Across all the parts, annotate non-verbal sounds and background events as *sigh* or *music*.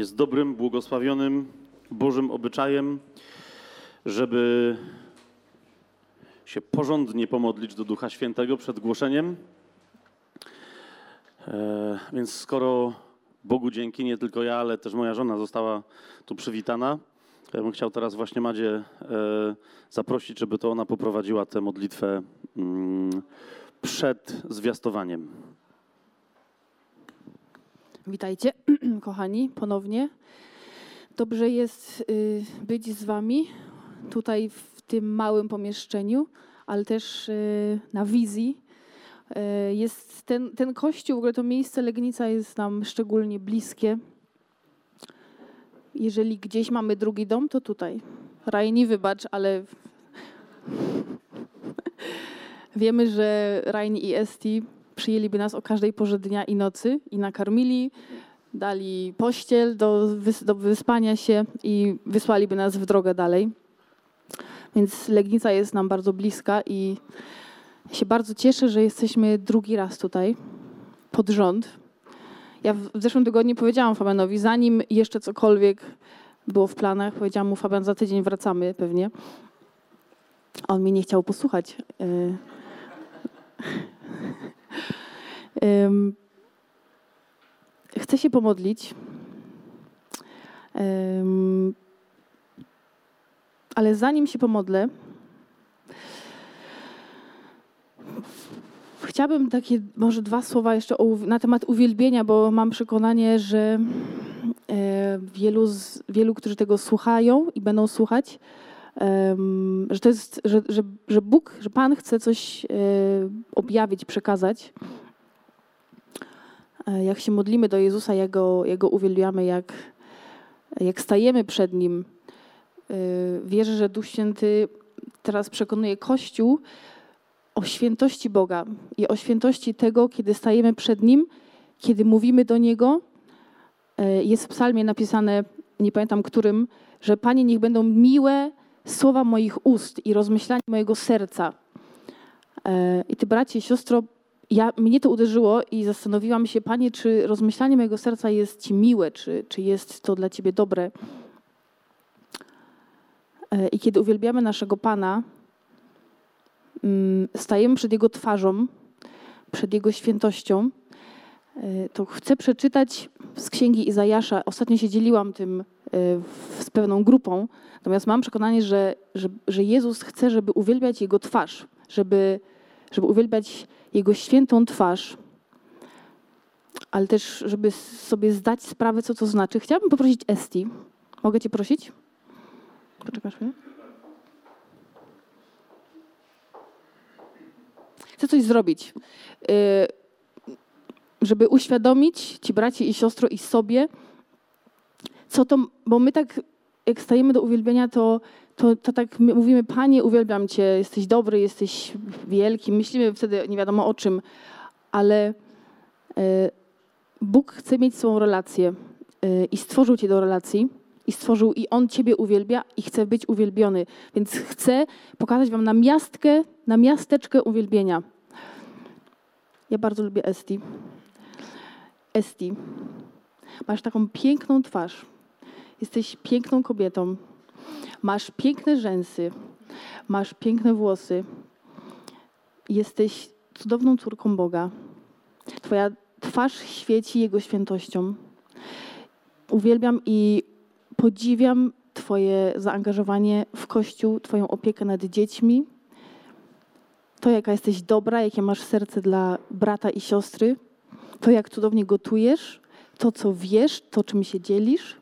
jest dobrym, błogosławionym Bożym obyczajem, żeby się porządnie pomodlić do Ducha Świętego przed głoszeniem. E, więc skoro Bogu dzięki, nie tylko ja, ale też moja żona została tu przywitana, ja bym chciał teraz właśnie Madzie e, zaprosić, żeby to ona poprowadziła tę modlitwę mm, przed zwiastowaniem. Witajcie, *clears throat* kochani, ponownie. Dobrze jest y, być z Wami tutaj w tym małym pomieszczeniu, ale też y, na wizji. Y, Jest ten, ten kościół, w ogóle to miejsce Legnica jest nam szczególnie bliskie. Jeżeli gdzieś mamy drugi dom, to tutaj. Rajni, wybacz, ale *laughs* wiemy, że Rajni i Esti przyjęliby nas o każdej porze dnia i nocy i nakarmili, dali pościel do, wys- do wyspania się i wysłaliby nas w drogę dalej. Więc Legnica jest nam bardzo bliska i się bardzo cieszę, że jesteśmy drugi raz tutaj pod rząd. Ja w zeszłym tygodniu powiedziałam Fabianowi, zanim jeszcze cokolwiek było w planach, powiedziałam mu, Fabian, za tydzień wracamy pewnie. A on mnie nie chciał posłuchać. Chcę się pomodlić. Ale zanim się pomodlę, chciałabym takie może dwa słowa jeszcze o, na temat uwielbienia, bo mam przekonanie, że e, wielu, z, wielu, którzy tego słuchają i będą słuchać, że to jest, że, że, że Bóg, że Pan chce coś e, objawić, przekazać. E, Jak się modlimy do Jezusa, jak go, jak go uwielbiamy, jak, jak stajemy przed Nim, e, wierzę, że Duch Święty teraz przekonuje Kościół o świętości Boga i o świętości tego, kiedy stajemy przed Nim, kiedy mówimy do Niego. E, Jest w psalmie napisane, nie pamiętam którym, że Panie, niech będą miłe słowa moich ust i rozmyślania mojego serca. I Ty, bracie siostro, ja, mnie to uderzyło i zastanowiłam się, Panie, czy rozmyślanie mojego serca jest Ci miłe, czy, czy jest to dla Ciebie dobre. E, I kiedy uwielbiamy naszego Pana, mm, stajemy przed Jego twarzą, przed Jego świętością, e, to chcę przeczytać z księgi Izajasza. Ostatnio się dzieliłam tym e, z pewną grupą, natomiast mam przekonanie, że, że, że Jezus chce, żeby uwielbiać Jego twarz, żeby, żeby uwielbiać Jego świętą twarz, ale też, żeby sobie zdać sprawę, co to znaczy. Chciałabym poprosić Esti. Mogę Cię prosić? Poczekasz mnie? Chcę coś zrobić, y, żeby uświadomić Ci, braci i siostro, i sobie, co to, bo my tak, jak stajemy do uwielbienia, to, to, to tak my mówimy, Panie, uwielbiam Cię, jesteś dobry, jesteś wielki. Myślimy wtedy nie wiadomo o czym, ale y, Bóg chce mieć swoją relację y, i stworzył Cię do relacji. I stworzył, i On Ciebie uwielbia i chce być uwielbiony. Więc chcę pokazać Wam na miastkę, na miasteczkę uwielbienia. Ja bardzo lubię Esti. Esti, masz taką piękną twarz. Jesteś piękną kobietą. Masz piękne rzęsy. Masz piękne włosy. Jesteś cudowną córką Boga. Twoja twarz świeci Jego świętością. Uwielbiam i podziwiam Twoje zaangażowanie w Kościół, Twoją opiekę nad dziećmi, to, jaka jesteś dobra, jakie masz serce dla brata i siostry, to, jak cudownie gotujesz, to, co wiesz, to, czym się dzielisz.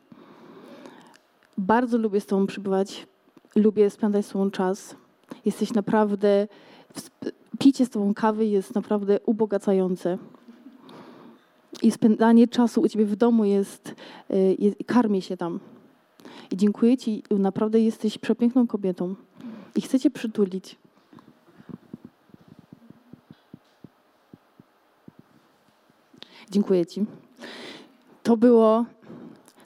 Bardzo lubię z Tobą przybywać, lubię spędzać z Tobą czas. Jesteś naprawdę, picie z Tobą kawy jest naprawdę ubogacające. I spędzanie czasu u Ciebie w domu jest, y, jest karmię się tam. I dziękuję Ci, naprawdę jesteś przepiękną kobietą. I chcę Cię przytulić. Dziękuję Ci. To było,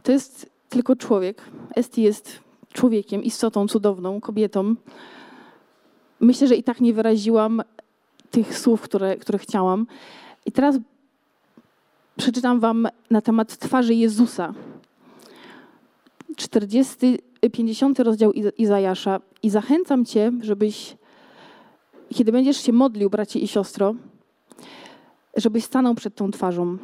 to jest tylko człowiek. Esti jest człowiekiem, istotą cudowną, kobietą. Myślę, że i tak nie wyraziłam tych słów, które, które chciałam. I teraz przeczytam Wam na temat twarzy Jezusa. 40, 50 rozdział Izajasza i zachęcam Cię, żebyś, kiedy będziesz się modlił, bracie i siostro, żebyś stanął przed tą twarzą.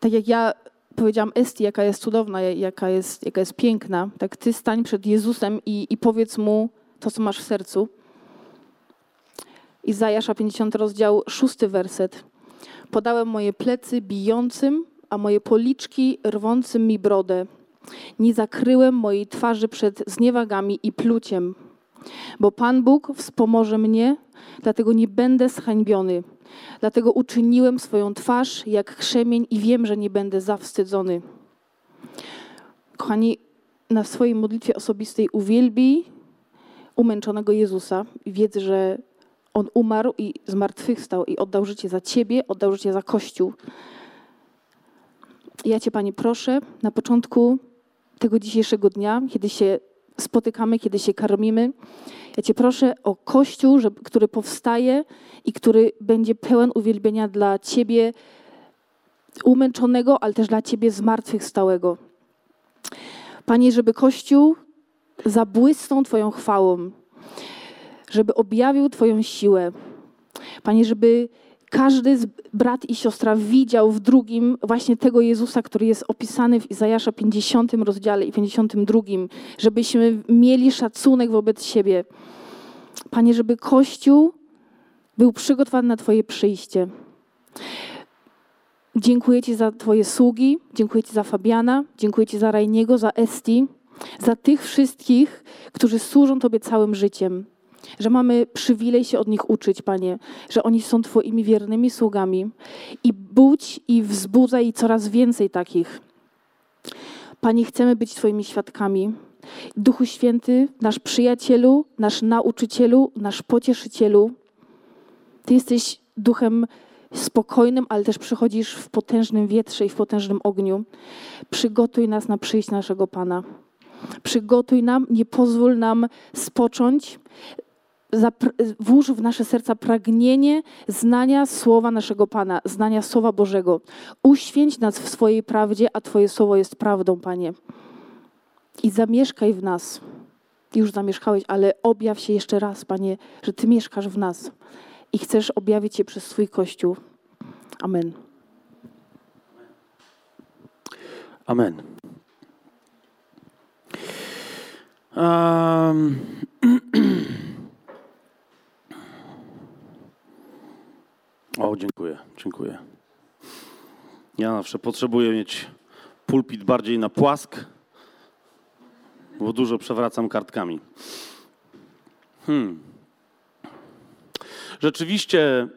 Tak jak ja powiedziałam Esti, jaka jest cudowna, jaka jest, jaka jest piękna, tak Ty stań przed Jezusem i, i powiedz Mu to, co masz w sercu. Izajasza 50 rozdział, szósty werset. Podałem moje plecy bijącym, a moje policzki rwącym mi brodę. Nie zakryłem mojej twarzy przed zniewagami i pluciem, bo Pan Bóg wspomoże mnie, dlatego nie będę zhańbiony. Dlatego uczyniłem swoją twarz jak krzemień i wiem, że nie będę zawstydzony. Kochani, na swojej modlitwie osobistej uwielbij umęczonego Jezusa wiedz, że On umarł i zmartwychwstał i oddał życie za Ciebie, oddał życie za Kościół. Ja Cię, Panie, proszę, na początku tego dzisiejszego dnia, kiedy się spotykamy, kiedy się karmimy, ja Cię proszę o Kościół, który powstaje i który będzie pełen uwielbienia dla Ciebie umęczonego, ale też dla Ciebie zmartwychwstałego. Panie, żeby Kościół zabłysnął Twoją chwałą, żeby objawił Twoją siłę. Panie, żeby każdy z brat i siostra widział w drugim właśnie tego Jezusa, który jest opisany w Izajasza 50 rozdziale i 52, żebyśmy mieli szacunek wobec siebie. Panie, żeby Kościół był przygotowany na Twoje przyjście. Dziękuję Ci za Twoje sługi, dziękuję Ci za Fabiana, dziękuję Ci za Rajniego, za Esti, za tych wszystkich, którzy służą Tobie całym życiem że mamy przywilej się od nich uczyć, Panie, że oni są Twoimi wiernymi sługami i budź i wzbudzaj coraz więcej takich. Panie, chcemy być Twoimi świadkami. Duchu Święty, nasz przyjacielu, nasz nauczycielu, nasz pocieszycielu, Ty jesteś duchem spokojnym, ale też przychodzisz w potężnym wietrze i w potężnym ogniu. Przygotuj nas na przyjść naszego Pana. Przygotuj nam, nie pozwól nam spocząć, włóż w nasze serca pragnienie znania słowa naszego Pana, znania słowa Bożego. Uświęć nas w swojej prawdzie, a Twoje słowo jest prawdą, Panie. I zamieszkaj w nas. Już zamieszkałeś, ale objaw się jeszcze raz, Panie, że Ty mieszkasz w nas i chcesz objawić się przez swój Kościół. Amen. Amen. Um. *clears throat* O, dziękuję, dziękuję. Ja zawsze potrzebuję mieć pulpit bardziej na płask, bo dużo przewracam kartkami. Hmm. Rzeczywiście,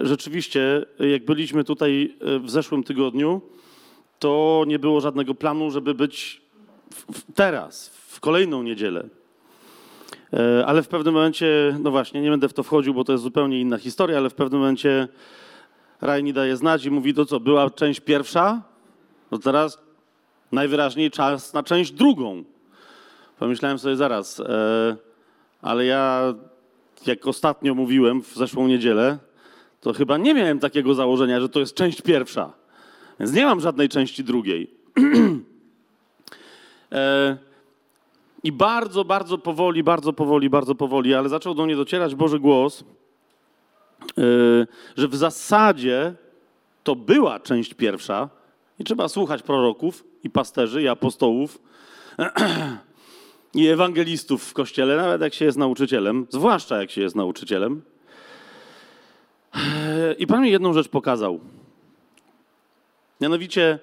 rzeczywiście, jak byliśmy tutaj w zeszłym tygodniu, to nie było żadnego planu, żeby być teraz, w kolejną niedzielę. E, ale w pewnym momencie, no właśnie, nie będę w to wchodził, bo to jest zupełnie inna historia, ale w pewnym momencie Rajni daje znać i mówi, to co, była część pierwsza? No teraz najwyraźniej czas na część drugą. Pomyślałem sobie zaraz, e, ale ja, jak ostatnio mówiłem w zeszłą niedzielę, to chyba nie miałem takiego założenia, że to jest część pierwsza. Więc nie mam żadnej części drugiej. *clears throat* e, i bardzo, bardzo powoli, bardzo powoli, bardzo powoli, ale zaczął do mnie docierać Boży głos, yy, że w zasadzie to była część pierwsza i trzeba słuchać proroków i pasterzy i apostołów *clears throat* i ewangelistów w kościele, nawet jak się jest nauczycielem, zwłaszcza jak się jest nauczycielem. Yy, I Pan mi jedną rzecz pokazał. Mianowicie,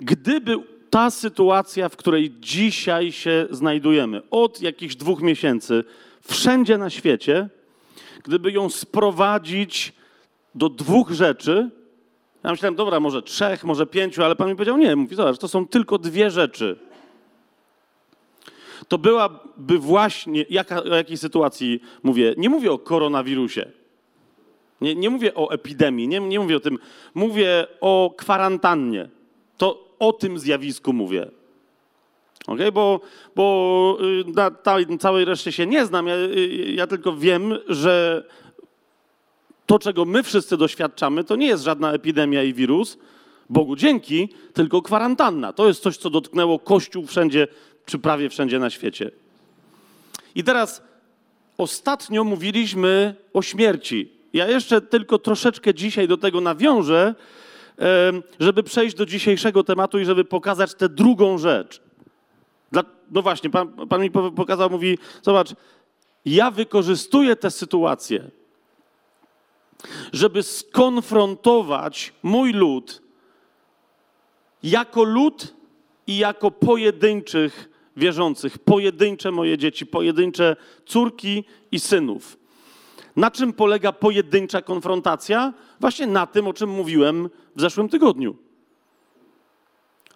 gdyby ta sytuacja, w której dzisiaj się znajdujemy, od jakichś dwóch miesięcy, wszędzie na świecie, gdyby ją sprowadzić do dwóch rzeczy, ja myślałem, dobra, może trzech, może pięciu, ale pan mi powiedział, nie, mówi, zobacz, to są tylko dwie rzeczy. To byłaby właśnie, jaka, o jakiej sytuacji mówię? Nie mówię o koronawirusie. Nie, nie mówię o epidemii, nie, nie mówię o tym. Mówię o kwarantannie. To o tym zjawisku mówię. Okay? Bo, bo y, na całej reszcie się nie znam. Ja, y, ja tylko wiem, że to, czego my wszyscy doświadczamy, to nie jest żadna epidemia i wirus, Bogu dzięki, tylko kwarantanna. To jest coś, co dotknęło Kościół wszędzie, czy prawie wszędzie na świecie. I teraz ostatnio mówiliśmy o śmierci. Ja jeszcze tylko troszeczkę dzisiaj do tego nawiążę, żeby przejść do dzisiejszego tematu i żeby pokazać tę drugą rzecz. no właśnie, pan, pan mi pokazał, mówi, zobacz, ja wykorzystuję tę sytuację, żeby skonfrontować mój lud jako lud i jako pojedynczych wierzących, pojedyncze moje dzieci, pojedyncze córki i synów. Na czym polega pojedyncza konfrontacja? Właśnie na tym, o czym mówiłem w zeszłym tygodniu.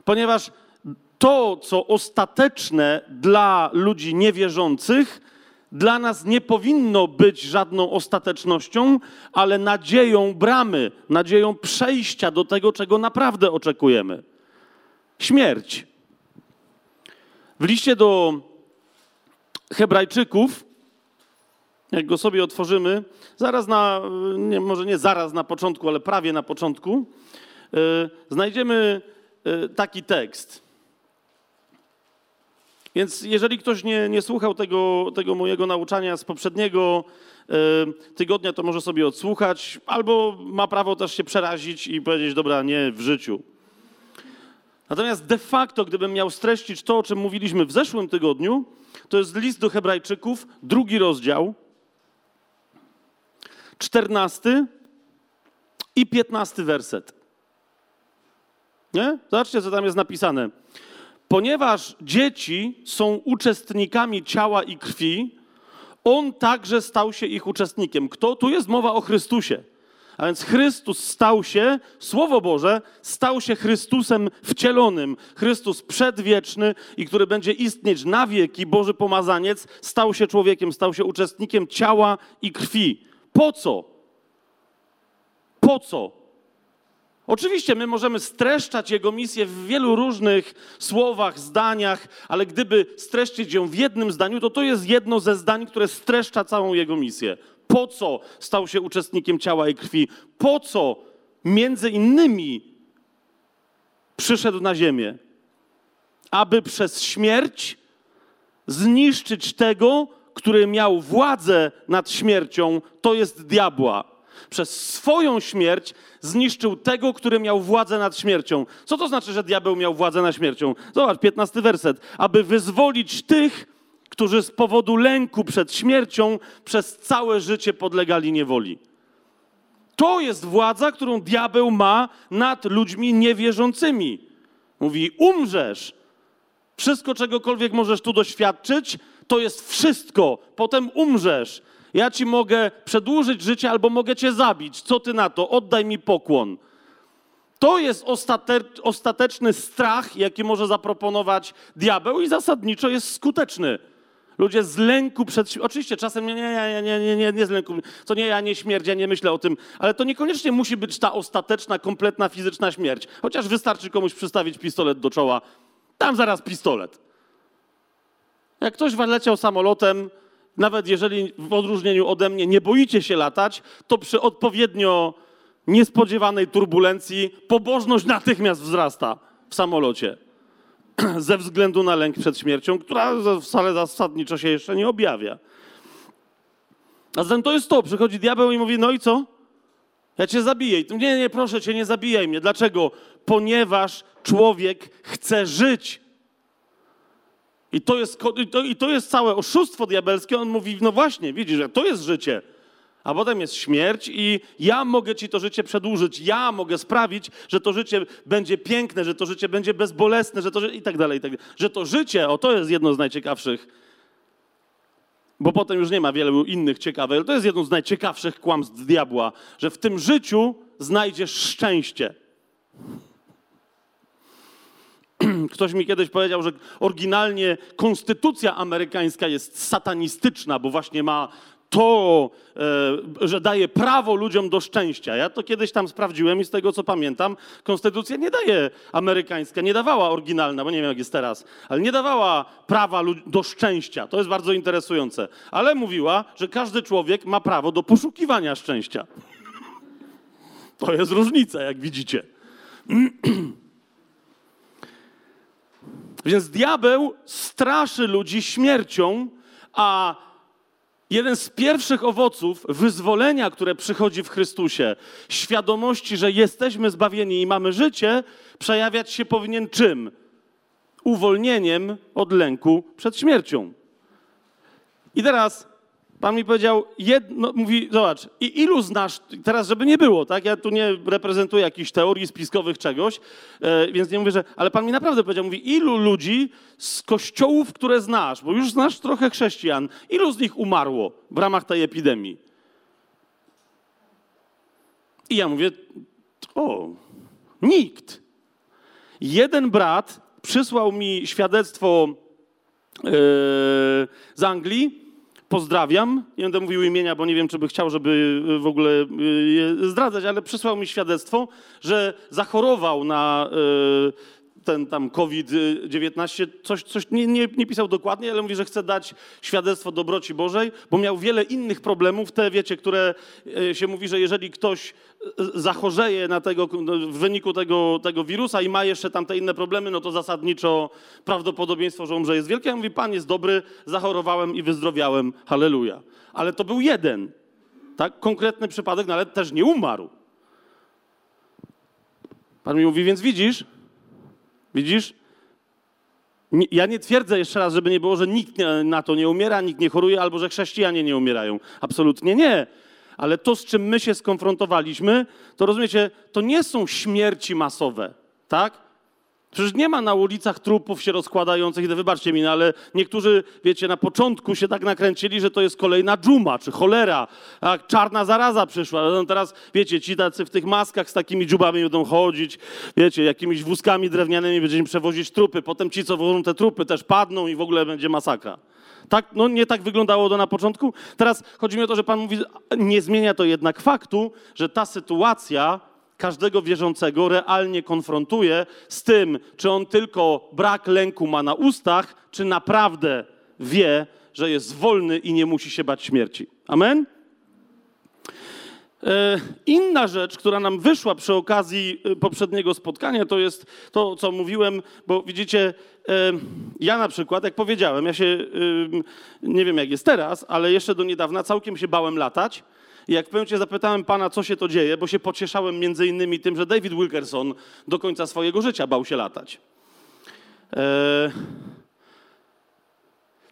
Ponieważ to, co ostateczne dla ludzi niewierzących, dla nas nie powinno być żadną ostatecznością, ale nadzieją bramy, nadzieją przejścia do tego, czego naprawdę oczekujemy. Śmierć. W liście do Hebrajczyków, jak go sobie otworzymy, zaraz na, nie, może nie zaraz na początku, ale prawie na początku, yy, znajdziemy yy, taki tekst. Więc jeżeli ktoś nie, nie słuchał tego, tego mojego nauczania z poprzedniego y, tygodnia, to może sobie odsłuchać, albo ma prawo też się przerazić i powiedzieć, dobra, nie w życiu. Natomiast de facto, gdybym miał streścić to, o czym mówiliśmy w zeszłym tygodniu, to jest list do Hebrajczyków, drugi rozdział, czternasty i piętnasty werset. Nie? Zobaczcie, co tam jest napisane. Ponieważ dzieci są uczestnikami ciała i krwi, on także stał się ich uczestnikiem. Kto? Tu jest mowa o Chrystusie. A więc Chrystus stał się, Słowo Boże, stał się Chrystusem wcielonym. Chrystus przedwieczny i który będzie istnieć na wieki, Boży pomazaniec, stał się człowiekiem, stał się uczestnikiem ciała i krwi. Po co? Po co? Oczywiście my możemy streszczać Jego misję w wielu różnych słowach, zdaniach, ale gdyby streszczyć ją w jednym zdaniu, to to jest jedno ze zdań, które streszcza całą Jego misję. Po co stał się uczestnikiem ciała i krwi? Po co między innymi przyszedł na ziemię? Aby przez śmierć zniszczyć tego, który miał władzę nad śmiercią, to jest diabła. Przez swoją śmierć zniszczył tego, który miał władzę nad śmiercią. Co to znaczy, że diabeł miał władzę nad śmiercią? Zobacz, 15 werset. Aby wyzwolić tych, którzy z powodu lęku przed śmiercią przez całe życie podlegali niewoli. To jest władza, którą diabeł ma nad ludźmi niewierzącymi. Mówi: umrzesz. Wszystko, czegokolwiek możesz tu doświadczyć, to jest wszystko. Potem umrzesz. Ja ci mogę przedłużyć życie albo mogę cię zabić. Co ty na to? Oddaj mi pokłon. To jest ostateczny strach, jaki może zaproponować diabeł i zasadniczo jest skuteczny. Ludzie z lęku przed Oczywiście czasem nie, nie, nie, nie, nie, nie z lęku. To nie, ja nie śmierdzę, ja nie myślę o tym. Ale to niekoniecznie musi być ta ostateczna, kompletna fizyczna śmierć. Chociaż wystarczy komuś przystawić pistolet do czoła. Tam zaraz pistolet. Jak ktoś leciał samolotem, nawet jeżeli w odróżnieniu ode mnie nie boicie się latać, to przy odpowiednio niespodziewanej turbulencji pobożność natychmiast wzrasta w samolocie. *clears throat* Ze względu na lęk przed śmiercią, która wcale zasadniczo się jeszcze nie objawia. A zatem to jest to. Przychodzi diabeł i mówi: No i co? Ja cię zabiję. Nie, nie, proszę cię, nie zabijaj mnie. Dlaczego? Ponieważ człowiek chce żyć. I to, jest, i, to, jest całe oszustwo diabelskie. On mówi, no właśnie, widzisz, że to jest życie. A potem jest śmierć i ja mogę ci to życie przedłużyć. Ja mogę sprawić, że to życie będzie piękne, że to życie będzie bezbolesne, że to i tak dalej, i tak dalej. Że to życie, o to jest jedno z najciekawszych, bo potem już nie ma wielu innych ciekawych, ale to jest jedno z najciekawszych kłamstw diabła, że w tym życiu znajdziesz szczęście. *clears throat* Ktoś mi kiedyś powiedział, że oryginalnie konstytucja amerykańska jest satanistyczna, bo właśnie ma to, e, że daje prawo ludziom do szczęścia. Ja to kiedyś tam sprawdziłem i z tego co pamiętam, konstytucja nie daje amerykańska, nie dawała oryginalna, bo nie wiem jak jest teraz, ale nie dawała prawa do szczęścia. To jest bardzo interesujące. Ale mówiła, że każdy człowiek ma prawo do poszukiwania szczęścia. To jest różnica, jak widzicie. *clears throat* Więc diabeł straszy ludzi śmiercią, a jeden z pierwszych owoców wyzwolenia, które przychodzi w Chrystusie, świadomości, że jesteśmy zbawieni i mamy życie, przejawiać się powinien czym? Uwolnieniem od lęku przed śmiercią. I teraz Pan mi powiedział, jedno, mówi, zobacz, i ilu znasz, teraz żeby nie było, tak, ja tu nie reprezentuję jakichś teorii spiskowych czegoś, e, więc nie mówię, że, ale Pan mi naprawdę powiedział, mówi, ilu ludzi z kościołów, które znasz, bo już znasz trochę chrześcijan, ilu z nich umarło w ramach tej epidemii? I ja mówię, o, nikt. Jeden brat przysłał mi świadectwo yy, z Anglii, pozdrawiam. Nie będę mówił imienia, bo nie wiem, czy by chciał, żeby w ogóle je zdradzać, ale przysłał mi świadectwo, że zachorował na ten tam COVID-19, coś, coś nie, nie, nie, pisał dokładnie, ale mówi, że chce dać świadectwo dobroci Bożej, bo miał wiele innych problemów, te wiecie, które się mówi, że jeżeli ktoś zachorzeje na tego, w wyniku tego, tego wirusa i ma jeszcze tam te inne problemy, no to zasadniczo prawdopodobieństwo, że umrze jest wielkie. Ja mówi, Pan jest dobry, zachorowałem i wyzdrowiałem, halleluja. Ale to był jeden, tak, konkretny przypadek, no ale też nie umarł. Pan mi mówi, więc widzisz, widzisz, ja nie twierdzę jeszcze raz, żeby nie było, że nikt na to nie umiera, nikt nie choruje, albo że chrześcijanie nie umierają. Absolutnie nie ale to, z czym my się skonfrontowaliśmy, to rozumiecie, to nie są śmierci masowe, tak? Przecież nie ma na ulicach trupów się rozkładających, wybaczcie mi, no ale niektórzy, wiecie, na początku się tak nakręcili, że to jest kolejna dżuma, czy cholera, a czarna zaraza przyszła. No teraz, wiecie, ci tacy w tych maskach z takimi dżubami będą chodzić, wiecie, jakimiś wózkami drewnianymi będziemy przewozić trupy, potem ci, co wożą te trupy, też padną i w ogóle będzie masakra. Tak, no nie tak wyglądało to na początku. Teraz chodzi mi o to, że Pan mówi, nie zmienia to jednak faktu, że ta sytuacja każdego wierzącego realnie konfrontuje z tym, czy on tylko brak lęku ma na ustach, czy naprawdę wie, że jest wolny i nie musi się bać śmierci. Amen? E, inna rzecz, która nam wyszła przy okazji e, poprzedniego spotkania, to jest to, co mówiłem, bo widzicie, e, ja na przykład, jak powiedziałem, ja się, nie wiem jak jest teraz, ale jeszcze do niedawna całkiem się bałem latać. I jak w pewnym momencie zapytałem pana, co się to dzieje, bo się pocieszałem między innymi tym, że David Wilkerson do końca swojego życia bał się latać.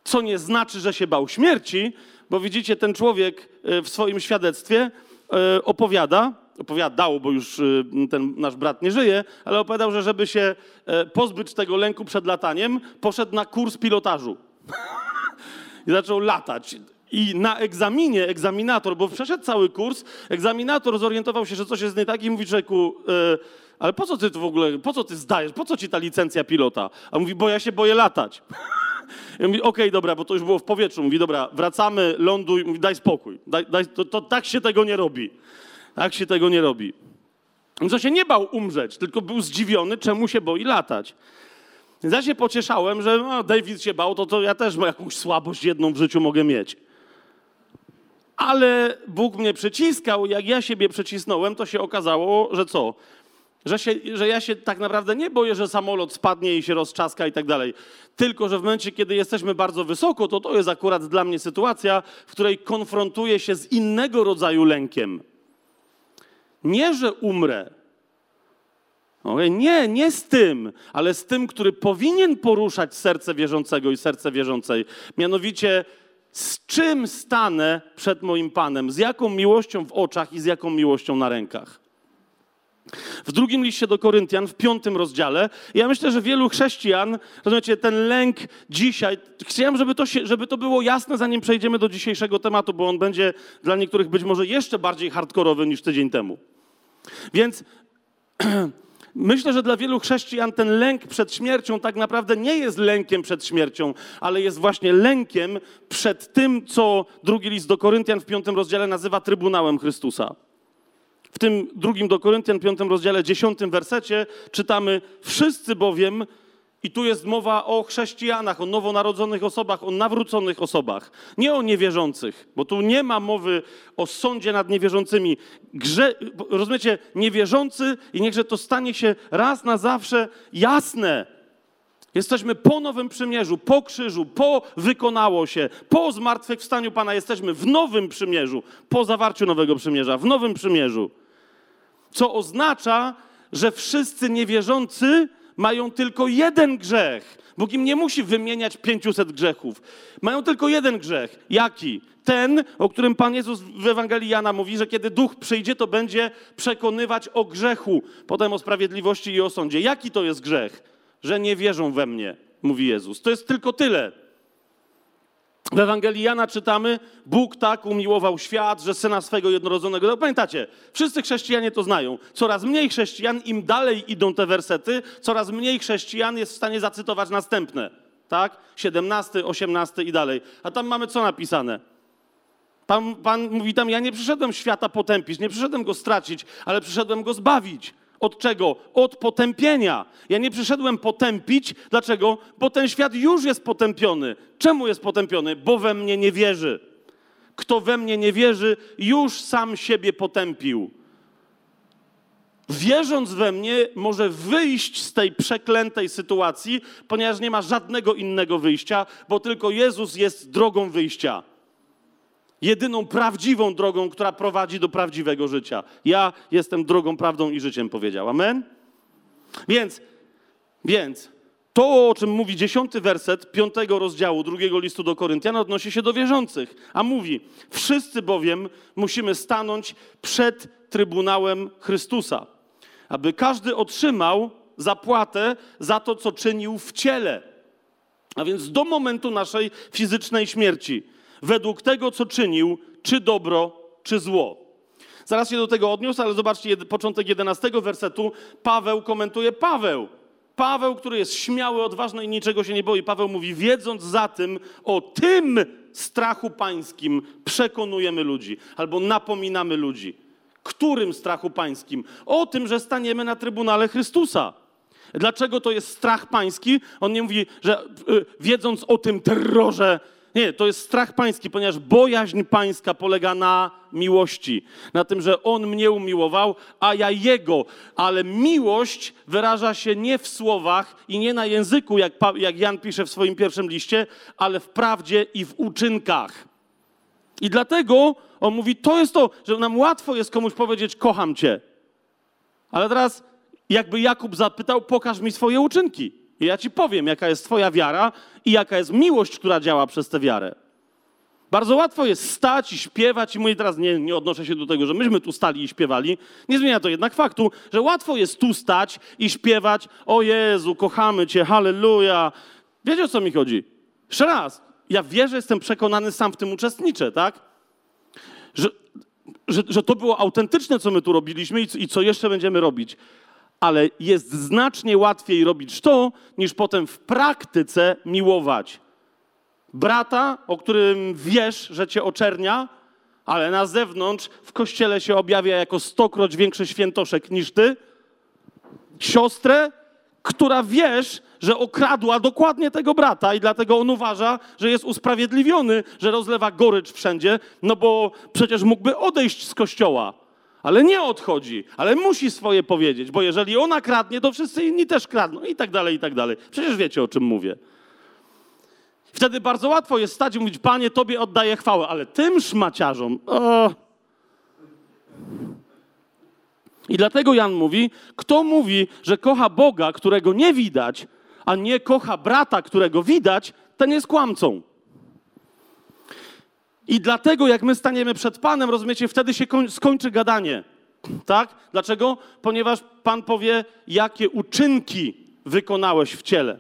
Co nie znaczy, że się bał śmierci, bo widzicie, ten człowiek w swoim świadectwie E, opowiada, opowiadał, bo już e, ten nasz brat nie żyje, ale opowiadał, że żeby się e, pozbyć tego lęku przed lataniem, poszedł na kurs pilotażu. *laughs* I zaczął latać. I na egzaminie egzaminator, bo przeszedł cały kurs, egzaminator zorientował się, że coś jest nie tak i mówi człowieku, ale po co ty w ogóle, po co ty zdajesz, po co ci ta licencja pilota? A mówi, bo ja się boję latać. *laughs* Ja mówi, okej, okay, dobra, bo to już było w powietrzu. Mówi, dobra, wracamy, ląduj, mówi, daj spokój. Daj, daj, to, to tak się tego nie robi. Tak się tego nie robi. Więc on się nie bał umrzeć, tylko był zdziwiony, czemu się boi latać. Więc ja się pocieszałem, że no, David się bał, to, to ja też jakąś słabość jedną w życiu mogę mieć. Ale Bóg mnie przyciskał, jak ja siebie przycisnąłem, to się okazało, że co? Że, się, że ja się tak naprawdę nie boję, że samolot spadnie i się rozczaska i tak dalej. Tylko, że w momencie, kiedy jesteśmy bardzo wysoko, to to jest akurat dla mnie sytuacja, w której konfrontuję się z innego rodzaju lękiem. Nie, że umrę. Okay? Nie, nie z tym, ale z tym, który powinien poruszać serce wierzącego i serce wierzącej. Mianowicie, z czym stanę przed moim Panem? Z jaką miłością w oczach i z jaką miłością na rękach? W drugim liście do Koryntian, w piątym rozdziale, ja myślę, że wielu chrześcijan, rozumiecie, ten lęk dzisiaj, chciałem, żeby to, się, żeby to było jasne, zanim przejdziemy do dzisiejszego tematu, bo on będzie dla niektórych być może jeszcze bardziej hardkorowy niż tydzień temu. Więc *clears throat* myślę, że dla wielu chrześcijan ten lęk przed śmiercią tak naprawdę nie jest lękiem przed śmiercią, ale jest właśnie lękiem przed tym, co drugi list do Koryntian w piątym rozdziale nazywa Trybunałem Chrystusa. W tym drugim do Koryntian, piątym rozdziale, dziesiątym wersecie czytamy: Wszyscy bowiem I tu jest mowa o chrześcijanach, o nowonarodzonych osobach, o nawróconych osobach, nie o niewierzących, bo tu nie ma mowy o sądzie nad niewierzącymi. Grze, rozumiecie, niewierzący i niechże to stanie się raz na zawsze jasne. Jesteśmy po Nowym Przymierzu, po krzyżu, po wykonało się, po zmartwychwstaniu Pana. Jesteśmy w Nowym Przymierzu, po zawarciu Nowego Przymierza, w Nowym Przymierzu. Co oznacza, że wszyscy niewierzący mają tylko jeden grzech. Bóg im nie musi wymieniać 500 grzechów. Mają tylko jeden grzech. Jaki? Ten, o którym Pan Jezus w Ewangelii Jana mówi, że kiedy duch przyjdzie, to będzie przekonywać o grzechu, potem o sprawiedliwości i o sądzie. Jaki to jest grzech? Że nie wierzą we mnie, mówi Jezus. To jest tylko tyle. W Ewangelii Jana czytamy, Bóg tak umiłował świat, że Syna swego jednorodzonego. No, pamiętacie, wszyscy chrześcijanie to znają. Coraz mniej chrześcijan, im dalej idą te wersety, coraz mniej chrześcijan jest w stanie zacytować następne. Tak? 17, 18 i dalej. A tam mamy co napisane? Pan, Pan mówi tam, ja nie przyszedłem świata potępić, nie przyszedłem go stracić, ale przyszedłem go zbawić. Od czego? Od potępienia. Ja nie przyszedłem potępić. Dlaczego? Bo ten świat już jest potępiony. Czemu jest potępiony? Bo we mnie nie wierzy. Kto we mnie nie wierzy, już sam siebie potępił. Wierząc we mnie, może wyjść z tej przeklętej sytuacji, ponieważ nie ma żadnego innego wyjścia, bo tylko Jezus jest drogą wyjścia jedyną prawdziwą drogą, która prowadzi do prawdziwego życia. Ja jestem drogą, prawdą i życiem, powiedział. Amen? Więc, więc to, o czym mówi dziesiąty werset piątego rozdziału drugiego listu do Koryntian, odnosi się do wierzących. A mówi, wszyscy bowiem musimy stanąć przed Trybunałem Chrystusa, aby każdy otrzymał zapłatę za to, co czynił w ciele. A więc do momentu naszej fizycznej śmierci według tego, co czynił, czy dobro, czy zło. Zaraz się do tego odniósł, ale zobaczcie początek 11 wersetu. Paweł komentuje Paweł. Paweł, który jest śmiały, odważny i niczego się nie boi. Paweł mówi, wiedząc za tym, o tym strachu pańskim przekonujemy ludzi albo napominamy ludzi. Którym strachu pańskim? O tym, że staniemy na trybunale Chrystusa. Dlaczego to jest strach pański? On nie mówi, że y, wiedząc o tym terrorze, nie, to jest strach pański, ponieważ bojaźń pańska polega na miłości. Na tym, że on mnie umiłował, a ja jego. Ale miłość wyraża się nie w słowach i nie na języku, jak, jak Jan pisze w swoim pierwszym liście, ale w prawdzie i w uczynkach. I dlatego on mówi, to jest to, że nam łatwo jest komuś powiedzieć, kocham cię. Ale teraz, jakby Jakub zapytał, pokaż mi swoje uczynki. I ja ci powiem, jaka jest Twoja wiara i jaka jest miłość, która działa przez tę wiarę. Bardzo łatwo jest stać i śpiewać, i mówię teraz, nie, nie odnoszę się do tego, że myśmy tu stali i śpiewali. Nie zmienia to jednak faktu, że łatwo jest tu stać i śpiewać, o Jezu, kochamy Cię, halleluja. Wiecie, o co mi chodzi? Jeszcze raz, ja wierzę, jestem przekonany, sam w tym uczestniczę, tak? Że, że, że to było autentyczne, co my tu robiliśmy i, i co jeszcze będziemy robić ale jest znacznie łatwiej robić to, niż potem w praktyce miłować. Brata, o którym wiesz, że cię oczernia, ale na zewnątrz w kościele się objawia jako stokroć większy świętoszek niż ty. Siostrę, która wiesz, że okradła dokładnie tego brata i dlatego on uważa, że jest usprawiedliwiony, że rozlewa gorycz wszędzie, no bo przecież mógłby odejść z kościoła ale nie odchodzi, ale musi swoje powiedzieć, bo jeżeli ona kradnie, to wszyscy inni też kradną i tak dalej, i tak dalej. Przecież wiecie, o czym mówię. Wtedy bardzo łatwo jest stać i mówić, Panie, Tobie oddaję chwałę, ale tym szmaciarzom, o... I dlatego Jan mówi, kto mówi, że kocha Boga, którego nie widać, a nie kocha brata, którego widać, ten jest kłamcą. I dlatego, jak my staniemy przed Panem, rozumiecie, wtedy się skończy gadanie. Tak? Dlaczego? Ponieważ Pan powie, jakie uczynki wykonałeś w ciele.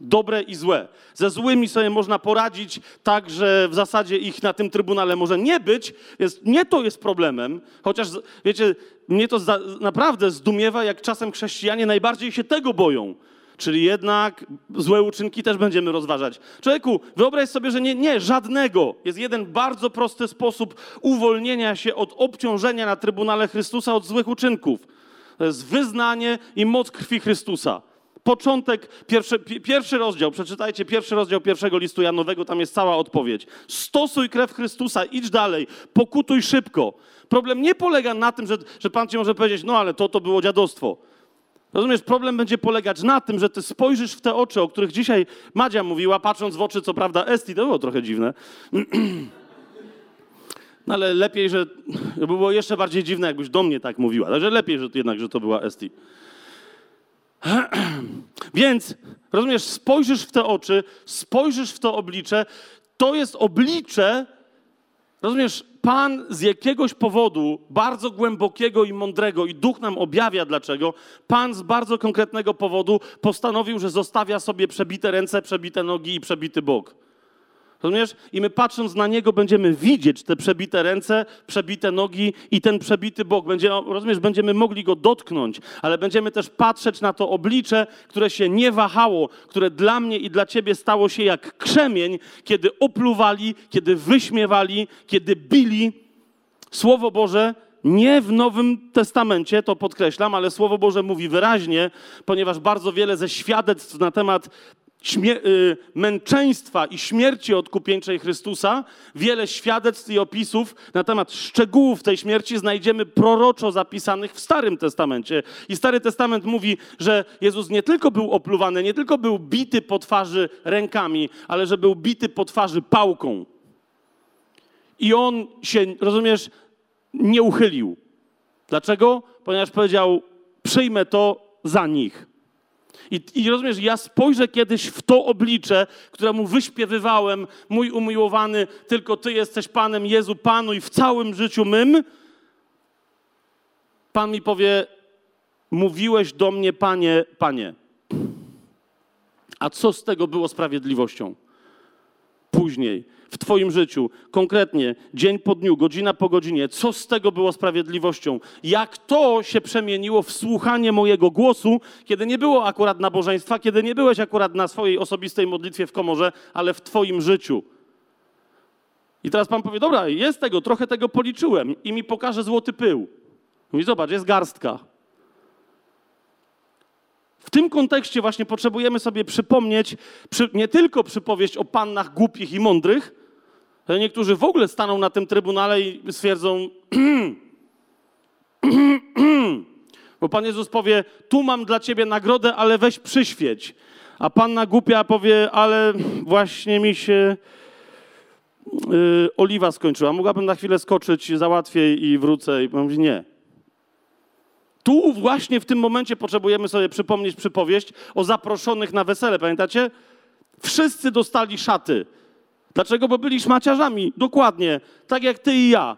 Dobre i złe. Ze złymi sobie można poradzić tak, że w zasadzie ich na tym trybunale może nie być, więc nie to jest problemem. Chociaż, wiecie, mnie to naprawdę zdumiewa, jak czasem chrześcijanie najbardziej się tego boją Czyli jednak złe uczynki też będziemy rozważać. Człowieku, wyobraź sobie, że nie, nie, żadnego. Jest jeden bardzo prosty sposób uwolnienia się od obciążenia na Trybunale Chrystusa od złych uczynków. To jest wyznanie i moc krwi Chrystusa. Początek, pierwszy, pierwszy rozdział, przeczytajcie pierwszy rozdział pierwszego listu Janowego, tam jest cała odpowiedź. Stosuj krew Chrystusa, idź dalej, pokutuj szybko. Problem nie polega na tym, że, że Pan ci może powiedzieć, no ale to to było dziadostwo. Rozumiesz, problem będzie polegać na tym, że ty spojrzysz w te oczy, o których dzisiaj Madzia mówiła, patrząc w oczy, co prawda, Esti, to było trochę dziwne. *clears throat* No ale lepiej, że by było jeszcze bardziej dziwne, jakbyś do mnie tak mówiła. Także lepiej, że jednak, że to była Esti. *clears throat* Więc, rozumiesz, spojrzysz w te oczy, spojrzysz w to oblicze, to jest oblicze, rozumiesz, Pan z jakiegoś powodu bardzo głębokiego i mądrego, i duch nam objawia dlaczego, Pan z bardzo konkretnego powodu postanowił, że zostawia sobie przebite ręce, przebite nogi i przebity bok. Rozumiesz? I my patrząc na niego będziemy widzieć te przebite ręce, przebite nogi i ten przebity bok. Będzie, rozumiesz, będziemy mogli go dotknąć, ale będziemy też patrzeć na to oblicze, które się nie wahało, które dla mnie i dla ciebie stało się jak krzemień, kiedy opluwali, kiedy wyśmiewali, kiedy bili. Słowo Boże nie w Nowym Testamencie, to podkreślam, ale Słowo Boże mówi wyraźnie, ponieważ bardzo wiele ze świadectw na temat męczeństwa i śmierci odkupieńczej Chrystusa, wiele świadectw i opisów na temat szczegółów tej śmierci znajdziemy proroczo zapisanych w Starym Testamencie. I Stary Testament mówi, że Jezus nie tylko był opluwany, nie tylko był bity po twarzy rękami, ale że był bity po twarzy pałką. I on się, rozumiesz, nie uchylił. Dlaczego? Ponieważ powiedział: Przyjmę to za nich. I, I rozumiesz, ja spojrzę kiedyś w to oblicze, któremu wyśpiewywałem, mój umiłowany, tylko Ty jesteś Panem, Jezu, Panuj w całym życiu mym. Pan mi powie, mówiłeś do mnie, Panie, Panie. A co z tego było sprawiedliwością? Później w Twoim życiu, konkretnie, dzień po dniu, godzina po godzinie, co z tego było sprawiedliwością? Jak to się przemieniło w słuchanie mojego głosu, kiedy nie było akurat nabożeństwa, kiedy nie byłeś akurat na swojej osobistej modlitwie w komorze, ale w Twoim życiu? I teraz Pan powie, dobra, jest tego, trochę tego policzyłem i mi pokaże złoty pył. Mówi, zobacz, jest garstka. W tym kontekście właśnie potrzebujemy sobie przypomnieć przy, nie tylko przypowieść o pannach głupich i mądrych, ale niektórzy w ogóle staną na tym trybunale i stwierdzą, *clears throat* bo Pan Jezus powie, tu mam dla ciebie nagrodę, ale weź przyświeć. A panna głupia powie, ale właśnie mi się yy, oliwa skończyła. Mogłabym na chwilę skoczyć, załatwię i wrócę. I mówi, nie. Tu właśnie w tym momencie potrzebujemy sobie przypomnieć przypowieść o zaproszonych na wesele. Pamiętacie? Wszyscy dostali szaty. Dlaczego? Bo byli szmaciarzami. Dokładnie. Tak jak ty i ja.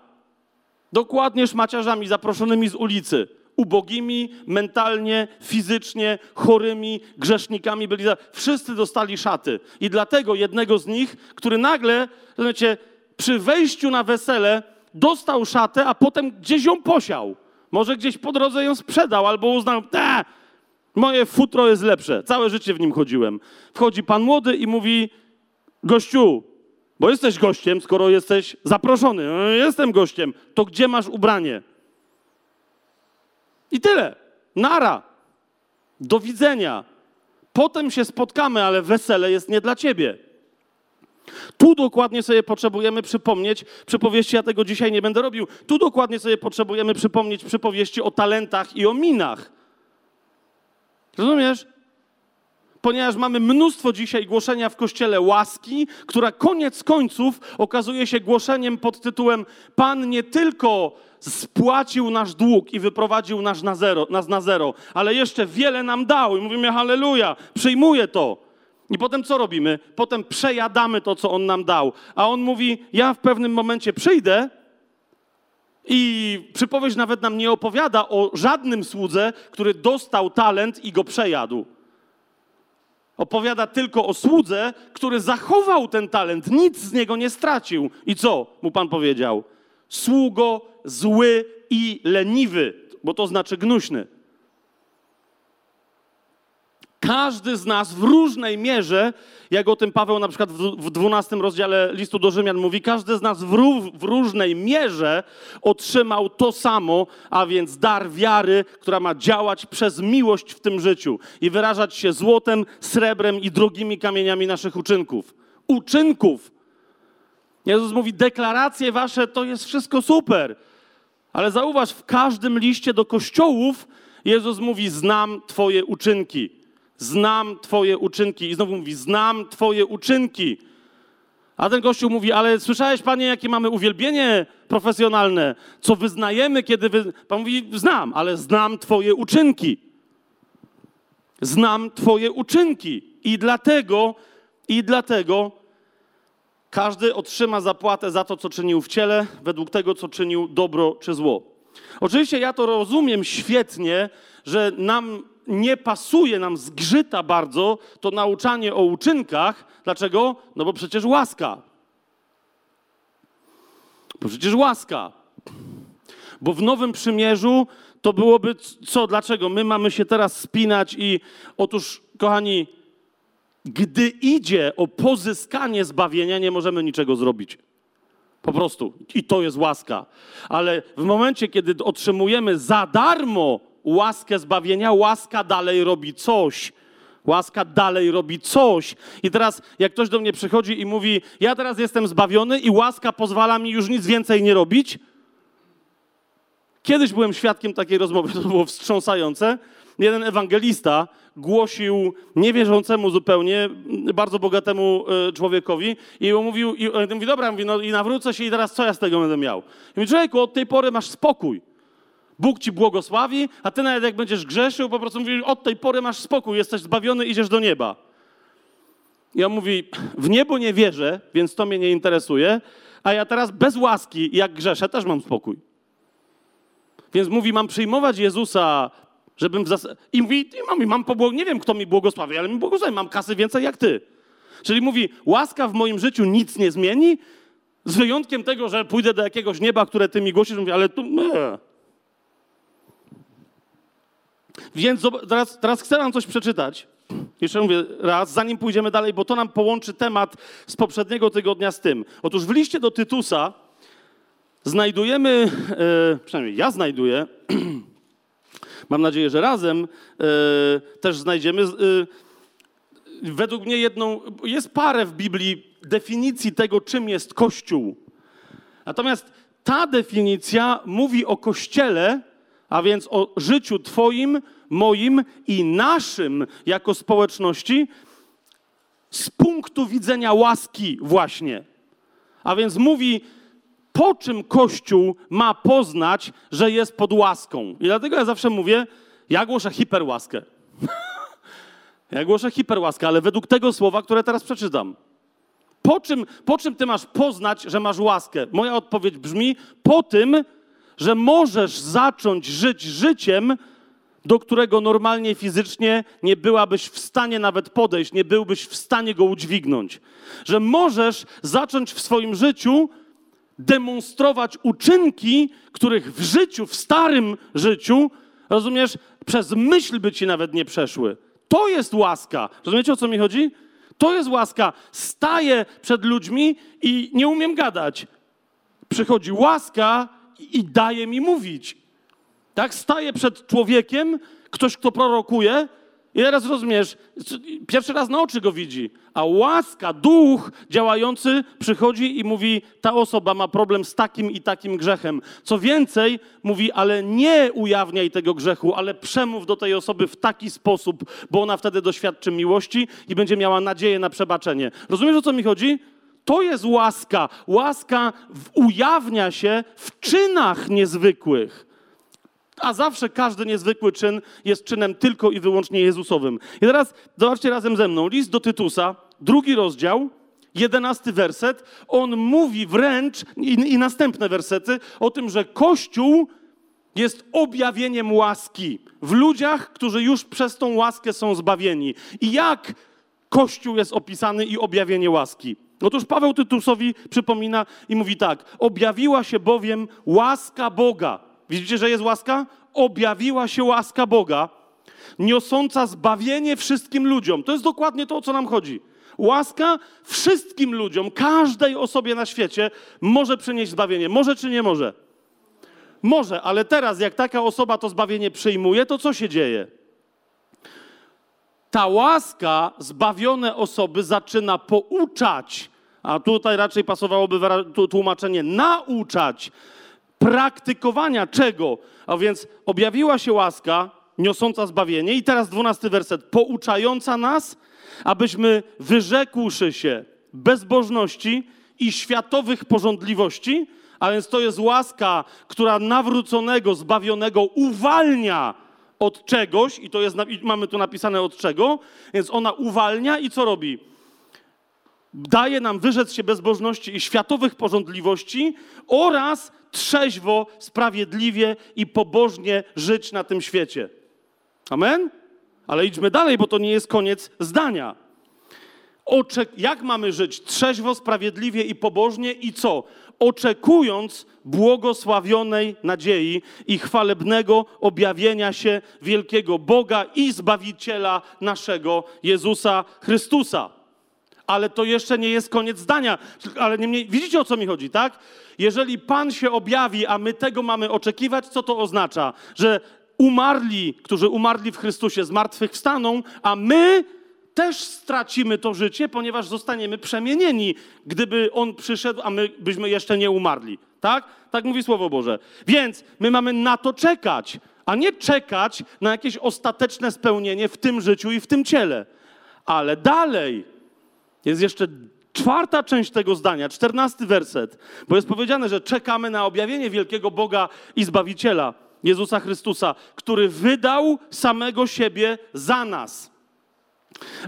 Dokładnie szmaciarzami zaproszonymi z ulicy. Ubogimi, mentalnie, fizycznie, chorymi, grzesznikami byli. Wszyscy dostali szaty. I dlatego jednego z nich, który nagle, rozumiecie, przy wejściu na wesele dostał szatę, a potem gdzieś ją posiał. Może gdzieś po drodze ją sprzedał albo uznał, te, moje futro jest lepsze. Całe życie w nim chodziłem. Wchodzi pan młody i mówi, gościu, bo jesteś gościem, skoro jesteś zaproszony. No, jestem gościem. To gdzie masz ubranie? I tyle. Nara. Do widzenia. Potem się spotkamy, ale wesele jest nie dla ciebie. Tu dokładnie sobie potrzebujemy przypomnieć przypowieści, ja tego dzisiaj nie będę robił. Tu dokładnie sobie potrzebujemy przypomnieć przypowieści o talentach i o minach. Rozumiesz? ponieważ mamy mnóstwo dzisiaj głoszenia w kościele łaski, która koniec końców okazuje się głoszeniem pod tytułem Pan nie tylko spłacił nasz dług i wyprowadził nas na zero, nas na zero, ale jeszcze wiele nam dał. I mówimy halleluja, przyjmuję to. I potem co robimy? Potem przejadamy to, co On nam dał. A On mówi, ja w pewnym momencie przyjdę i przypowieść nawet nam nie opowiada o żadnym słudze, który dostał talent i go przejadł. Opowiada tylko o słudze, który zachował ten talent, nic z niego nie stracił. I co mu Pan powiedział? Sługo zły i leniwy, bo to znaczy gnuśny. Każdy z nas w różnej mierze, jak o tym Paweł na przykład w 12 rozdziale listu do Rzymian mówi, każdy z nas w, w różnej mierze otrzymał to samo, a więc dar wiary, która ma działać przez miłość w tym życiu i wyrażać się złotem, srebrem i drogimi kamieniami naszych uczynków. Uczynków. Jezus mówi, deklaracje wasze to jest wszystko super. Ale zauważ, w każdym liście do kościołów Jezus mówi: Znam Twoje uczynki. Znam Twoje uczynki. I znowu mówi: Znam Twoje uczynki. A ten kościół mówi: Ale słyszałeś, panie, jakie mamy uwielbienie profesjonalne? Co wyznajemy, kiedy wy. Pan mówi: Znam, ale znam Twoje uczynki. Znam Twoje uczynki. I dlatego, i dlatego każdy otrzyma zapłatę za to, co czynił w ciele, według tego, co czynił dobro czy zło. Oczywiście ja to rozumiem świetnie, że nam nie pasuje, nam zgrzyta bardzo to nauczanie o uczynkach. Dlaczego? No bo przecież łaska. Bo przecież łaska. Bo w Nowym Przymierzu to byłoby co? Dlaczego? My mamy się teraz spinać i otóż, kochani, gdy idzie o pozyskanie zbawienia, nie możemy niczego zrobić. Po prostu. I to jest łaska. Ale w momencie, kiedy otrzymujemy za darmo łaskę zbawienia, łaska dalej robi coś. Łaska dalej robi coś. I teraz, jak ktoś do mnie przychodzi i mówi: Ja teraz jestem zbawiony i łaska pozwala mi już nic więcej nie robić. Kiedyś byłem świadkiem takiej rozmowy, *laughs* to było wstrząsające. Jeden ewangelista głosił niewierzącemu zupełnie, bardzo bogatemu e, człowiekowi i mówił, i mówi, dobra, mówi, no i nawrócę się i teraz co ja z tego będę miał? I mówi, człowieku, od tej pory masz spokój. Bóg ci błogosławi, a ty nawet jak będziesz grzeszył, po prostu mówisz, od tej pory masz spokój, jesteś zbawiony, idziesz do nieba. I on mówi, w niebo nie wierzę, więc to mnie nie interesuje, a ja teraz bez łaski, jak grzeszę, też mam spokój. Więc mówi, mam przyjmować Jezusa, żebym w zas... I mówi, mam, mam pobłog... nie wiem, kto mi błogosławi, ale mi błogosławi, mam kasy więcej jak ty. Czyli mówi, łaska w moim życiu nic nie zmieni, z wyjątkiem tego, że pójdę do jakiegoś nieba, które ty mi głosisz, mówi, ale tu... Nie. Więc teraz, teraz chcę wam coś przeczytać. Jeszcze mówię raz, zanim pójdziemy dalej, bo to nam połączy temat z poprzedniego tygodnia z tym. Otóż w liście do Tytusa znajdujemy, e, przynajmniej ja znajduję, *clears throat* mam nadzieję, że razem e, też znajdziemy, e, według mnie jedną, jest parę w Biblii definicji tego, czym jest Kościół. Natomiast ta definicja mówi o Kościele, a więc o życiu Twoim, moim i naszym jako społeczności z punktu widzenia łaski właśnie. A więc mówi, po czym Kościół ma poznać, że jest pod łaską. I dlatego ja zawsze mówię, ja głoszę hiperłaskę. *laughs* ja głoszę hiperłaskę, ale według tego słowa, które teraz przeczytam. Po czym, po czym ty masz poznać, że masz łaskę? Moja odpowiedź brzmi, po tym, że możesz zacząć żyć życiem, do którego normalnie fizycznie nie byłabyś w stanie nawet podejść, nie byłbyś w stanie go udźwignąć. Że możesz zacząć w swoim życiu demonstrować uczynki, których w życiu, w starym życiu, rozumiesz, przez myśl by ci nawet nie przeszły. To jest łaska. Rozumiecie, o co mi chodzi? To jest łaska. Staję przed ludźmi i nie umiem gadać. Przychodzi łaska i daje mi mówić. Tak? Staję przed człowiekiem, ktoś, kto prorokuje, i teraz rozumiesz, pierwszy raz na oczy go widzi, a łaska, duch działający przychodzi i mówi: Ta osoba ma problem z takim i takim grzechem. Co więcej, mówi: Ale nie ujawniaj tego grzechu, ale przemów do tej osoby w taki sposób, bo ona wtedy doświadczy miłości i będzie miała nadzieję na przebaczenie. Rozumiesz o co mi chodzi? To jest łaska. Łaska ujawnia się w czynach niezwykłych. A zawsze każdy niezwykły czyn jest czynem tylko i wyłącznie Jezusowym. I teraz zobaczcie razem ze mną. List do Tytusa, drugi rozdział, jedenasty werset. On mówi wręcz, i, i następne wersety, o tym, że Kościół jest objawieniem łaski w ludziach, którzy już przez tą łaskę są zbawieni. I jak Kościół jest opisany i objawienie łaski? Otóż Paweł Tytusowi przypomina i mówi tak: Objawiła się bowiem łaska Boga Widzicie, że jest łaska? Objawiła się łaska Boga, niosąca zbawienie wszystkim ludziom. To jest dokładnie to, o co nam chodzi. Łaska wszystkim ludziom, każdej osobie na świecie może przynieść zbawienie. Może czy nie może? Może, ale teraz, jak taka osoba to zbawienie przyjmuje, to co się dzieje? Ta łaska zbawione osoby zaczyna pouczać, a tutaj raczej pasowałoby tłumaczenie nauczać praktykowania czego? A więc objawiła się łaska niosąca zbawienie i teraz dwunasty werset, pouczająca nas, abyśmy wyrzekłszy się bezbożności i światowych porządliwości, a więc to jest łaska, która nawróconego, zbawionego uwalnia od czegoś, i to jest, mamy tu napisane od czego, więc ona uwalnia i co robi? Daje nam wyrzec się bezbożności i światowych porządliwości oraz trzeźwo, sprawiedliwie i pobożnie żyć na tym świecie. Amen? Ale idźmy dalej, bo to nie jest koniec zdania. Oczek jak mamy żyć trzeźwo, sprawiedliwie i pobożnie i co? Oczekując błogosławionej nadziei i chwalebnego objawienia się wielkiego Boga i Zbawiciela naszego Jezusa Chrystusa. Ale to jeszcze nie jest koniec zdania. Ale niemniej, widzicie o co mi chodzi, tak? Jeżeli Pan się objawi, a my tego mamy oczekiwać, co to oznacza? Że umarli, którzy umarli w Chrystusie, zmartwychwstaną, a my też stracimy to życie, ponieważ zostaniemy przemienieni, gdyby On przyszedł, a my byśmy jeszcze nie umarli. Tak? Tak mówi Słowo Boże. Więc my mamy na to czekać, a nie czekać na jakieś ostateczne spełnienie w tym życiu i w tym ciele. Ale dalej jest jeszcze czwarta część tego zdania, czternasty werset, bo jest powiedziane, że czekamy na objawienie wielkiego Boga i Zbawiciela. Jezusa Chrystusa, który wydał samego siebie za nas,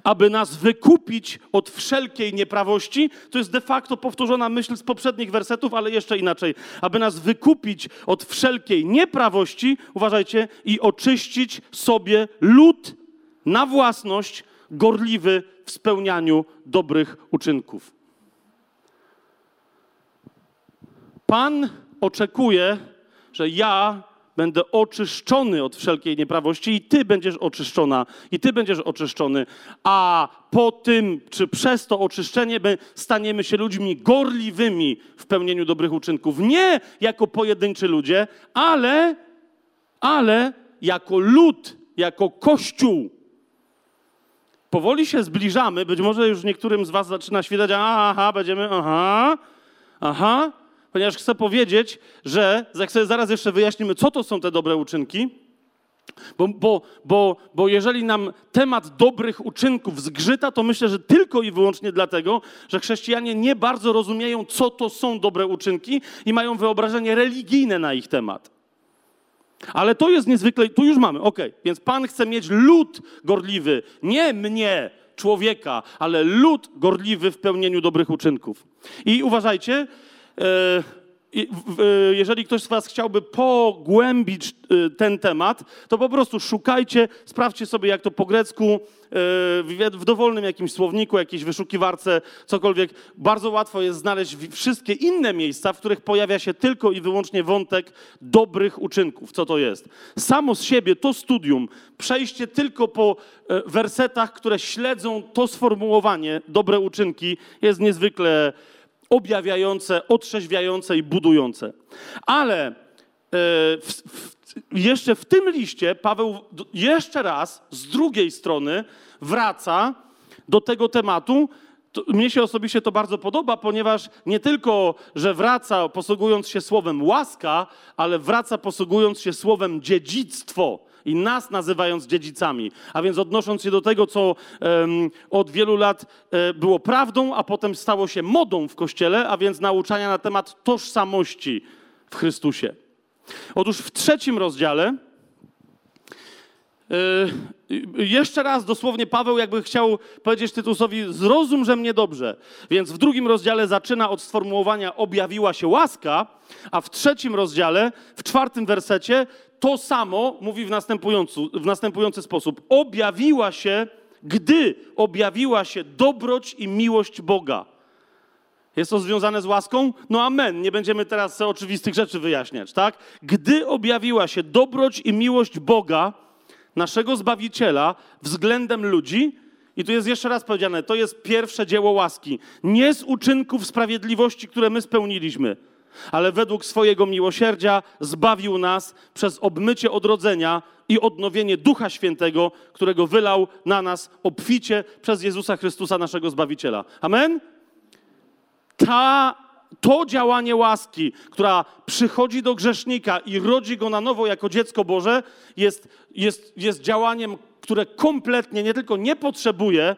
aby nas wykupić od wszelkiej nieprawości. To jest de facto powtórzona myśl z poprzednich wersetów, ale jeszcze inaczej. Aby nas wykupić od wszelkiej nieprawości, uważajcie, i oczyścić sobie lud na własność, gorliwy w spełnianiu dobrych uczynków. Pan oczekuje, że ja będę oczyszczony od wszelkiej nieprawości i ty będziesz oczyszczona, i ty będziesz oczyszczony. A po tym, czy przez to oczyszczenie my staniemy się ludźmi gorliwymi w pełnieniu dobrych uczynków. Nie jako pojedynczy ludzie, ale, ale jako lud, jako kościół. Powoli się zbliżamy, być może już niektórym z was zaczyna świtać, aha, będziemy, aha, aha, ponieważ chcę powiedzieć, że jak sobie zaraz jeszcze wyjaśnimy, co to są te dobre uczynki, bo, bo, bo, bo jeżeli nam temat dobrych uczynków zgrzyta, to myślę, że tylko i wyłącznie dlatego, że chrześcijanie nie bardzo rozumieją, co to są dobre uczynki i mają wyobrażenie religijne na ich temat. Ale to jest niezwykle, tu już mamy, ok, więc Pan chce mieć lud gorliwy, nie mnie, człowieka, ale lud gorliwy w pełnieniu dobrych uczynków. I uważajcie, jeżeli ktoś z Was chciałby pogłębić e, ten temat, to po prostu szukajcie, sprawdźcie sobie, jak to po grecku, w dowolnym jakimś słowniku, jakiejś wyszukiwarce, cokolwiek. Bardzo łatwo jest znaleźć wszystkie inne miejsca, w których pojawia się tylko i wyłącznie wątek dobrych uczynków. Co to jest? Samo z siebie to studium, przejście tylko po wersetach, które śledzą to sformułowanie, dobre uczynki, jest niezwykle objawiające, otrzeźwiające i budujące. Ale e, w, w, jeszcze w tym liście Paweł jeszcze raz z drugiej strony wraca do tego tematu. Mnie się osobiście to bardzo podoba, ponieważ nie tylko, że wraca posługując się słowem łaska, ale wraca posługując się słowem dziedzictwo i nas nazywając dziedzicami. A więc odnosząc się do tego, co um, od wielu lat e, było prawdą, a potem stało się modą w Kościele, a więc nauczania na temat tożsamości w Chrystusie. Otóż w trzecim rozdziale Yy, jeszcze raz dosłownie Paweł jakby chciał powiedzieć Tytusowi, zrozum, że mnie dobrze. Więc w drugim rozdziale zaczyna od sformułowania objawiła się łaska, a w trzecim rozdziale, w czwartym wersecie to samo mówi w w następujący sposób. Objawiła się, gdy objawiła się dobroć i miłość Boga. Jest to związane z łaską? No amen. Nie będziemy teraz oczywistych rzeczy wyjaśniać, tak? Gdy objawiła się dobroć i miłość Boga naszego Zbawiciela względem ludzi. I tu jest jeszcze raz powiedziane, to jest pierwsze dzieło łaski. Nie z uczynków sprawiedliwości, które my spełniliśmy, ale według swojego miłosierdzia zbawił nas przez obmycie odrodzenia i odnowienie Ducha Świętego, którego wylał na nas obficie przez Jezusa Chrystusa, naszego Zbawiciela. Amen? Ta, to działanie łaski, która przychodzi do grzesznika i rodzi go na nowo jako dziecko Boże, jest, jest, jest działaniem, które kompletnie nie tylko nie potrzebuje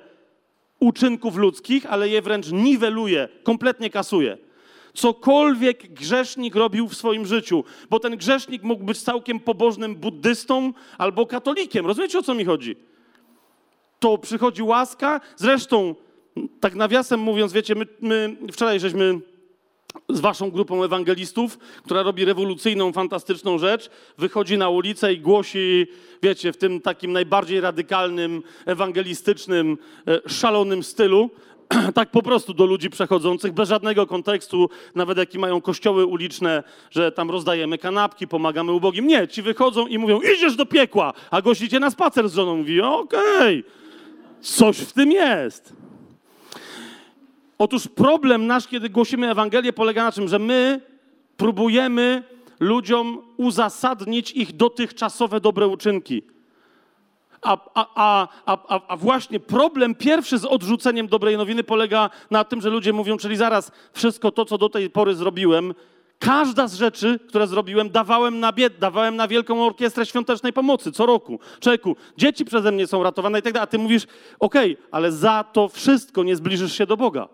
uczynków ludzkich, ale je wręcz niweluje, kompletnie kasuje cokolwiek grzesznik robił w swoim życiu, bo ten grzesznik mógł być całkiem pobożnym buddystą albo katolikiem. Rozumiecie o co mi chodzi? To przychodzi łaska. Zresztą, tak nawiasem mówiąc, wiecie, my, my wczoraj żeśmy z waszą grupą ewangelistów, która robi rewolucyjną, fantastyczną rzecz, wychodzi na ulicę i głosi, wiecie, w tym takim najbardziej radykalnym, ewangelistycznym, e, szalonym stylu, *clears throat* tak po prostu do ludzi przechodzących, bez żadnego kontekstu, nawet jaki mają kościoły uliczne, że tam rozdajemy kanapki, pomagamy ubogim. Nie, ci wychodzą i mówią, idziesz do piekła, a gościcie na spacer z żoną. Mówi, okej, okay, coś w tym jest. Otóż problem nasz, kiedy głosimy Ewangelię, polega na czym, że my próbujemy ludziom uzasadnić ich dotychczasowe dobre uczynki. A, a, a, a, właśnie problem pierwszy z odrzuceniem dobrej nowiny polega na tym, że ludzie mówią, czyli zaraz wszystko to, co do tej pory zrobiłem, każda z rzeczy, które zrobiłem, dawałem na bied, dawałem na Wielką Orkiestrę Świątecznej Pomocy co roku. Człowieku, dzieci przeze mnie są ratowane i tak dalej, a ty mówisz, okej, okay, ale za to wszystko nie zbliżysz się do Boga.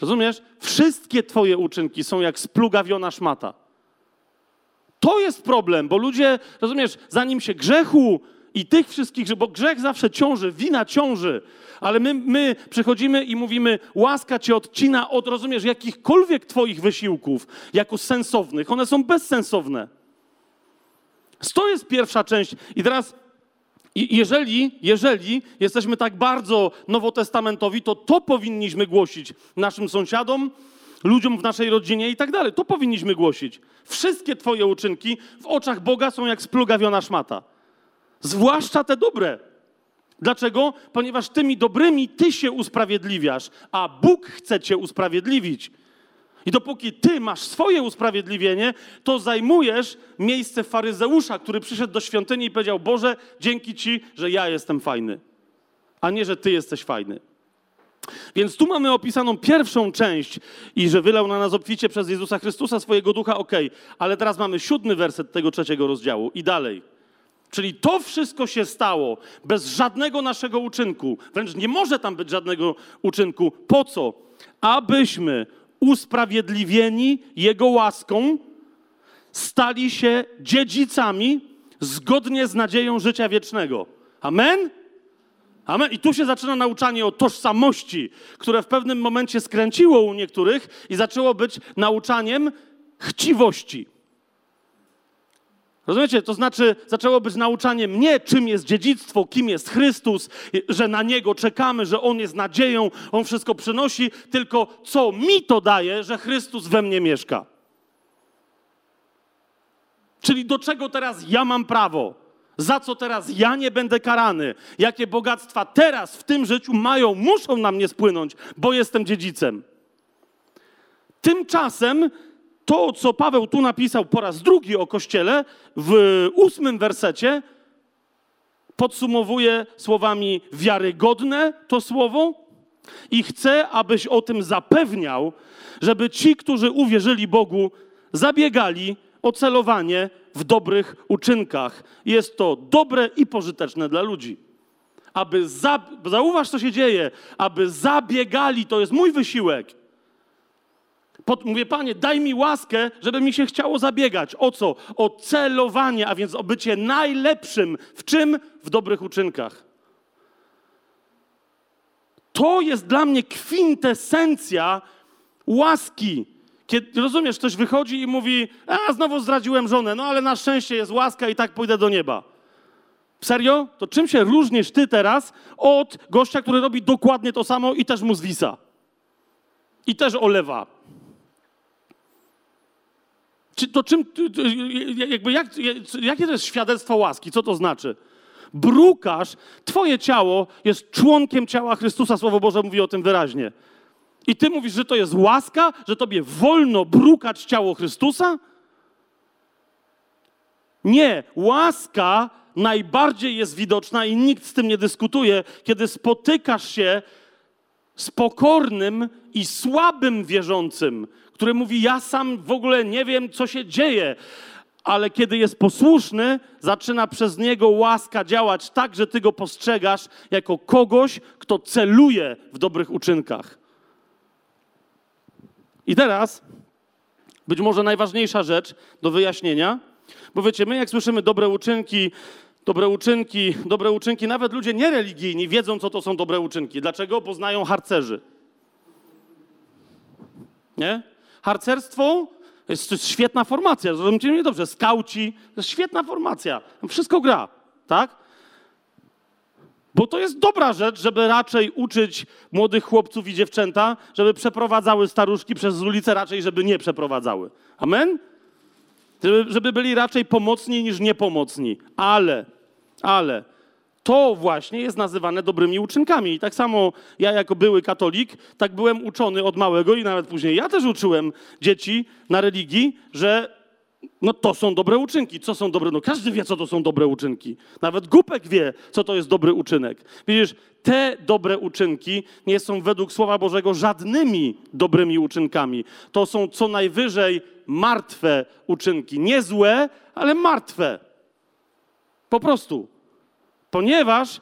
Rozumiesz? Wszystkie twoje uczynki są jak splugawiona szmata. To jest problem, bo ludzie, rozumiesz, zanim się grzechu i tych wszystkich, bo grzech zawsze ciąży, wina ciąży, ale my, my przychodzimy i mówimy, łaska cię odcina od, rozumiesz, jakichkolwiek twoich wysiłków jako sensownych. One są bezsensowne. To jest pierwsza część. I teraz, jeżeli, jeżeli jesteśmy tak bardzo nowotestamentowi, to to powinniśmy głosić naszym sąsiadom, ludziom w naszej rodzinie i tak dalej. To powinniśmy głosić. Wszystkie twoje uczynki w oczach Boga są jak splugawiona szmata. Zwłaszcza te dobre. Dlaczego? Ponieważ tymi dobrymi ty się usprawiedliwiasz, a Bóg chce cię usprawiedliwić. I dopóki ty masz swoje usprawiedliwienie, to zajmujesz miejsce faryzeusza, który przyszedł do świątyni i powiedział: Boże, dzięki ci, że ja jestem fajny, a nie, że ty jesteś fajny. Więc tu mamy opisaną pierwszą część i że wylał na nas obficie przez Jezusa Chrystusa swojego ducha, ok, ale teraz mamy siódmy werset tego trzeciego rozdziału i dalej. Czyli to wszystko się stało bez żadnego naszego uczynku. Wręcz nie może tam być żadnego uczynku. Po co? Abyśmy usprawiedliwieni Jego łaską stali się dziedzicami zgodnie z nadzieją życia wiecznego. Amen? Amen. I tu się zaczyna nauczanie o tożsamości, które w pewnym momencie skręciło u niektórych i zaczęło być nauczaniem chciwości. Rozumiecie? To znaczy, zaczęło być nauczanie mnie, czym jest dziedzictwo, kim jest Chrystus, że na Niego czekamy, że On jest nadzieją, On wszystko przynosi, tylko co mi to daje, że Chrystus we mnie mieszka. Czyli do czego teraz ja mam prawo? Za co teraz ja nie będę karany? Jakie bogactwa teraz w tym życiu mają, muszą na mnie spłynąć, bo jestem dziedzicem. Tymczasem to, co Paweł tu napisał po raz drugi o Kościele, w ósmym wersecie, podsumowuje słowami wiarygodne to słowo i chcę, abyś o tym zapewniał, żeby ci, którzy uwierzyli Bogu, zabiegali o celowanie w dobrych uczynkach. Jest to dobre i pożyteczne dla ludzi. Aby za, zauważ, co się dzieje, aby zabiegali, to jest mój wysiłek pod, mówię, Panie, daj mi łaskę, żeby mi się chciało zabiegać. O co? O celowanie, a więc o bycie najlepszym. W czym? W dobrych uczynkach. To jest dla mnie kwintesencja łaski. Kiedy, rozumiesz, ktoś wychodzi i mówi, a znowu zdradziłem żonę, no ale na szczęście jest łaska i tak pójdę do nieba. Serio? To czym się różnisz ty teraz od gościa, który robi dokładnie to samo i też mu zwisa? I też olewa. Czy to czym, jakby jak, jakie to jest świadectwo łaski? Co to znaczy? brukasz, twoje ciało jest członkiem ciała Chrystusa. Słowo Boże mówi o tym wyraźnie. I ty mówisz, że to jest łaska, że tobie wolno brukać ciało Chrystusa? Nie, łaska najbardziej jest widoczna i nikt z tym nie dyskutuje, kiedy spotykasz się z pokornym i słabym wierzącym, który mówi: Ja sam w ogóle nie wiem, co się dzieje. Ale kiedy jest posłuszny, zaczyna przez niego łaska działać tak, że ty go postrzegasz jako kogoś, kto celuje w dobrych uczynkach. I teraz, być może najważniejsza rzecz do wyjaśnienia, bo wiecie, my jak słyszymy dobre uczynki, dobre uczynki, dobre uczynki, nawet ludzie niereligijni wiedzą, co to są dobre uczynki. Dlaczego? Poznają harcerzy. Nie? Harcerstwo jest, to jest świetna formacja, zrozumcie mnie dobrze. Skauci, to jest świetna formacja. Wszystko gra, tak? Bo to jest dobra rzecz, żeby raczej uczyć młodych chłopców i dziewczęta, żeby przeprowadzały staruszki przez ulicę, raczej żeby nie przeprowadzały. Amen? Żeby, żeby byli raczej pomocni niż niepomocni. Ale, ale to właśnie jest nazywane dobrymi uczynkami. I tak samo ja jako były katolik, tak byłem uczony od małego i nawet później ja też uczyłem dzieci na religii, że no to są dobre uczynki. Co są dobre? No każdy wie, co to są dobre uczynki. Nawet głupek wie, co to jest dobry uczynek. Widzisz, te dobre uczynki nie są według Słowa Bożego żadnymi dobrymi uczynkami. To są co najwyżej martwe uczynki. Nie złe, ale martwe. Po prostu. Ponieważ,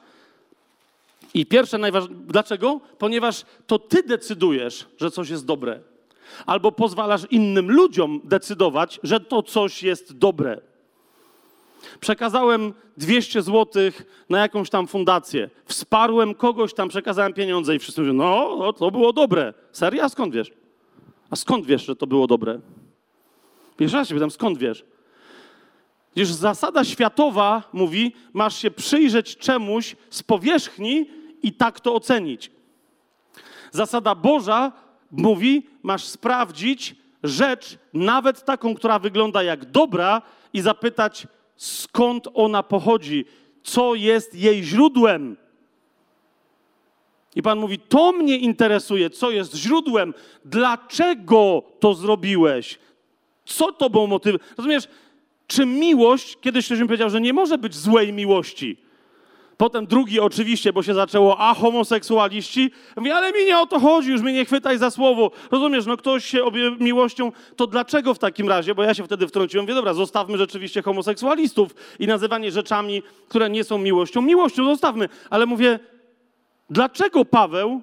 i pierwsze najważniejsze, dlaczego? Ponieważ to ty decydujesz, że coś jest dobre. Albo pozwalasz innym ludziom decydować, że to coś jest dobre. Przekazałem 200 zł na jakąś tam fundację. Wsparłem kogoś, tam przekazałem pieniądze i wszyscy mówią, no, no to było dobre. Serio? A skąd wiesz? A skąd wiesz, że to było dobre? Wiesz, ja się pytam, skąd wiesz? Gdyż zasada światowa mówi, masz się przyjrzeć czemuś z powierzchni i tak to ocenić. Zasada Boża mówi, masz sprawdzić rzecz, nawet taką, która wygląda jak dobra, i zapytać, skąd ona pochodzi, co jest jej źródłem. I Pan mówi: To mnie interesuje, co jest źródłem, dlaczego to zrobiłeś, co to był motyw. Rozumiesz, czy miłość, kiedyś ktoś mi powiedział, że nie może być złej miłości. Potem drugi oczywiście, bo się zaczęło, a homoseksualiści. Mówi, ale mi nie o to chodzi, już mnie nie chwytaj za słowo. Rozumiesz, no ktoś się obie miłością, to dlaczego w takim razie? Bo ja się wtedy wtrąciłem, mówię, dobra, zostawmy rzeczywiście homoseksualistów i nazywanie rzeczami, które nie są miłością, miłością zostawmy. Ale mówię, dlaczego Paweł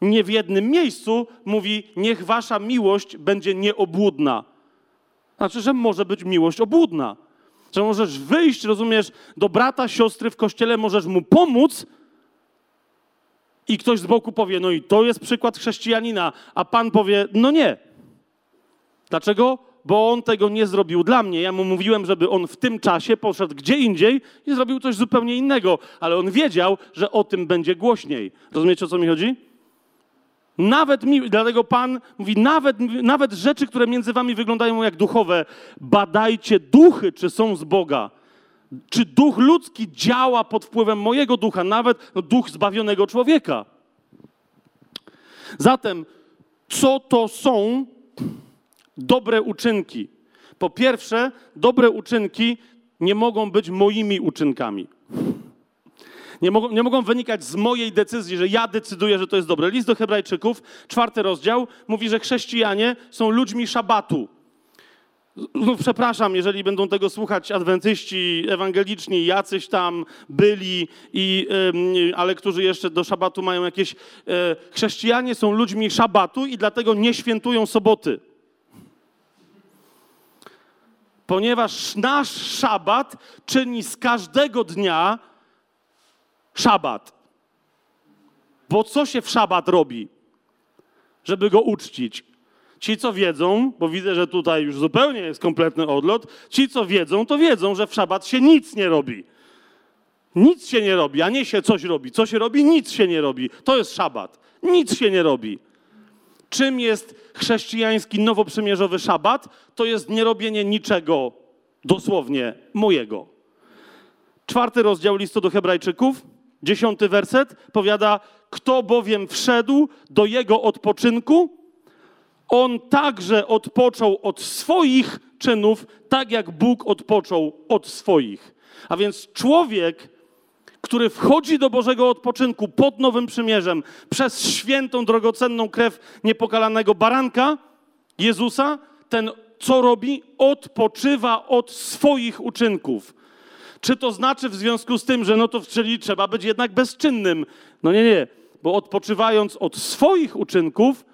nie w jednym miejscu mówi, niech wasza miłość będzie nieobłudna? Znaczy, że może być miłość obłudna. Że możesz wyjść, rozumiesz, do brata, siostry w kościele, możesz mu pomóc i ktoś z boku powie, no i to jest przykład chrześcijanina, a Pan powie, no nie. Dlaczego? Bo on tego nie zrobił dla mnie. Ja mu mówiłem, żeby on w tym czasie poszedł gdzie indziej i zrobił coś zupełnie innego, ale on wiedział, że o tym będzie głośniej. Rozumiecie, o co mi chodzi? Nawet mi, dlatego Pan mówi, nawet, nawet rzeczy, które między wami wyglądają jak duchowe, badajcie duchy, czy są z Boga. Czy duch ludzki działa pod wpływem mojego ducha, nawet no, duch zbawionego człowieka. Zatem, co to są dobre uczynki? Po pierwsze, dobre uczynki nie mogą być moimi uczynkami. Nie mogą, nie mogą wynikać z mojej decyzji, że ja decyduję, że to jest dobre. List do Hebrajczyków, czwarty rozdział, mówi, że chrześcijanie są ludźmi szabatu. No, przepraszam, jeżeli będą tego słuchać adwentyści ewangeliczni, jacyś tam byli, i, ale którzy jeszcze do szabatu mają jakieś. Yy, chrześcijanie są ludźmi szabatu i dlatego nie świętują soboty. Ponieważ nasz szabat czyni z każdego dnia szabat. Bo co się w szabat robi, żeby go uczcić? Ci, co wiedzą, bo widzę, że tutaj już zupełnie jest kompletny odlot, ci, co wiedzą, to wiedzą, że w szabat się nic nie robi. Nic się nie robi, a nie się coś robi. Co się robi? Nic się nie robi. To jest szabat. Nic się nie robi. Czym jest chrześcijański nowoprzymierzowy szabat? To jest nierobienie niczego dosłownie mojego. czwarty rozdział listu do Hebrajczyków, dziesiąty werset, powiada: Kto bowiem wszedł do jego odpoczynku, on także odpoczął od swoich czynów, tak jak Bóg odpoczął od swoich. A więc człowiek, który wchodzi do Bożego odpoczynku pod Nowym Przymierzem przez świętą, drogocenną krew niepokalanego baranka, Jezusa, ten co robi? Odpoczywa od swoich uczynków. Czy to znaczy w związku z tym, że no to czyli trzeba być jednak bezczynnym? No nie, nie, bo odpoczywając od swoich uczynków,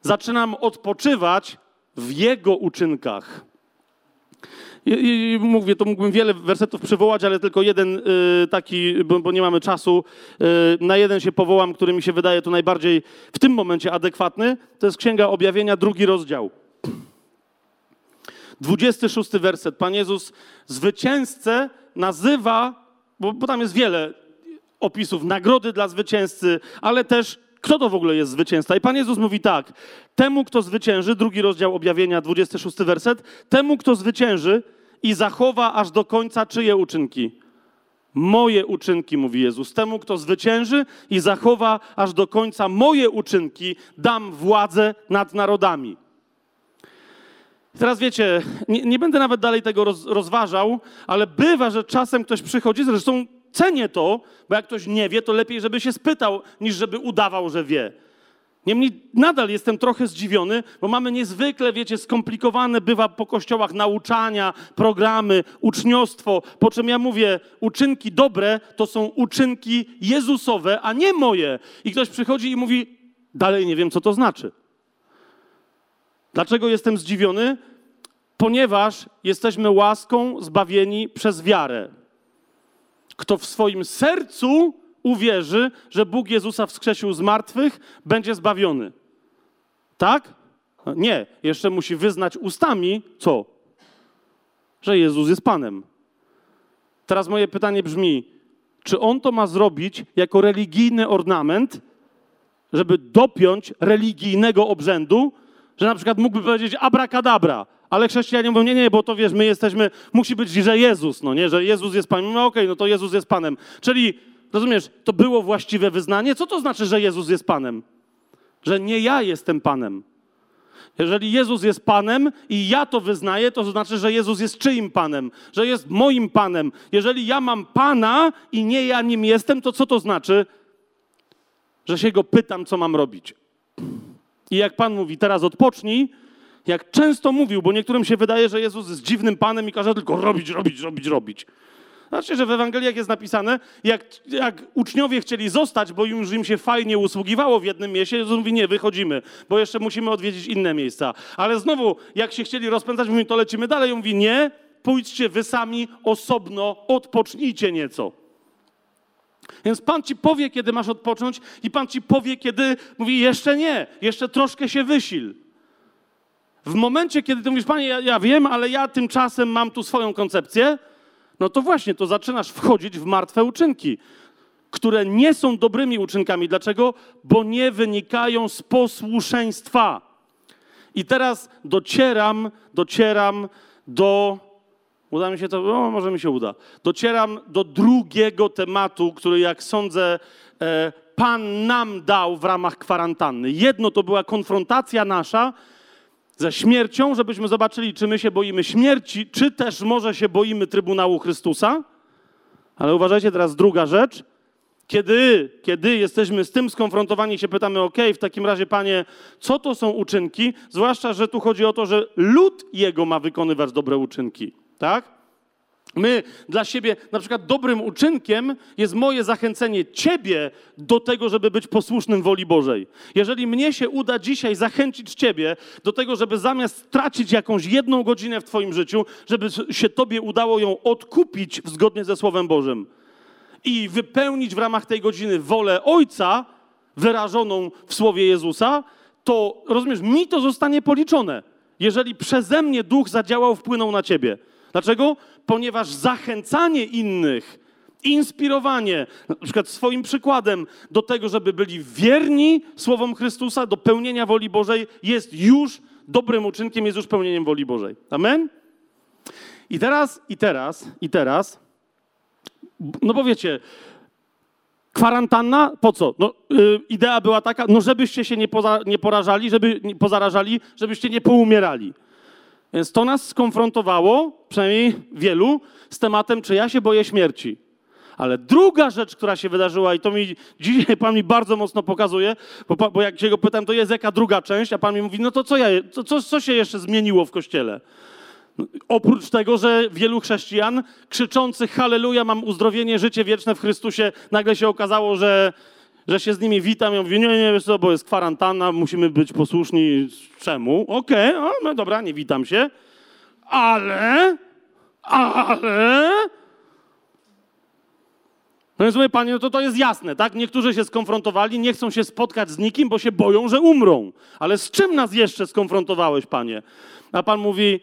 zaczynam odpoczywać w Jego uczynkach. I, i mówię, to mógłbym wiele wersetów przywołać, ale tylko jeden y, taki, bo, bo, nie mamy czasu. Y, na jeden się powołam, który mi się wydaje tu najbardziej w tym momencie adekwatny. To jest Księga Objawienia, drugi rozdział. 26 werset. Pan Jezus zwycięzcę nazywa, bo, bo tam jest wiele opisów, nagrody dla zwycięzcy, ale też kto to w ogóle jest zwycięzca? I Pan Jezus mówi tak: Temu, kto zwycięży, drugi rozdział objawienia, 26 werset, temu, kto zwycięży i zachowa aż do końca czyje uczynki? Moje uczynki, mówi Jezus. Temu, kto zwycięży i zachowa aż do końca moje uczynki, dam władzę nad narodami. Teraz wiecie, nie, nie, będę nawet dalej tego roz, rozważał, ale bywa, że czasem ktoś przychodzi, zresztą cenię to, bo jak ktoś nie wie, to lepiej, żeby się spytał, niż żeby udawał, że wie. Niemniej nadal jestem trochę zdziwiony, bo mamy niezwykle, wiecie, skomplikowane bywa po kościołach nauczania, programy, uczniostwo. Po czym ja mówię, uczynki dobre to są uczynki Jezusowe, a nie moje. I ktoś przychodzi i mówi, dalej nie wiem, co to znaczy. Dlaczego jestem zdziwiony? Ponieważ jesteśmy łaską zbawieni przez wiarę. Kto w swoim sercu uwierzy, że Bóg Jezusa wskrzesił z martwych, będzie zbawiony. Tak? Nie, jeszcze musi wyznać ustami, co? Że Jezus jest Panem. Teraz moje pytanie brzmi: czy on to ma zrobić jako religijny ornament, żeby dopiąć religijnego obrzędu, że na przykład mógłby powiedzieć abracadabra, ale chrześcijanie mówią, nie, nie, bo to wiesz, my jesteśmy, musi być, że Jezus, no nie, że Jezus jest Panem. No okej, no to Jezus jest Panem. Czyli, rozumiesz, to było właściwe wyznanie. Co to znaczy, że Jezus jest Panem? Że nie ja jestem Panem. Jeżeli Jezus jest Panem i ja to wyznaję, to znaczy, że Jezus jest czyim Panem? Że jest moim Panem. Jeżeli ja mam Pana i nie ja nim jestem, to co to znaczy? Że się go pytam, co mam robić. I jak Pan mówi, teraz odpocznij, jak często mówił, bo niektórym się wydaje, że Jezus jest dziwnym Panem i każe tylko robić, robić, robić, robić. Znaczy, że w Ewangeliach jest napisane, jak, jak uczniowie chcieli zostać, bo już im się fajnie usługiwało w jednym mieście, Jezus mówi, nie, wychodzimy, bo jeszcze musimy odwiedzić inne miejsca. Ale znowu, jak się chcieli rozpędzać, mówi, to lecimy dalej. On mówi, nie, pójdźcie wy sami osobno, odpocznijcie nieco. Więc Pan ci powie, kiedy masz odpocząć, i Pan ci powie, kiedy mówi, jeszcze nie, jeszcze troszkę się wysil. W momencie, kiedy ty mówisz, Panie, ja, ja wiem, ale ja tymczasem mam tu swoją koncepcję, no to właśnie, to zaczynasz wchodzić w martwe uczynki, które nie są dobrymi uczynkami. Dlaczego? Bo nie wynikają z posłuszeństwa. I teraz docieram, docieram do. Uda mi się to? No, może mi się uda. Docieram do drugiego tematu, który, jak sądzę, e, Pan nam dał w ramach kwarantanny. Jedno to była konfrontacja nasza ze śmiercią, żebyśmy zobaczyli, czy my się boimy śmierci, czy też może się boimy Trybunału Chrystusa. Ale uważajcie teraz druga rzecz. Kiedy, kiedy jesteśmy z tym skonfrontowani, się pytamy, OK, w takim razie, panie, co to są uczynki? Zwłaszcza, że tu chodzi o to, że lud jego ma wykonywać dobre uczynki, tak? My dla siebie, na przykład dobrym uczynkiem jest moje zachęcenie Ciebie do tego, żeby być posłusznym woli Bożej. Jeżeli mnie się uda dzisiaj zachęcić Ciebie do tego, żeby zamiast tracić jakąś jedną godzinę w Twoim życiu, żeby się Tobie udało ją odkupić zgodnie ze Słowem Bożym i wypełnić w ramach tej godziny wolę Ojca wyrażoną w Słowie Jezusa, to rozumiesz, mi to zostanie policzone, jeżeli przeze mnie Duch zadziałał, wpłynął na Ciebie. Dlaczego? Ponieważ zachęcanie innych, inspirowanie, na przykład swoim przykładem do tego, żeby byli wierni słowom Chrystusa, do pełnienia woli Bożej, jest już dobrym uczynkiem, jest już pełnieniem woli Bożej. Amen? I teraz, i teraz, i teraz No bo wiecie, kwarantanna, po co? No, y, idea była taka, no żebyście się nie, poza, nie porażali, żeby nie pozarażali, żebyście nie poumierali. Więc to nas skonfrontowało, przynajmniej wielu, z tematem, czy ja się boję śmierci. Ale druga rzecz, która się wydarzyła, i to mi dzisiaj Pan mi bardzo mocno pokazuje, bo, bo jak się go pytam, to jest jaka druga część, a Pan mi mówi, no to co, ja, co, co, co się jeszcze zmieniło w Kościele? Oprócz tego, że wielu chrześcijan krzyczących Halleluja, mam uzdrowienie, życie wieczne w Chrystusie, nagle się okazało, że, że się z nimi witam. Ja mówię, nie, nie, wiesz co, bo jest kwarantanna, musimy być posłuszni. Czemu? Okej, okay, no dobra, nie witam się. Ale, ale... No więc mówię, panie, no to to jest jasne, tak? Niektórzy się skonfrontowali, nie chcą się spotkać z nikim, bo się boją, że umrą. Ale z czym nas jeszcze skonfrontowałeś, panie? A pan mówi,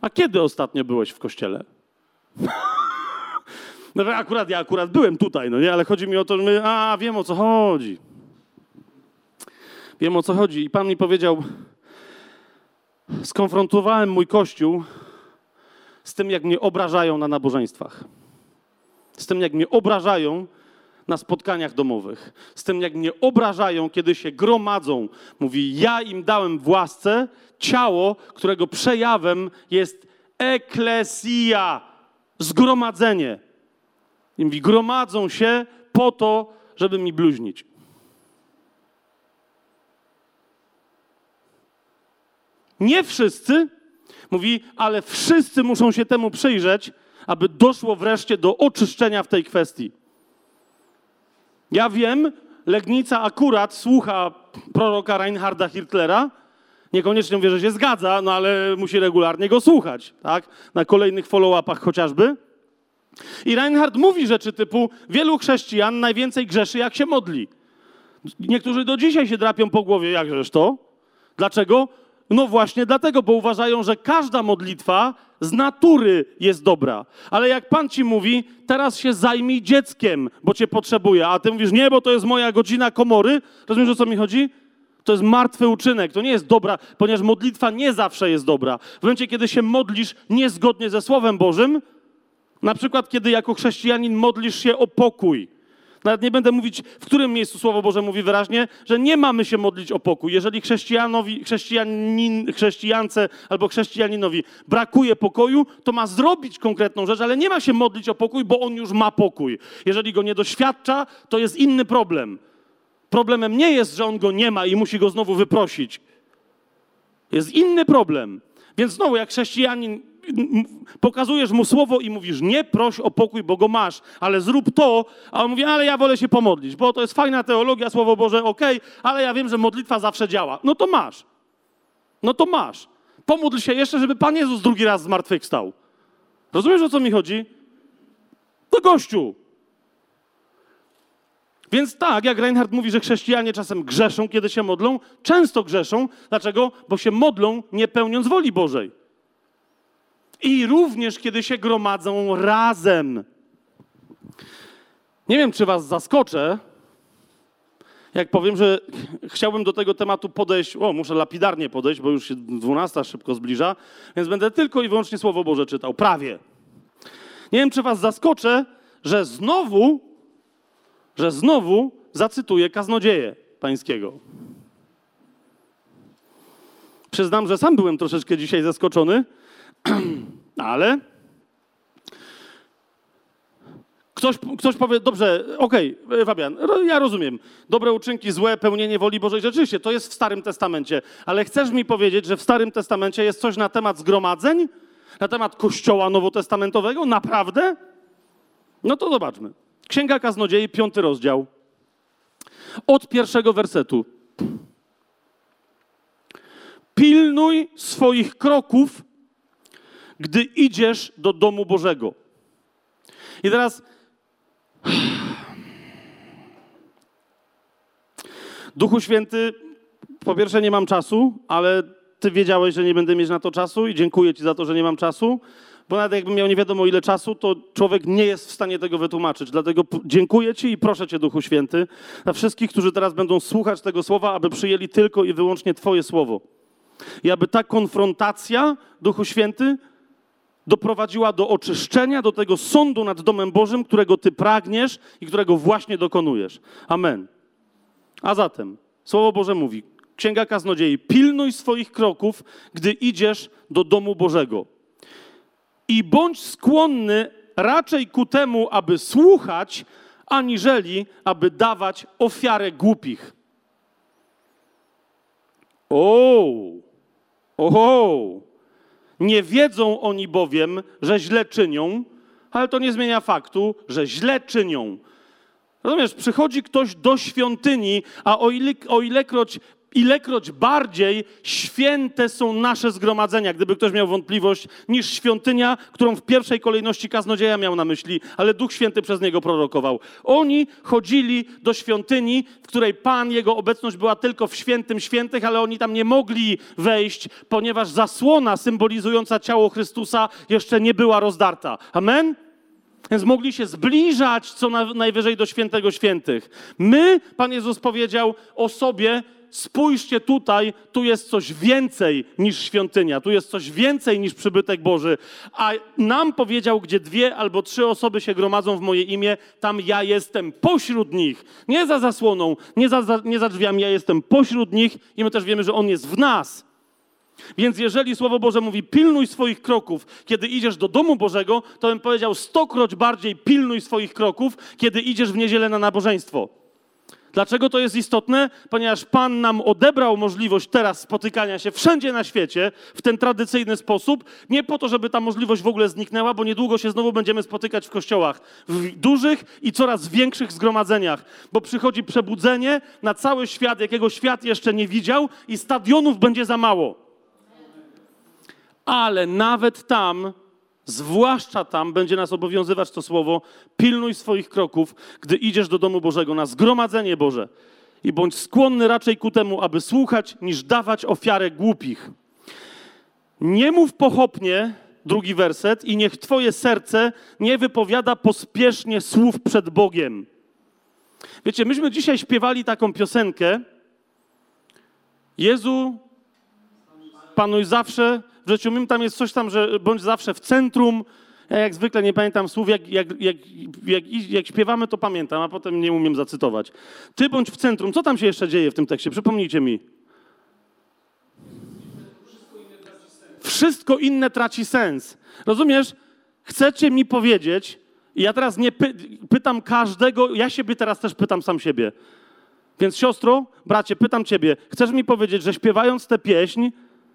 a kiedy ostatnio byłeś w kościele? *laughs* No akurat ja akurat byłem tutaj, no nie, ale chodzi mi o to, że my, a wiem o co chodzi. Wiem o co chodzi. I Pan mi powiedział, skonfrontowałem mój kościół z tym, jak mnie obrażają na nabożeństwach. Z tym, jak mnie obrażają na spotkaniach domowych. Z tym, jak mnie obrażają, kiedy się gromadzą. Mówi, ja im dałem w łasce ciało, którego przejawem jest eklesja, zgromadzenie. I mówi, gromadzą się po to, żeby mi bluźnić. Nie wszyscy, mówi, ale wszyscy muszą się temu przyjrzeć, aby doszło wreszcie do oczyszczenia w tej kwestii. Ja wiem, Legnica akurat słucha proroka Reinharda Hirtlera. Niekoniecznie mówię, że się zgadza, no ale musi regularnie go słuchać, tak? Na kolejnych follow-upach chociażby. I Reinhard mówi rzeczy typu: Wielu chrześcijan najwięcej grzeszy, jak się modli. Niektórzy do dzisiaj się drapią po głowie, jakżeż to? Dlaczego? No właśnie dlatego, bo uważają, że każda modlitwa z natury jest dobra. Ale jak Pan ci mówi, teraz się zajmij dzieckiem, bo cię potrzebuje, a ty mówisz, nie, bo to jest moja godzina komory, rozumiesz o co mi chodzi? To jest martwy uczynek, to nie jest dobra, ponieważ modlitwa nie zawsze jest dobra. W momencie, kiedy się modlisz niezgodnie ze Słowem Bożym, na przykład, kiedy jako chrześcijanin modlisz się o pokój, nawet nie będę mówić, w którym miejscu Słowo Boże mówi wyraźnie, że nie mamy się modlić o pokój. Jeżeli chrześcijanowi, chrześcijanin, chrześcijance albo chrześcijaninowi brakuje pokoju, to ma zrobić konkretną rzecz, ale nie ma się modlić o pokój, bo on już ma pokój. Jeżeli go nie doświadcza, to jest inny problem. Problemem nie jest, że on go nie ma i musi go znowu wyprosić. Jest inny problem. Więc znowu, jak chrześcijanin pokazujesz mu słowo i mówisz, nie proś o pokój, bo go masz, ale zrób to, a on mówi, ale ja wolę się pomodlić, bo to jest fajna teologia, słowo Boże, okej, okay, ale ja wiem, że modlitwa zawsze działa. No to masz. No to masz. Pomódl się jeszcze, żeby Pan Jezus drugi raz zmartwychwstał. Rozumiesz, o co mi chodzi? To gościu. Więc tak, jak Reinhardt mówi, że chrześcijanie czasem grzeszą, kiedy się modlą, często grzeszą. Dlaczego? Bo się modlą, nie pełniąc woli Bożej. I również, kiedy się gromadzą razem. Nie wiem, czy Was zaskoczę, jak powiem, że chciałbym do tego tematu podejść, o, muszę lapidarnie podejść, bo już się 12 szybko zbliża, więc będę tylko i wyłącznie Słowo Boże czytał. Prawie. Nie wiem, czy Was zaskoczę, że znowu, że znowu zacytuję kaznodzieję pańskiego. Przyznam, że sam byłem troszeczkę dzisiaj zaskoczony, *clears throat* ale ktoś, ktoś powie, dobrze, okej, okay, Fabian, ja rozumiem. Dobre uczynki, złe, pełnienie woli Bożej. Rzeczywiście, to jest w Starym Testamencie. Ale chcesz mi powiedzieć, że w Starym Testamencie jest coś na temat zgromadzeń? Na temat Kościoła Nowotestamentowego? Naprawdę? No to zobaczmy. Księga Kaznodziei, piąty rozdział. Od pierwszego wersetu. Pilnuj swoich kroków gdy idziesz do domu Bożego. I teraz. *sighs* Duchu Święty, po pierwsze nie mam czasu, ale Ty wiedziałeś, że nie będę mieć na to czasu i dziękuję Ci za to, że nie mam czasu, bo nawet jakbym miał nie wiadomo ile czasu, to człowiek nie jest w stanie tego wytłumaczyć. Dlatego dziękuję Ci i proszę Cię, Duchu Święty, dla wszystkich, którzy teraz będą słuchać tego słowa, aby przyjęli tylko i wyłącznie Twoje słowo. I aby ta konfrontacja, Duchu Święty, doprowadziła do oczyszczenia, do tego sądu nad domem Bożym, którego ty pragniesz i którego właśnie dokonujesz. Amen. A zatem, Słowo Boże mówi, Księga Kaznodziei, pilnuj swoich kroków, gdy idziesz do domu Bożego. I bądź skłonny raczej ku temu, aby słuchać, aniżeli aby dawać ofiarę głupich. O, oho, nie wiedzą oni bowiem, że źle czynią, ale to nie zmienia faktu, że źle czynią. Rozumiesz, przychodzi ktoś do świątyni, a o, o ilekroć ilekroć bardziej święte są nasze zgromadzenia, gdyby ktoś miał wątpliwość, niż świątynia, którą w pierwszej kolejności kaznodzieja miał na myśli, ale Duch Święty przez niego prorokował. Oni chodzili do świątyni, w której Pan, Jego obecność była tylko w świętym świętych, ale oni tam nie mogli wejść, ponieważ zasłona symbolizująca ciało Chrystusa jeszcze nie była rozdarta. Amen? Więc mogli się zbliżać co najwyżej do świętego świętych. My, Pan Jezus powiedział o sobie, spójrzcie tutaj, tu jest coś więcej niż świątynia, tu jest coś więcej niż przybytek Boży. A nam powiedział, gdzie dwie albo trzy osoby się gromadzą w moje imię, tam ja jestem pośród nich. Nie za zasłoną, nie za, za, nie za drzwiami, ja jestem pośród nich i my też wiemy, że On jest w nas. Więc jeżeli Słowo Boże mówi pilnuj swoich kroków, kiedy idziesz do domu Bożego, to bym powiedział stokroć bardziej pilnuj swoich kroków, kiedy idziesz w niedzielę na nabożeństwo. Dlaczego to jest istotne? Ponieważ Pan nam odebrał możliwość teraz spotykania się wszędzie na świecie w ten tradycyjny sposób, nie po to, żeby ta możliwość w ogóle zniknęła, bo niedługo się znowu będziemy spotykać w kościołach, w dużych i coraz większych zgromadzeniach, bo przychodzi przebudzenie na cały świat, jakiego świat jeszcze nie widział i stadionów będzie za mało. Ale nawet tam Zwłaszcza tam będzie nas obowiązywać to słowo: pilnuj swoich kroków, gdy idziesz do domu Bożego na zgromadzenie Boże. I bądź skłonny raczej ku temu, aby słuchać, niż dawać ofiarę głupich. Nie mów pochopnie, drugi werset, i niech Twoje serce nie wypowiada pospiesznie słów przed Bogiem. Wiecie, myśmy dzisiaj śpiewali taką piosenkę. Jezu, panuj zawsze w życiu mym tam jest coś tam, że bądź zawsze w centrum. Ja jak zwykle nie pamiętam słów, jak, jak, jak, jak, jak śpiewamy, to pamiętam, a potem nie umiem zacytować. Ty bądź w centrum. Co tam się jeszcze dzieje w tym tekście? Przypomnijcie mi. Wszystko inne traci sens. Rozumiesz? Chcecie mi powiedzieć, ja teraz nie py pytam każdego, ja siebie teraz też pytam sam siebie. Więc siostro, bracie, pytam ciebie, chcesz mi powiedzieć, że śpiewając tę pieśń,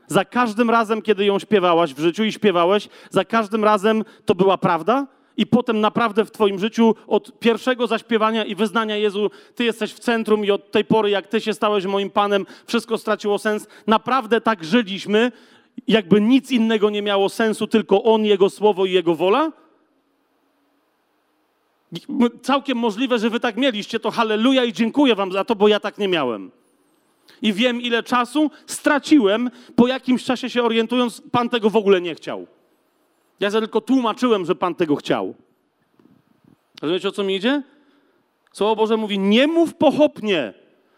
za każdym razem, kiedy ją śpiewałaś w życiu i śpiewałeś, za każdym razem to była prawda? I potem naprawdę w Twoim życiu od pierwszego zaśpiewania i wyznania Jezu, Ty jesteś w centrum i od tej pory, jak Ty się stałeś moim Panem, wszystko straciło sens. Naprawdę tak żyliśmy, jakby nic innego nie miało sensu, tylko On, Jego Słowo i Jego wola? Całkiem możliwe, że Wy tak mieliście, to halleluja i dziękuję Wam za to, bo ja tak nie miałem i wiem, ile czasu straciłem, po jakimś czasie się orientując, Pan tego w ogóle nie chciał. Ja tylko tłumaczyłem, że Pan tego chciał. Rozumiecie, o co mi idzie? Słowo Boże mówi, nie mów pochopnie.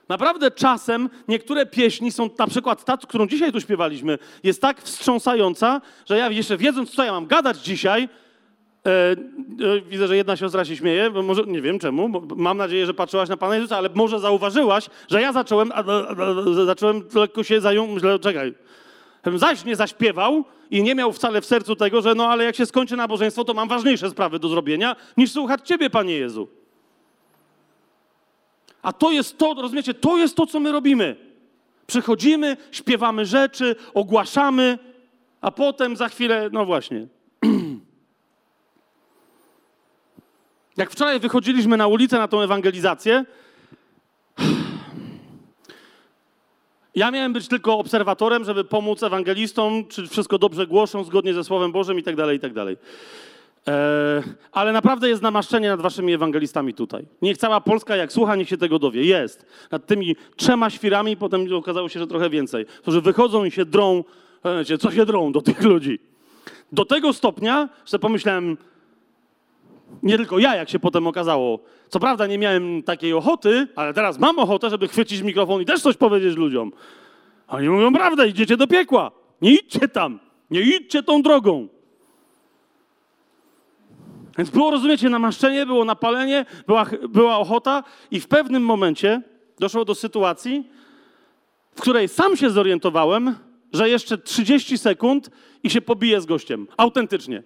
Naprawdę czasem niektóre pieśni są, na przykład ta, którą dzisiaj tu śpiewaliśmy, jest tak wstrząsająca, że ja jeszcze wiedząc, co ja mam gadać dzisiaj, E, e, widzę, że jedna siostra się śmieje, bo może, nie wiem czemu, mam nadzieję, że patrzyłaś na Pana Jezusa, ale może zauważyłaś, że ja zacząłem, a, a, a, zacząłem lekko się zająć, myślę, czekaj, zaś nie zaśpiewał i nie miał wcale w sercu tego, że no ale jak się skończy nabożeństwo, to mam ważniejsze sprawy do zrobienia, niż słuchać Ciebie, Panie Jezu. A to jest to, rozumiecie, to jest to, co my robimy. Przychodzimy, śpiewamy rzeczy, ogłaszamy, a potem za chwilę, no właśnie, Jak wczoraj wychodziliśmy na ulicę na tą ewangelizację, ja miałem być tylko obserwatorem, żeby pomóc ewangelistom, czy wszystko dobrze głoszą, zgodnie ze Słowem Bożym i tak dalej, i tak dalej. Eee, ale naprawdę jest namaszczenie nad waszymi ewangelistami tutaj. Niech cała Polska, jak słucha, niech się tego dowie. Jest. Nad tymi trzema świrami, potem okazało się, że trochę więcej. Którzy wychodzą i się drą, wiecie, co się drą do tych ludzi. Do tego stopnia, że pomyślałem, nie tylko ja, jak się potem okazało. Co prawda nie miałem takiej ochoty, ale teraz mam ochotę, żeby chwycić mikrofon i też coś powiedzieć ludziom. Oni mówią prawdę, idziecie do piekła. Nie idźcie tam, nie idźcie tą drogą. Więc było, rozumiecie, namaszczenie, było napalenie, była, była ochota i w pewnym momencie doszło do sytuacji, w której sam się zorientowałem, że jeszcze 30 sekund i się pobiję z gościem. Autentycznie.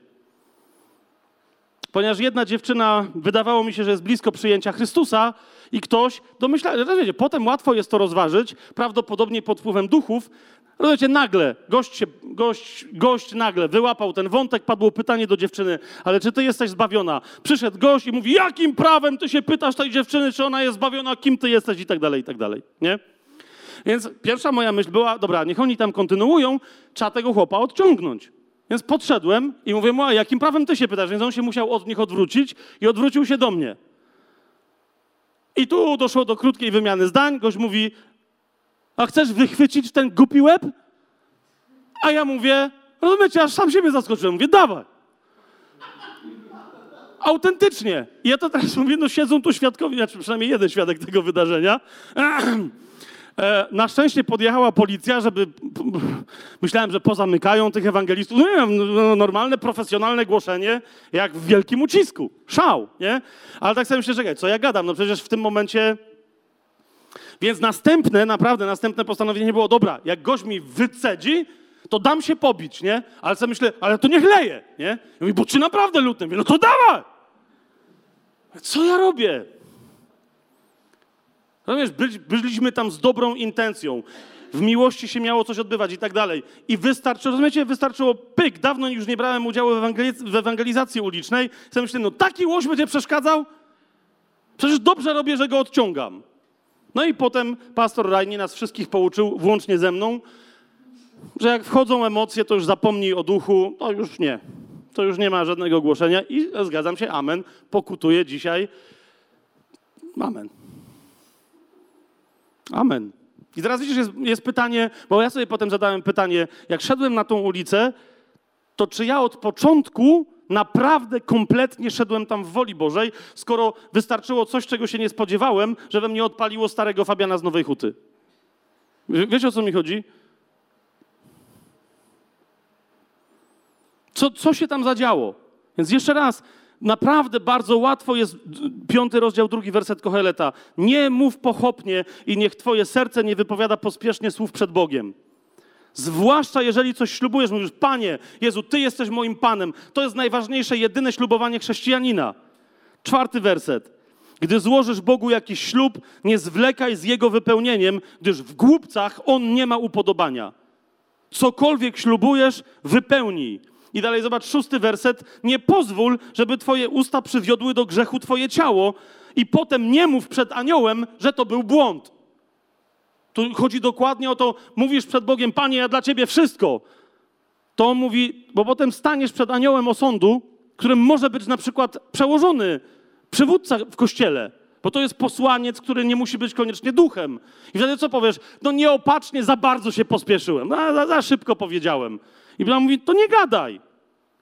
Ponieważ jedna dziewczyna, wydawało mi się, że jest blisko przyjęcia Chrystusa i ktoś domyśla, że wiecie, potem łatwo jest to rozważyć, prawdopodobnie pod wpływem duchów. Rozumiecie, nagle, gość, się, gość, gość nagle wyłapał ten wątek, padło pytanie do dziewczyny, ale czy ty jesteś zbawiona? Przyszedł gość i mówi, jakim prawem ty się pytasz tej dziewczyny, czy ona jest zbawiona, kim ty jesteś i tak dalej, i tak dalej, nie? Więc pierwsza moja myśl była, dobra, niech oni tam kontynuują, trzeba tego chłopa odciągnąć. Więc podszedłem i mówię mu, a jakim prawem ty się pytasz? Więc on się musiał od nich odwrócić i odwrócił się do mnie. I tu doszło do krótkiej wymiany zdań. Gość mówi, a chcesz wychwycić ten głupi łeb? A ja mówię, rozumiecie, aż sam siebie zaskoczyłem. Mówię, dawaj. Autentycznie. I ja to teraz mówię, no siedzą tu świadkowie, znaczy przynajmniej jeden świadek tego wydarzenia. *clears throat* E, na szczęście podjechała policja, żeby. Myślałem, że pozamykają tych ewangelistów. No nie wiem, no, normalne, profesjonalne głoszenie, jak w wielkim ucisku. Szał, nie? Ale tak sobie myślę, czekaj, co ja gadam? No przecież w tym momencie. Więc następne, naprawdę następne postanowienie było, dobra, jak gość mi wycedzi, to dam się pobić, nie? Ale sobie myślę, ale to niech leje, nie? Ja mówię, bo czy naprawdę lutym? no to dawaj! Co ja robię? Rozumiesz, byliśmy tam z dobrą intencją. W miłości się miało coś odbywać i tak dalej. I wystarczy, rozumiecie, wystarczyło pyk. Dawno już nie brałem udziału w, ewangeliz- w ewangelizacji ulicznej. Sobie myślę, no taki łoś będzie przeszkadzał? Przecież dobrze robię, że go odciągam. No i potem pastor Rajni nas wszystkich pouczył, włącznie ze mną, że jak wchodzą emocje, to już zapomnij o duchu, to już nie. To już nie ma żadnego głoszenia i zgadzam się, amen, pokutuję dzisiaj. Amen. Amen. I teraz widzisz, jest, jest, pytanie, bo ja sobie potem zadałem pytanie, jak szedłem na tą ulicę, to czy ja od początku naprawdę kompletnie szedłem tam w woli Bożej, skoro wystarczyło coś, czego się nie spodziewałem, że we mnie odpaliło starego Fabiana z Nowej Huty. Wiecie, o co mi chodzi? Co, co się tam zadziało? Więc jeszcze raz, naprawdę bardzo łatwo jest, piąty rozdział, drugi werset Koheleta. Nie mów pochopnie i niech twoje serce nie wypowiada pospiesznie słów przed Bogiem. Zwłaszcza jeżeli coś ślubujesz, mówisz, Panie, Jezu, Ty jesteś moim Panem. To jest najważniejsze, jedyne ślubowanie chrześcijanina. Czwarty werset. Gdy złożysz Bogu jakiś ślub, nie zwlekaj z jego wypełnieniem, gdyż w głupcach on nie ma upodobania. Cokolwiek ślubujesz, wypełnij. I dalej zobacz szósty werset. Nie pozwól, żeby twoje usta przywiodły do grzechu twoje ciało i potem nie mów przed aniołem, że to był błąd. Tu chodzi dokładnie o to, mówisz przed Bogiem, Panie, ja dla Ciebie wszystko. To mówi, bo potem staniesz przed aniołem osądu, którym może być na przykład przełożony przywódca w kościele, bo to jest posłaniec, który nie musi być koniecznie duchem. I wtedy co powiesz? No nieopatrznie, za bardzo się pospieszyłem, no, za, za szybko powiedziałem. I Biblia mówi, to nie gadaj.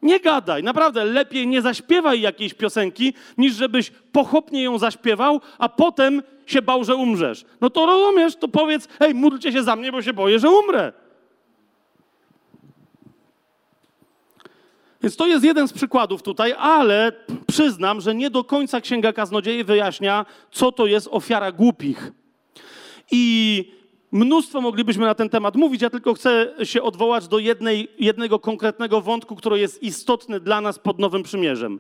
Nie gadaj, naprawdę lepiej nie zaśpiewaj jakiejś piosenki, niż żebyś pochopnie ją zaśpiewał, a potem się bał, że umrzesz. No to rozumiesz, to powiedz, hej, módlcie się za mnie, bo się boję, że umrę. Więc to jest jeden z przykładów tutaj, ale przyznam, że nie do końca Księga Kaznodziei wyjaśnia, co to jest ofiara głupich. I Mnóstwo moglibyśmy na ten temat mówić, ja tylko chcę się odwołać do jednej, jednego konkretnego wątku, który jest istotny dla nas pod Nowym Przymierzem.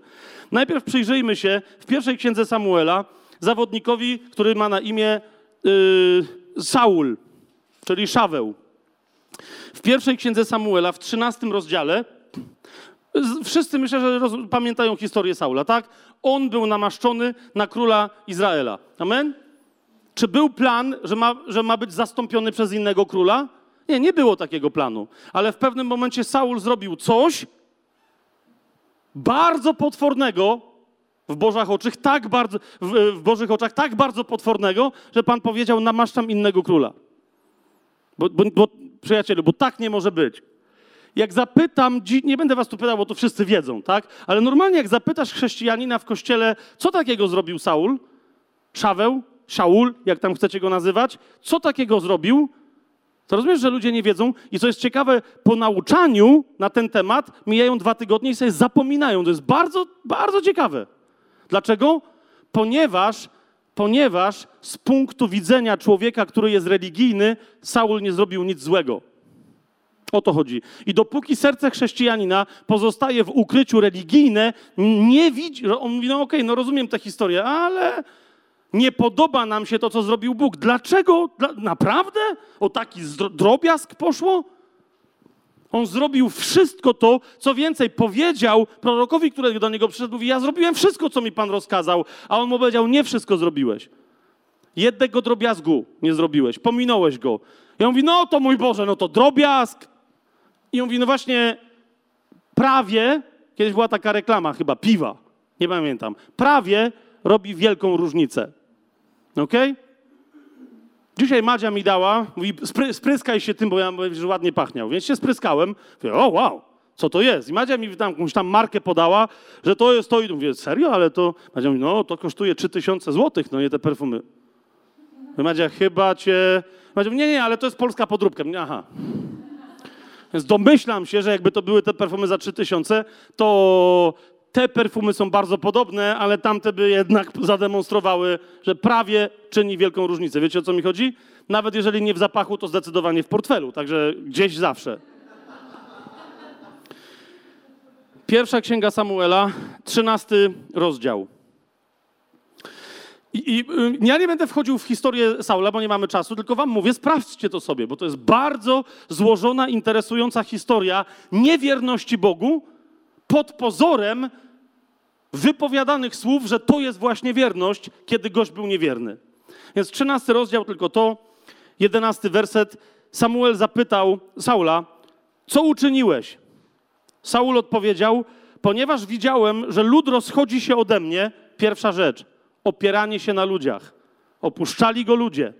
Najpierw przyjrzyjmy się w pierwszej księdze Samuela zawodnikowi, który ma na imię yy, Saul, czyli Szaweł. W pierwszej księdze Samuela, w trzynastym rozdziale, wszyscy myślę, że roz, pamiętają historię Saula, tak? On był namaszczony na króla Izraela. Amen? Czy był plan, że ma, że ma być zastąpiony przez innego króla? Nie, nie było takiego planu. Ale w pewnym momencie Saul zrobił coś bardzo potwornego w Bożych oczach, tak bardzo, w, w Bożych oczach tak bardzo potwornego, że Pan powiedział, namaszczam innego króla. Bo, bo, bo, przyjacielu, bo tak nie może być. Jak zapytam, nie będę was tu pytał, bo to wszyscy wiedzą, tak? Ale normalnie jak zapytasz chrześcijanina w kościele, co takiego zrobił Saul, Szaweł, Szaul, jak tam chcecie go nazywać, co takiego zrobił, To rozumiesz, że ludzie nie wiedzą i co jest ciekawe, po nauczaniu na ten temat mijają dwa tygodnie i sobie zapominają. To jest bardzo, bardzo ciekawe. Dlaczego? Ponieważ, ponieważ z punktu widzenia człowieka, który jest religijny, Saul nie zrobił nic złego. O to chodzi. I dopóki serce chrześcijanina pozostaje w ukryciu religijne, nie widzi, on mówi, no okej, no rozumiem tę historię, ale nie podoba nam się to, co zrobił Bóg. Dlaczego? Dla, naprawdę? O taki drobiazg poszło? On zrobił wszystko to, co więcej, powiedział prorokowi, który do niego przyszedł, mówi, ja zrobiłem wszystko, co mi Pan rozkazał, a on mu powiedział, nie wszystko zrobiłeś. Jednego drobiazgu nie zrobiłeś, pominąłeś go. I on mówi, no to mój Boże, no to drobiazg. I on mówi, no właśnie, prawie, kiedyś była taka reklama chyba, piwa, nie pamiętam, prawie robi wielką różnicę. Ok? Dzisiaj Madzia mi dała, mówi, spry, spryskaj się tym, bo ja mówię, że ładnie pachniał. Więc się spryskałem. Mówię, o wow, co to jest? I Madzia mi tam jakąś tam markę podała, że to jest to. I mówię, serio? Ale to... Madzia mówi, no to kosztuje 3000 złotych, no nie te perfumy. Mówię, Madzia, chyba cię... Madzia mówi, nie, nie, ale to jest polska podróbka. Mówię, aha. Więc domyślam się, że jakby to były te perfumy za 3000, to te perfumy są bardzo podobne, ale tamte by jednak *laughs* zademonstrowały, że prawie czyni wielką różnicę. Wiecie o co mi chodzi? Nawet jeżeli nie w zapachu, to zdecydowanie w portfelu, także gdzieś zawsze. Pierwsza księga Samuela, trzynasty rozdział. I, I, y, ja nie będę wchodził w historię Saula, bo nie mamy czasu, tylko wam mówię, sprawdźcie to sobie, bo to jest bardzo złożona, interesująca historia niewierności Bogu pod pozorem wypowiadanych słów, że to jest właśnie wierność, kiedy gość był niewierny. Więc trzynasty rozdział tylko to, jedenasty werset. Samuel zapytał Saula, co uczyniłeś? Saul odpowiedział, ponieważ widziałem, że lud rozchodzi się ode mnie, pierwsza rzecz, opieranie się na ludziach. Opuszczali go ludzie.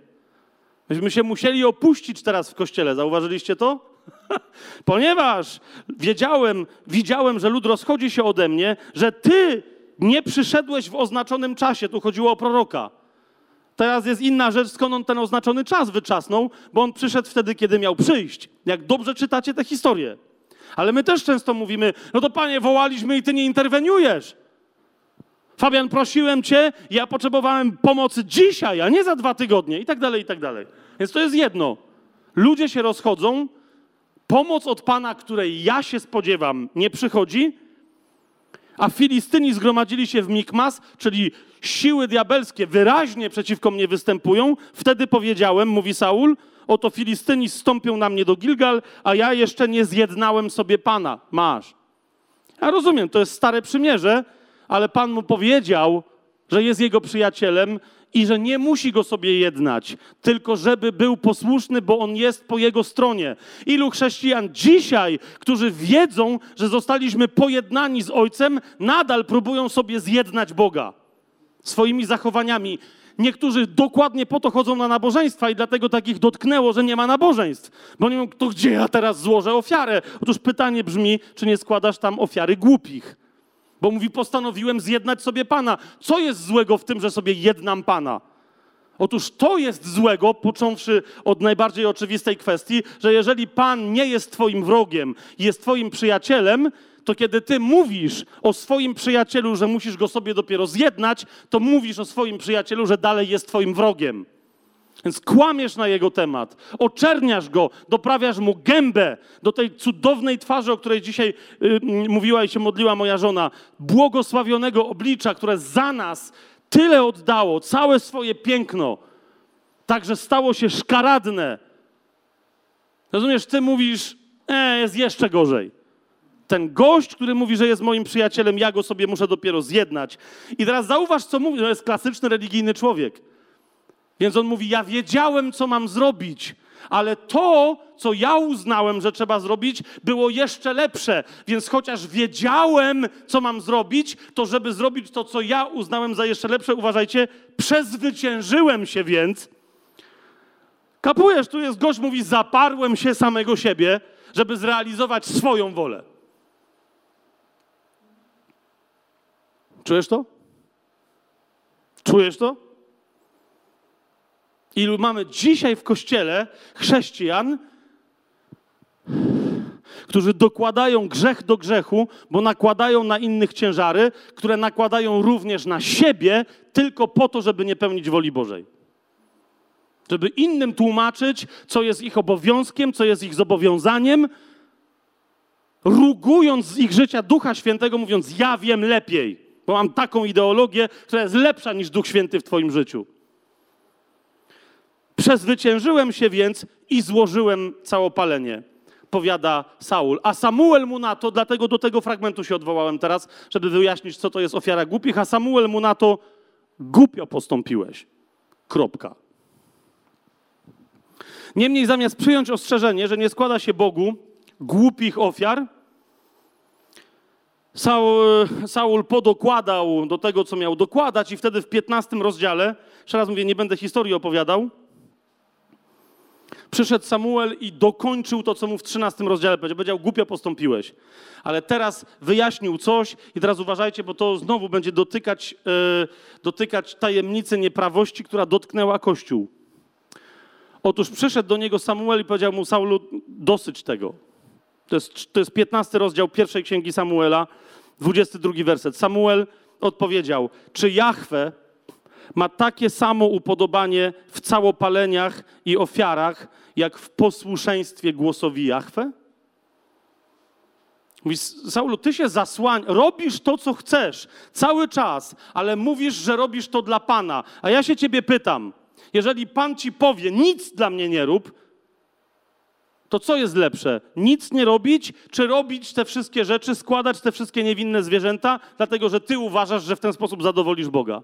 Myśmy się musieli opuścić teraz w kościele, zauważyliście to? *laughs* Ponieważ wiedziałem, widziałem, że lud rozchodzi się ode mnie, że ty nie przyszedłeś w oznaczonym czasie. Tu chodziło o proroka. Teraz jest inna rzecz, skąd on ten oznaczony czas wyczasnął, bo on przyszedł wtedy, kiedy miał przyjść. Jak dobrze czytacie tę historię. Ale my też często mówimy, no to panie, wołaliśmy i ty nie interweniujesz. Fabian, prosiłem cię, ja potrzebowałem pomocy dzisiaj, a nie za dwa tygodnie i tak dalej, i tak dalej. Więc to jest jedno. Ludzie się rozchodzą, Pomoc od Pana, której ja się spodziewam, nie przychodzi, a Filistyni zgromadzili się w Mikmas, czyli siły diabelskie wyraźnie przeciwko mnie występują. Wtedy powiedziałem, mówi Saul, oto Filistyni stąpią na mnie do Gilgal, a ja jeszcze nie zjednałem sobie Pana. Masz. Ja rozumiem, to jest stare przymierze, ale Pan mu powiedział, że jest jego przyjacielem i że nie musi go sobie jednać, tylko żeby był posłuszny, bo on jest po jego stronie. Ilu chrześcijan dzisiaj, którzy wiedzą, że zostaliśmy pojednani z Ojcem, nadal próbują sobie zjednać Boga swoimi zachowaniami. Niektórzy dokładnie po to chodzą na nabożeństwa i dlatego takich dotknęło, że nie ma nabożeństw. Bo nie wiem, to gdzie ja teraz złożę ofiarę? Otóż pytanie brzmi, czy nie składasz tam ofiary głupich? Bo mówi, postanowiłem zjednać sobie Pana. Co jest złego w tym, że sobie jednam Pana? Otóż to jest złego, począwszy od najbardziej oczywistej kwestii, że jeżeli Pan nie jest Twoim wrogiem, jest Twoim przyjacielem, to kiedy Ty mówisz o swoim przyjacielu, że musisz go sobie dopiero zjednać, to mówisz o swoim przyjacielu, że dalej jest Twoim wrogiem. Więc kłamiesz na jego temat, oczerniasz go, doprawiasz mu gębę do tej cudownej twarzy, o której dzisiaj mówiła i się modliła moja żona, błogosławionego oblicza, które za nas tyle oddało, całe swoje piękno, także stało się szkaradne. Rozumiesz, ty mówisz, e, jest jeszcze gorzej. Ten gość, który mówi, że jest moim przyjacielem, ja go sobie muszę dopiero zjednać. I teraz zauważ, co mówi, to jest klasyczny religijny człowiek. Więc on mówi: Ja wiedziałem, co mam zrobić, ale to, co ja uznałem, że trzeba zrobić, było jeszcze lepsze. Więc chociaż wiedziałem, co mam zrobić, to żeby zrobić to, co ja uznałem za jeszcze lepsze, uważajcie, przezwyciężyłem się więc. Kapujesz, tu jest gość, mówi: Zaparłem się samego siebie, żeby zrealizować swoją wolę. Czujesz to? Czujesz to? Ilu mamy dzisiaj w kościele chrześcijan, którzy dokładają grzech do grzechu, bo nakładają na innych ciężary, które nakładają również na siebie, tylko po to, żeby nie pełnić woli Bożej. Żeby innym tłumaczyć, co jest ich obowiązkiem, co jest ich zobowiązaniem, rugując z ich życia Ducha Świętego, mówiąc: Ja wiem lepiej, bo mam taką ideologię, która jest lepsza niż Duch Święty w Twoim życiu. Przezwyciężyłem się więc i złożyłem całopalenie, powiada Saul. A Samuel mu na to, dlatego do tego fragmentu się odwołałem teraz, żeby wyjaśnić, co to jest ofiara głupich, a Samuel mu na to, głupio postąpiłeś. Kropka. Niemniej zamiast przyjąć ostrzeżenie, że nie składa się Bogu głupich ofiar, Saul, Saul podokładał do tego, co miał dokładać, i wtedy w 15 rozdziale, jeszcze raz mówię, nie będę historii opowiadał, przyszedł Samuel i dokończył to, co mu w 13 rozdziale powiedział. Powiedział, głupio postąpiłeś. Ale teraz wyjaśnił coś i teraz uważajcie, bo to znowu będzie dotykać, yy, dotykać tajemnicy nieprawości, która dotknęła Kościół. Otóż przyszedł do niego Samuel i powiedział mu, Saulu, dosyć tego. To jest, to jest 15 rozdział pierwszej księgi Samuela, 22 werset. Samuel odpowiedział, czy Jahwe ma takie samo upodobanie w całopaleniach i ofiarach, jak w posłuszeństwie głosowi Jahwe? Mówi, Saulu, ty się zasłań, robisz to, co chcesz, cały czas, ale mówisz, że robisz to dla Pana. A ja się ciebie pytam, jeżeli Pan ci powie, nic dla mnie nie rób, to co jest lepsze? Nic nie robić, czy robić te wszystkie rzeczy, składać te wszystkie niewinne zwierzęta, dlatego że ty uważasz, że w ten sposób zadowolisz Boga?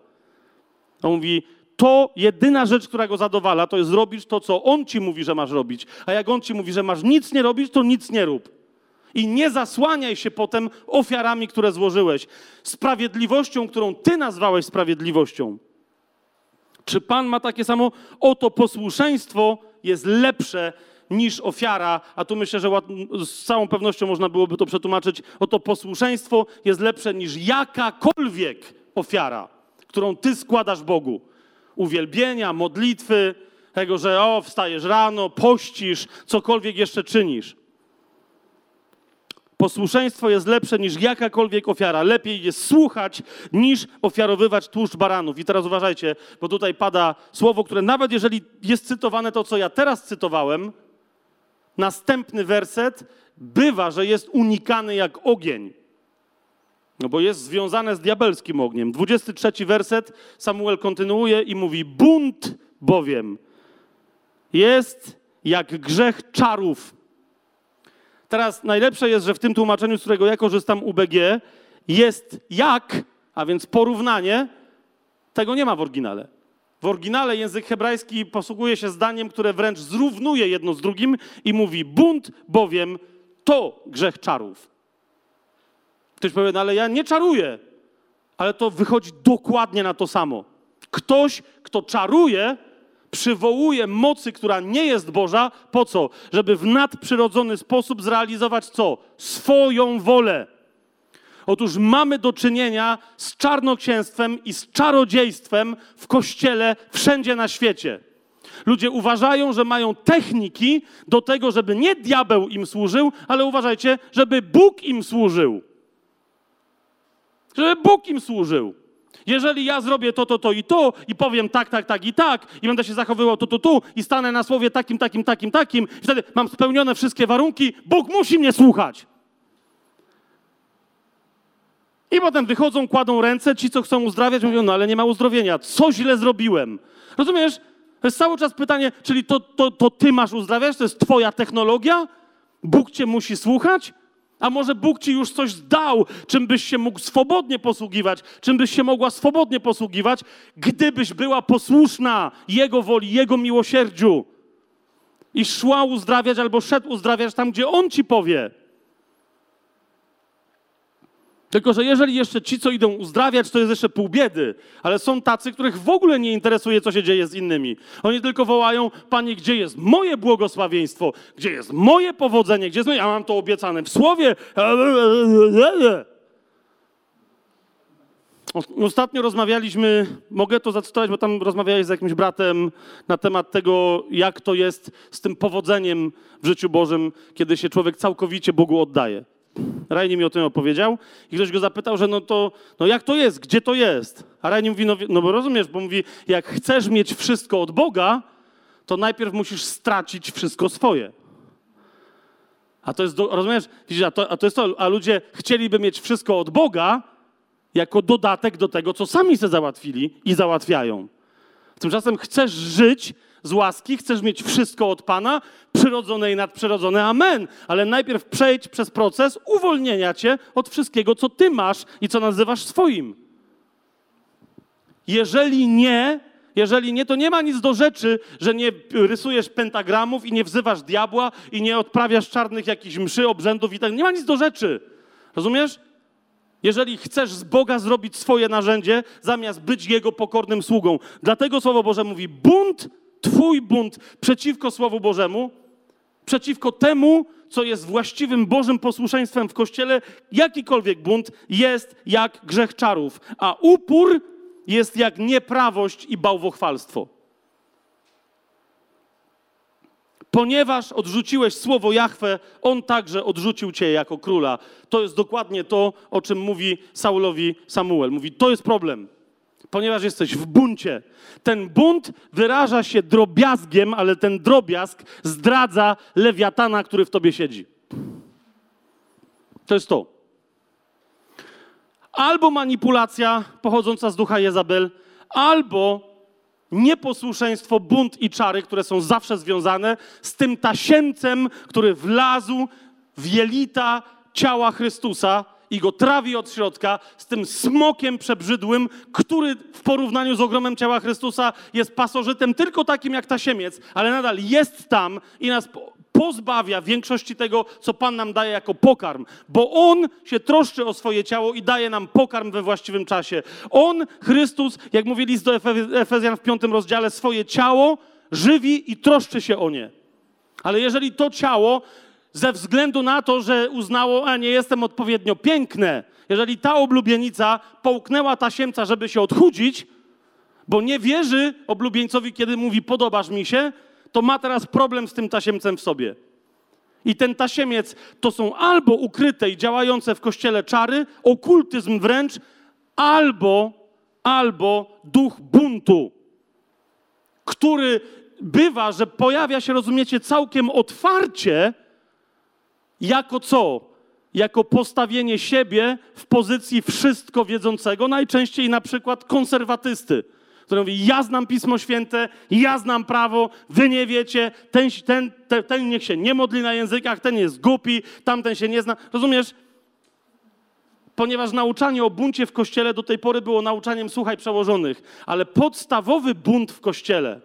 On mówi, to jedyna rzecz, która go zadowala, to jest zrobić to, co on ci mówi, że masz robić. A jak on ci mówi, że masz nic nie robić, to nic nie rób. I nie zasłaniaj się potem ofiarami, które złożyłeś. Sprawiedliwością, którą ty nazwałeś sprawiedliwością. Czy Pan ma takie samo? Oto posłuszeństwo jest lepsze niż ofiara, a tu myślę, że z całą pewnością można byłoby to przetłumaczyć. Oto posłuszeństwo jest lepsze niż jakakolwiek ofiara, którą ty składasz Bogu. Uwielbienia, modlitwy, tego, że o, wstajesz rano, pościsz, cokolwiek jeszcze czynisz. Posłuszeństwo jest lepsze niż jakakolwiek ofiara. Lepiej jest słuchać niż ofiarowywać tłuszcz baranów. I teraz uważajcie, bo tutaj pada słowo, które nawet jeżeli jest cytowane to, co ja teraz cytowałem, następny werset bywa, że jest unikany jak ogień. No bo jest związane z diabelskim ogniem. 23 werset Samuel kontynuuje i mówi: Bunt bowiem jest jak grzech czarów Teraz najlepsze jest, że w tym tłumaczeniu, z którego ja korzystam UBG, jest jak, a więc porównanie, tego nie ma w oryginale. W oryginale język hebrajski posługuje się zdaniem, które wręcz zrównuje jedno z drugim i mówi: bunt bowiem to grzech czarów. Ktoś powie, no ale ja nie czaruję, ale to wychodzi dokładnie na to samo. Ktoś, kto czaruje, przywołuje mocy, która nie jest Boża, po co? Żeby w nadprzyrodzony sposób zrealizować co? Swoją wolę. Otóż mamy do czynienia z czarnoksięstwem i z czarodziejstwem w kościele wszędzie na świecie. Ludzie uważają, że mają techniki do tego, żeby nie diabeł im służył, ale uważajcie, żeby Bóg im służył. Żeby Bóg im służył. Jeżeli ja zrobię to, to, to i to i powiem tak, tak, tak i tak i będę się zachowywał tu, tu, tu i stanę na słowie takim, takim, takim, takim i wtedy mam spełnione wszystkie warunki, Bóg musi mnie słuchać. I potem wychodzą, kładą ręce, ci, co chcą uzdrawiać, mówią, no ale nie ma uzdrowienia. Co źle zrobiłem? Rozumiesz? To jest cały czas pytanie, czyli to, to, to ty masz uzdrawiać? To jest twoja technologia? Bóg cię musi słuchać? A może Bóg ci już coś dał, czym byś się mógł swobodnie posługiwać, czym byś się mogła swobodnie posługiwać, gdybyś była posłuszna Jego woli, Jego miłosierdziu i szła uzdrawiać albo szedł uzdrawiać tam, gdzie On ci powie. Tylko, że jeżeli jeszcze ci, co idą uzdrawiać, to jest jeszcze pół biedy, ale są tacy, których w ogóle nie interesuje, co się dzieje z innymi. Oni tylko wołają, Panie, gdzie jest moje błogosławieństwo? Gdzie jest moje powodzenie? Gdzie jest moje... Ja mam to obiecane w słowie. Ostatnio rozmawialiśmy, mogę to zacytować, bo tam rozmawiałeś z jakimś bratem na temat tego, jak to jest z tym powodzeniem w życiu Bożym, kiedy się człowiek całkowicie Bogu oddaje. Rajni mi o tym opowiedział i ktoś go zapytał, że no to, no jak to jest, gdzie to jest? A Rajni mówi, no, no bo rozumiesz, bo mówi, jak chcesz mieć wszystko od Boga, to najpierw musisz stracić wszystko swoje. A to jest, do, rozumiesz, a to, a to jest to, a ludzie chcieliby mieć wszystko od Boga jako dodatek do tego, co sami se załatwili i załatwiają. Tymczasem chcesz żyć z łaski, chcesz mieć wszystko od Pana, przyrodzone i nadprzyrodzone, amen. Ale najpierw przejdź przez proces uwolnienia cię od wszystkiego, co ty masz i co nazywasz swoim. Jeżeli nie, jeżeli nie, to nie ma nic do rzeczy, że nie rysujesz pentagramów i nie wzywasz diabła i nie odprawiasz czarnych jakichś mszy, obrzędów i tak. Nie ma nic do rzeczy. Rozumiesz? Jeżeli chcesz z Boga zrobić swoje narzędzie, zamiast być Jego pokornym sługą. Dlatego Słowo Boże mówi: bunt, Twój bunt przeciwko Słowu Bożemu, przeciwko temu, co jest właściwym Bożym posłuszeństwem w kościele, jakikolwiek bunt jest jak grzech czarów, a upór jest jak nieprawość i bałwochwalstwo. Ponieważ odrzuciłeś słowo Jahwe, on także odrzucił cię jako króla. To jest dokładnie to, o czym mówi Saulowi Samuel. Mówi, to jest problem, ponieważ jesteś w buncie. Ten bunt wyraża się drobiazgiem, ale ten drobiazg zdradza lewiatana, który w tobie siedzi. To jest to. Albo manipulacja pochodząca z ducha Jezabel, albo nieposłuszeństwo, bunt i czary, które są zawsze związane z tym tasiemcem, który wlazł w jelita ciała Chrystusa i go trawi od środka, z tym smokiem przebrzydłym, który w porównaniu z ogromem ciała Chrystusa jest pasożytem tylko takim jak tasiemiec, ale nadal jest tam i nas po- pozbawia większości tego, co Pan nam daje jako pokarm, bo On się troszczy o swoje ciało i daje nam pokarm we właściwym czasie. On, Chrystus, jak mówi list do Efe- Efezjan w piątym rozdziale, swoje ciało żywi i troszczy się o nie. Ale jeżeli to ciało ze względu na to, że uznało, a nie jestem odpowiednio piękne, jeżeli ta oblubienica połknęła tasiemca, żeby się odchudzić, bo nie wierzy oblubieńcowi, kiedy mówi podobasz mi się, to ma teraz problem z tym tasiemcem w sobie. I ten tasiemiec to są albo ukryte i działające w kościele czary, okultyzm wręcz, albo, albo duch buntu, który bywa, że pojawia się, rozumiecie, całkiem otwarcie, jako co? Jako postawienie siebie w pozycji wszystko wiedzącego, najczęściej na przykład konserwatysty, który mówi: Ja znam Pismo Święte, ja znam prawo, wy nie wiecie, ten, ten, ten, ten niech się nie modli na językach, ten jest głupi, tamten się nie zna. Rozumiesz? Ponieważ nauczanie o buncie w kościele do tej pory było nauczaniem słuchaj przełożonych, ale podstawowy bunt w kościele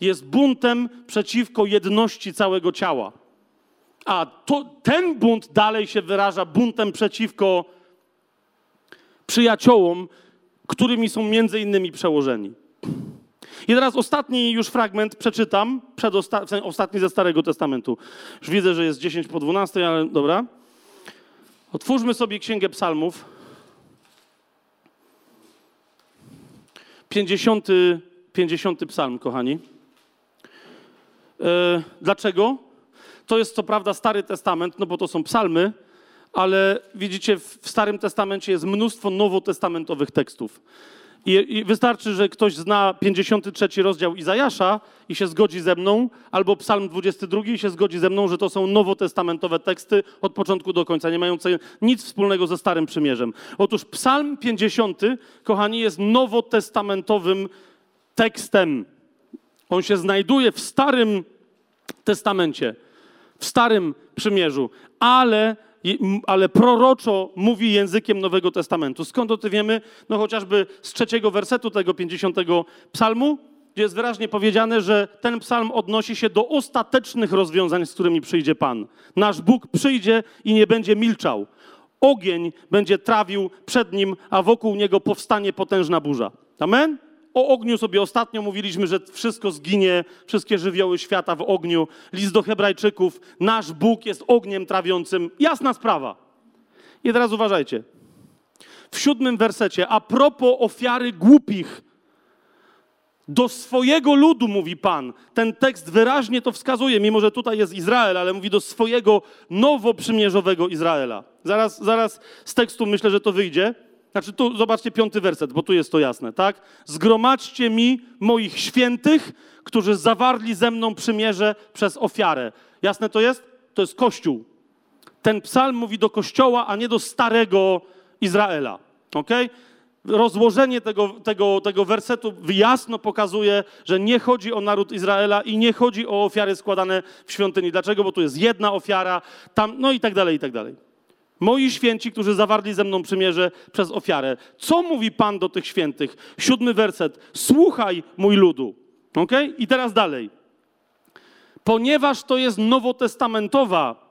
jest buntem przeciwko jedności całego ciała. A to, ten bunt dalej się wyraża buntem przeciwko przyjaciołom, którymi są między innymi przełożeni. I teraz ostatni już fragment przeczytam, przedosta- ostatni ze Starego Testamentu. Już widzę, że jest 10 po 12, ale dobra. Otwórzmy sobie Księgę Psalmów. 50, 50 psalm, kochani. E, dlaczego? To jest co prawda Stary Testament, no bo to są psalmy, ale widzicie, w Starym Testamencie jest mnóstwo nowotestamentowych tekstów. I, I wystarczy, że ktoś zna 53 rozdział Izajasza i się zgodzi ze mną, albo Psalm 22 i się zgodzi ze mną, że to są nowotestamentowe teksty od początku do końca, nie mające nic wspólnego ze Starym Przymierzem. Otóż Psalm 50, kochani, jest nowotestamentowym tekstem. On się znajduje w Starym Testamencie, w Starym Przymierzu, ale, ale proroczo mówi językiem Nowego Testamentu. Skąd o tym wiemy? No chociażby z trzeciego wersetu tego 50 psalmu, gdzie jest wyraźnie powiedziane, że ten psalm odnosi się do ostatecznych rozwiązań, z którymi przyjdzie Pan. Nasz Bóg przyjdzie i nie będzie milczał. Ogień będzie trawił przed nim, a wokół niego powstanie potężna burza. Amen? O ogniu sobie ostatnio mówiliśmy, że wszystko zginie, wszystkie żywioły świata w ogniu. List do Hebrajczyków, nasz Bóg jest ogniem trawiącym. Jasna sprawa. I teraz uważajcie. w siódmym wersecie, a propos ofiary głupich. Do swojego ludu, mówi Pan. Ten tekst wyraźnie to wskazuje, mimo że tutaj jest Izrael, ale mówi do swojego nowoprzymierzowego Izraela. Zaraz, zaraz z tekstu myślę, że to wyjdzie. Znaczy tu zobaczcie piąty werset, bo tu jest to jasne, tak? Zgromadźcie mi moich świętych, którzy zawarli ze mną przymierze przez ofiarę. Jasne to jest? To jest Kościół. Ten psalm mówi do Kościoła, a nie do starego Izraela. ok? Rozłożenie tego, tego, tego wersetu jasno pokazuje, że nie chodzi o naród Izraela i nie chodzi o ofiary składane w świątyni. Dlaczego? Bo tu jest jedna ofiara, tam, no i tak dalej, i tak dalej. Moi święci, którzy zawarli ze mną przymierze przez ofiarę. Co mówi Pan do tych świętych? Siódmy werset. Słuchaj, mój ludu. Ok? I teraz dalej. Ponieważ to jest nowotestamentowa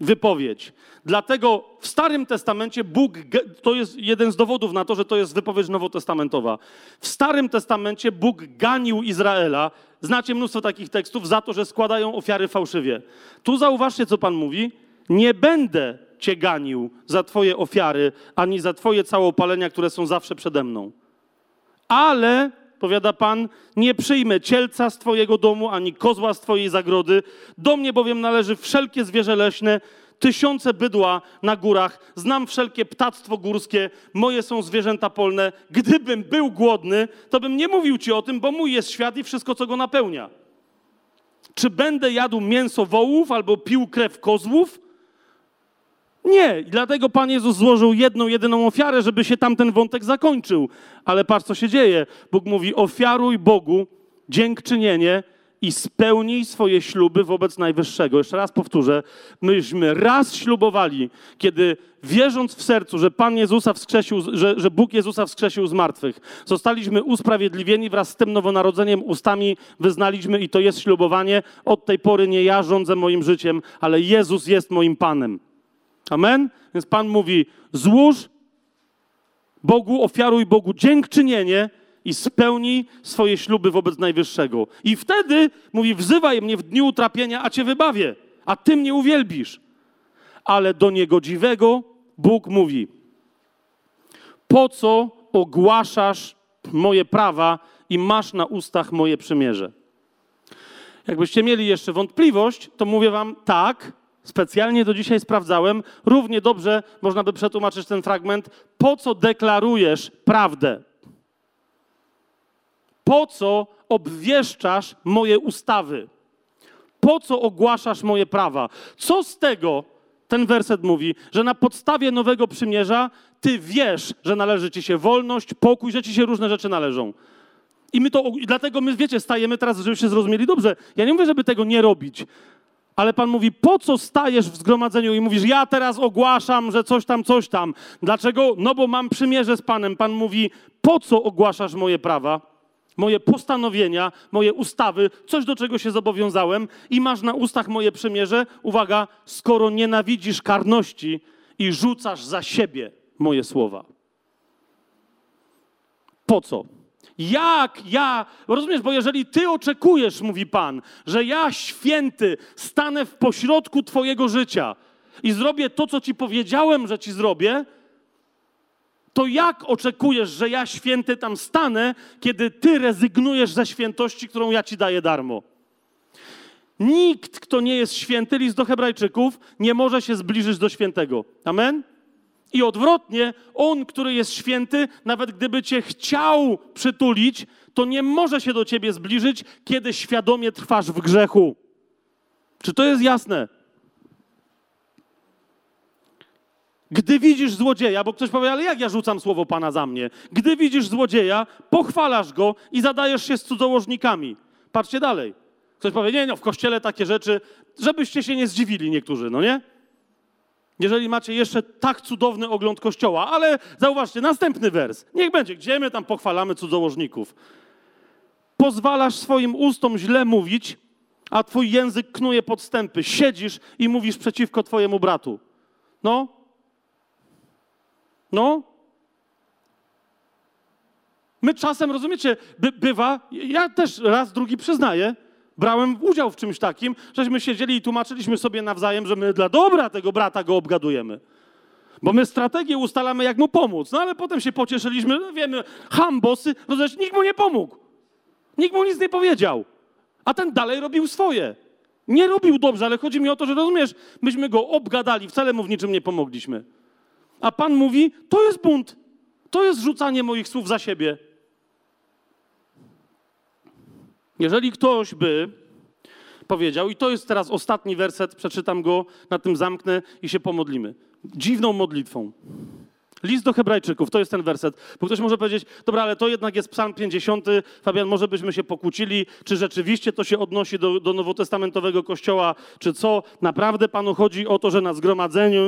wypowiedź. Dlatego w Starym Testamencie Bóg, to jest jeden z dowodów na to, że to jest wypowiedź nowotestamentowa. W Starym Testamencie Bóg ganił Izraela, znacie mnóstwo takich tekstów, za to, że składają ofiary fałszywie. Tu zauważcie, co Pan mówi. Nie będę cię ganił za twoje ofiary, ani za twoje całopalenia, które są zawsze przede mną. Ale powiada Pan, nie przyjmę cielca z Twojego domu, ani kozła z Twojej zagrody. Do mnie bowiem należy wszelkie zwierzę leśne, tysiące bydła na górach, znam wszelkie ptactwo górskie, moje są zwierzęta polne. Gdybym był głodny, to bym nie mówił Ci o tym, bo mój jest świat i wszystko, co go napełnia. Czy będę jadł mięso wołów albo pił krew kozłów? Nie, i dlatego Pan Jezus złożył jedną, jedyną ofiarę, żeby się tamten wątek zakończył. Ale patrz, co się dzieje. Bóg mówi: ofiaruj Bogu dziękczynienie i spełnij swoje śluby wobec Najwyższego. Jeszcze raz powtórzę, myśmy raz ślubowali, kiedy wierząc w sercu, że Pan Jezusa wskrzesił, że, że Bóg Jezusa wskrzesił z martwych, zostaliśmy usprawiedliwieni wraz z tym nowonarodzeniem, ustami wyznaliśmy i to jest ślubowanie. Od tej pory nie ja rządzę moim życiem, ale Jezus jest moim Panem. Amen? Więc Pan mówi: złóż Bogu, ofiaruj Bogu dziękczynienie i spełnij swoje śluby wobec Najwyższego. I wtedy mówi: wzywaj mnie w dniu utrapienia, a cię wybawię, a ty mnie uwielbisz. Ale do niegodziwego Bóg mówi: Po co ogłaszasz moje prawa i masz na ustach moje przymierze? Jakbyście mieli jeszcze wątpliwość, to mówię wam tak, Specjalnie do dzisiaj sprawdzałem. Równie dobrze można by przetłumaczyć ten fragment. Po co deklarujesz prawdę? Po co obwieszczasz moje ustawy? Po co ogłaszasz moje prawa? Co z tego, ten werset mówi, że na podstawie nowego przymierza ty wiesz, że należy ci się wolność, pokój, że ci się różne rzeczy należą. I my to, i dlatego my, wiecie, stajemy teraz, żebyście zrozumieli dobrze. Ja nie mówię, żeby tego nie robić, ale Pan mówi, po co stajesz w zgromadzeniu i mówisz, ja teraz ogłaszam, że coś tam, coś tam. Dlaczego? No bo mam przymierze z Panem. Pan mówi, po co ogłaszasz moje prawa, moje postanowienia, moje ustawy, coś do czego się zobowiązałem i masz na ustach moje przymierze? Uwaga, skoro nienawidzisz karności i rzucasz za siebie moje słowa. Po co? Jak ja, rozumiesz, bo jeżeli ty oczekujesz, mówi Pan, że ja święty stanę w pośrodku twojego życia i zrobię to, co ci powiedziałem, że ci zrobię, to jak oczekujesz, że ja święty tam stanę, kiedy ty rezygnujesz ze świętości, którą ja ci daję darmo? Nikt, kto nie jest święty, list do Hebrajczyków, nie może się zbliżyć do świętego. Amen? I odwrotnie, On, który jest święty, nawet gdyby cię chciał przytulić, to nie może się do ciebie zbliżyć, kiedy świadomie trwasz w grzechu. Czy to jest jasne? Gdy widzisz złodzieja, bo ktoś powie, ale jak ja rzucam słowo Pana za mnie? Gdy widzisz złodzieja, pochwalasz go i zadajesz się z cudzołożnikami. Patrzcie dalej. Ktoś powie, nie, no w kościele takie rzeczy, żebyście się nie zdziwili niektórzy, no nie? Jeżeli macie jeszcze tak cudowny ogląd kościoła, ale zauważcie, następny wers. Niech będzie, gdzie my tam pochwalamy cudzołożników. Pozwalasz swoim ustom źle mówić, a twój język knuje podstępy. Siedzisz i mówisz przeciwko twojemu bratu. No? No? My czasem, rozumiecie, by, bywa, ja też raz, drugi przyznaję, brałem udział w czymś takim, żeśmy siedzieli i tłumaczyliśmy sobie nawzajem, że my dla dobra tego brata go obgadujemy. Bo my strategię ustalamy, jak mu pomóc. No ale potem się pocieszyliśmy, wiemy, hambosy, rozumiesz, nikt mu nie pomógł. Nikt mu nic nie powiedział. A ten dalej robił swoje. Nie robił dobrze, ale chodzi mi o to, że rozumiesz, myśmy go obgadali, wcale mu w niczym nie pomogliśmy. A Pan mówi, to jest bunt. To jest rzucanie moich słów za siebie. Jeżeli ktoś by powiedział, i to jest teraz ostatni werset, przeczytam go, na tym zamknę i się pomodlimy. Dziwną modlitwą. List do Hebrajczyków, to jest ten werset. Bo ktoś może powiedzieć, dobra, ale to jednak jest Psalm 50. Fabian, może byśmy się pokłócili, czy rzeczywiście to się odnosi do, do nowotestamentowego kościoła, czy co? Naprawdę Panu chodzi o to, że na zgromadzeniu